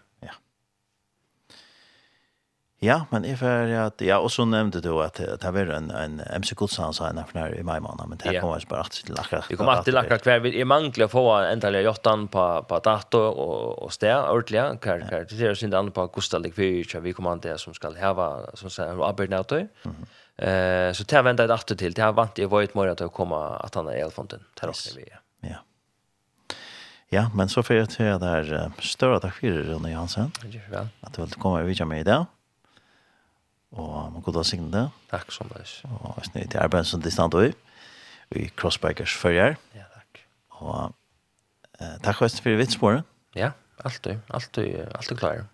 Ja, men if er at, ja, og så nevnte du at det var en, en MC Godsan sa en her i mai måned, men det yeah. kommer bare alltid til akkurat. Vi kommer alltid til akkurat vi är mangler å få endelig jottan på, på dato og, og stä ordentlig, kar kar det ser sin andre på Gustav Likvig, vi kommer inte til som skal heva, som säger arbeid nødt Eh, så tar venter jeg dato til, det har vant i vært morgon att å komme at han er Elfonten, til vi. Ja. Ja, men så får jeg til det her større takk for Rune Johansen. Takk for At du vil komme og vidtja med i dag. Og man god å signe det. Takk som det er. Og jeg snitt til arbeid som distant og i, Crossbikers førjer. Ja, takk. Og eh, takk for for vitsporet. Ja, alltid, alltid, alltid klar.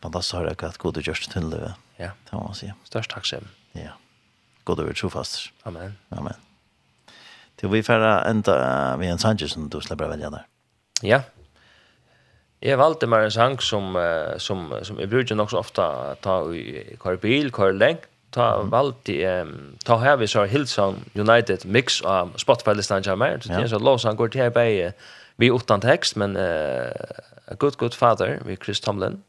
Fantastisk har jeg hatt god og gjørst til det. Ja. Det må man si. Størst takk selv. Ja. God og trofast. Amen. Amen. Til vi får enda uh, vi en sanger som du slipper å velge der. Ja, Jag valgte meg en sang som som som jag brukar nok så ofta ta i kvar bil, kvar lengt. ta valdi um, ta här vi så Hillsong United mix av Spotify listan jag meg. så det är så lås han går til här bare vi utan text men uh, a good good father vi Chris Tomlin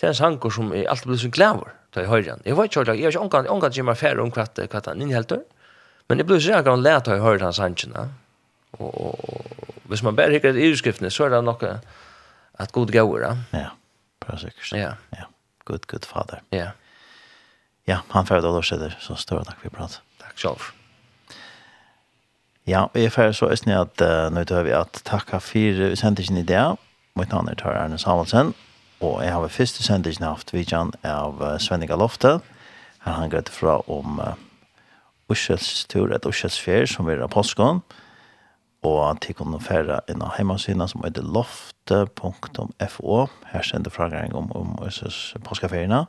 det är en sang som jeg alltid blir så glad ta i den. jag vet har jag omgang, omgang til meg Fair om kvatt kvatt han helt men det blir så jag kan lära den sangen. höjden og, och och hvis man bara hickar i utskriften så är det något at god gåva. Ja. bra sikkert. Ja. Ja. Good good father. Ja. Ja, han får då så så står takk for prat. Takk selv. Ja, vi får så østene at uh, nå tar vi at att tacka för i det. Mitt navn er Tar Erne Samuelsen og jeg har første sändningen haft vidjan av uh, Svenninga Lofte. Här han går fra om uh, Ushelstur, et Ushelsfjer, som er av påskån. Og at de kunne noen inn av heimasynet som heter Loft satte.fo. Her sender fragring om, om Øsses påskeferiene,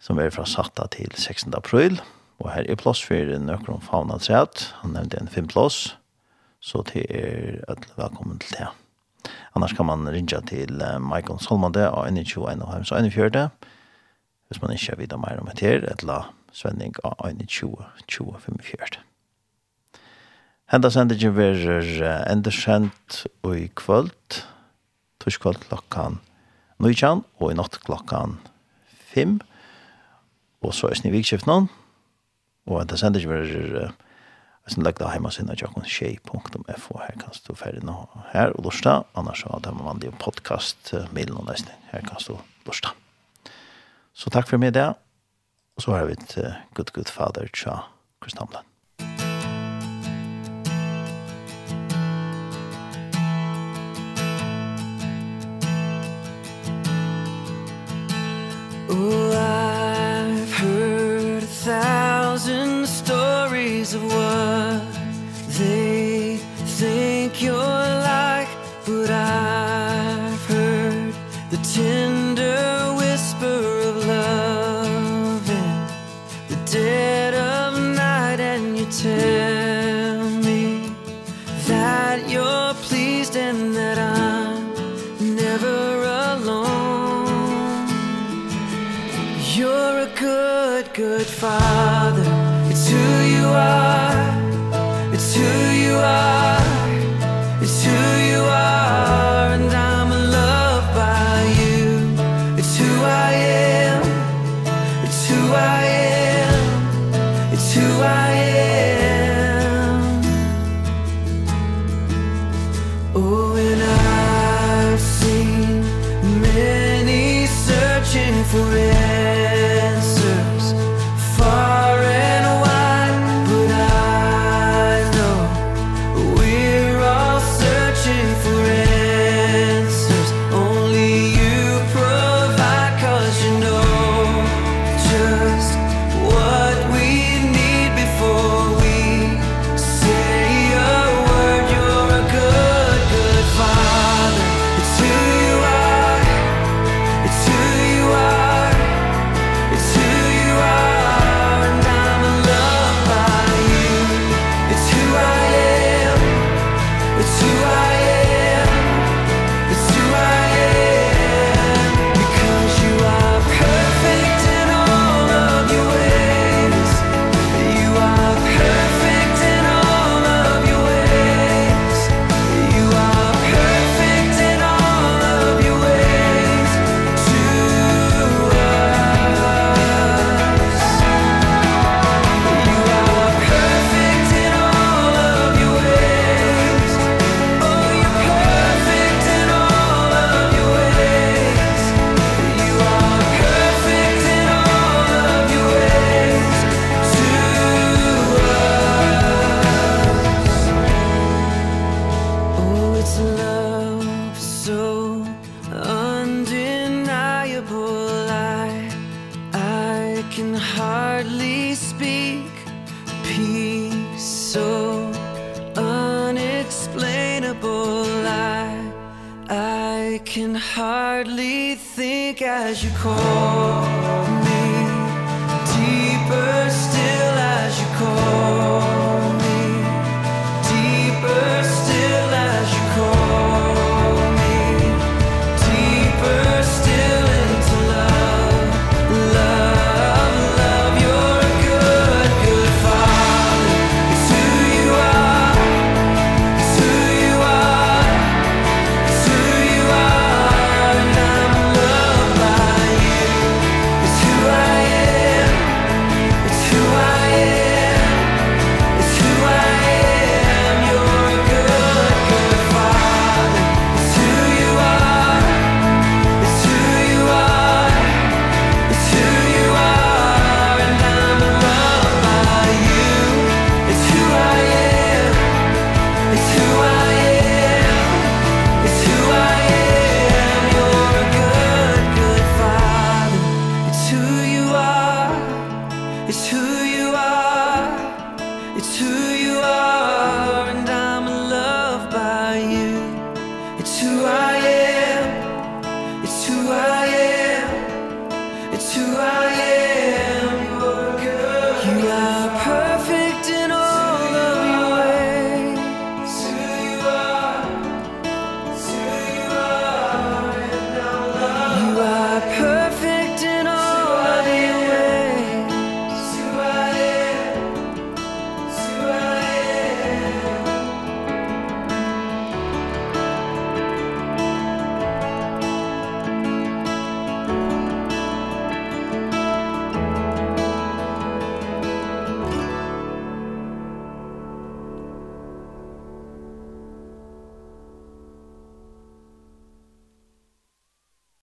som er fra satta til 16. april. Og her er plass for nøkron fauna træt. Han nevnte en fin plass, så det er ødelig velkommen til det. Annars kan man ringe til Michael Solmande av NHO 1 og 41, hvis man ikke vet mer om det her, eller svenning av 21 20 45. Henda sendingen verer endersendt og i kvöld, torskvöld klokkan 19 og i natt klokkan 5. Og så er snitt vikskift nå, og henda sendingen verer Jeg skal legge det hjemme sin at jeg her kan du ferdig nå her og lorsta, annars så har man det podcast middelen og nesten, her kan du lorsta. Så takk for meg det, og så har vi et uh, good good father tja Kristian Oh, I've heard a thousand stories of what they think you're like But I've heard the ten love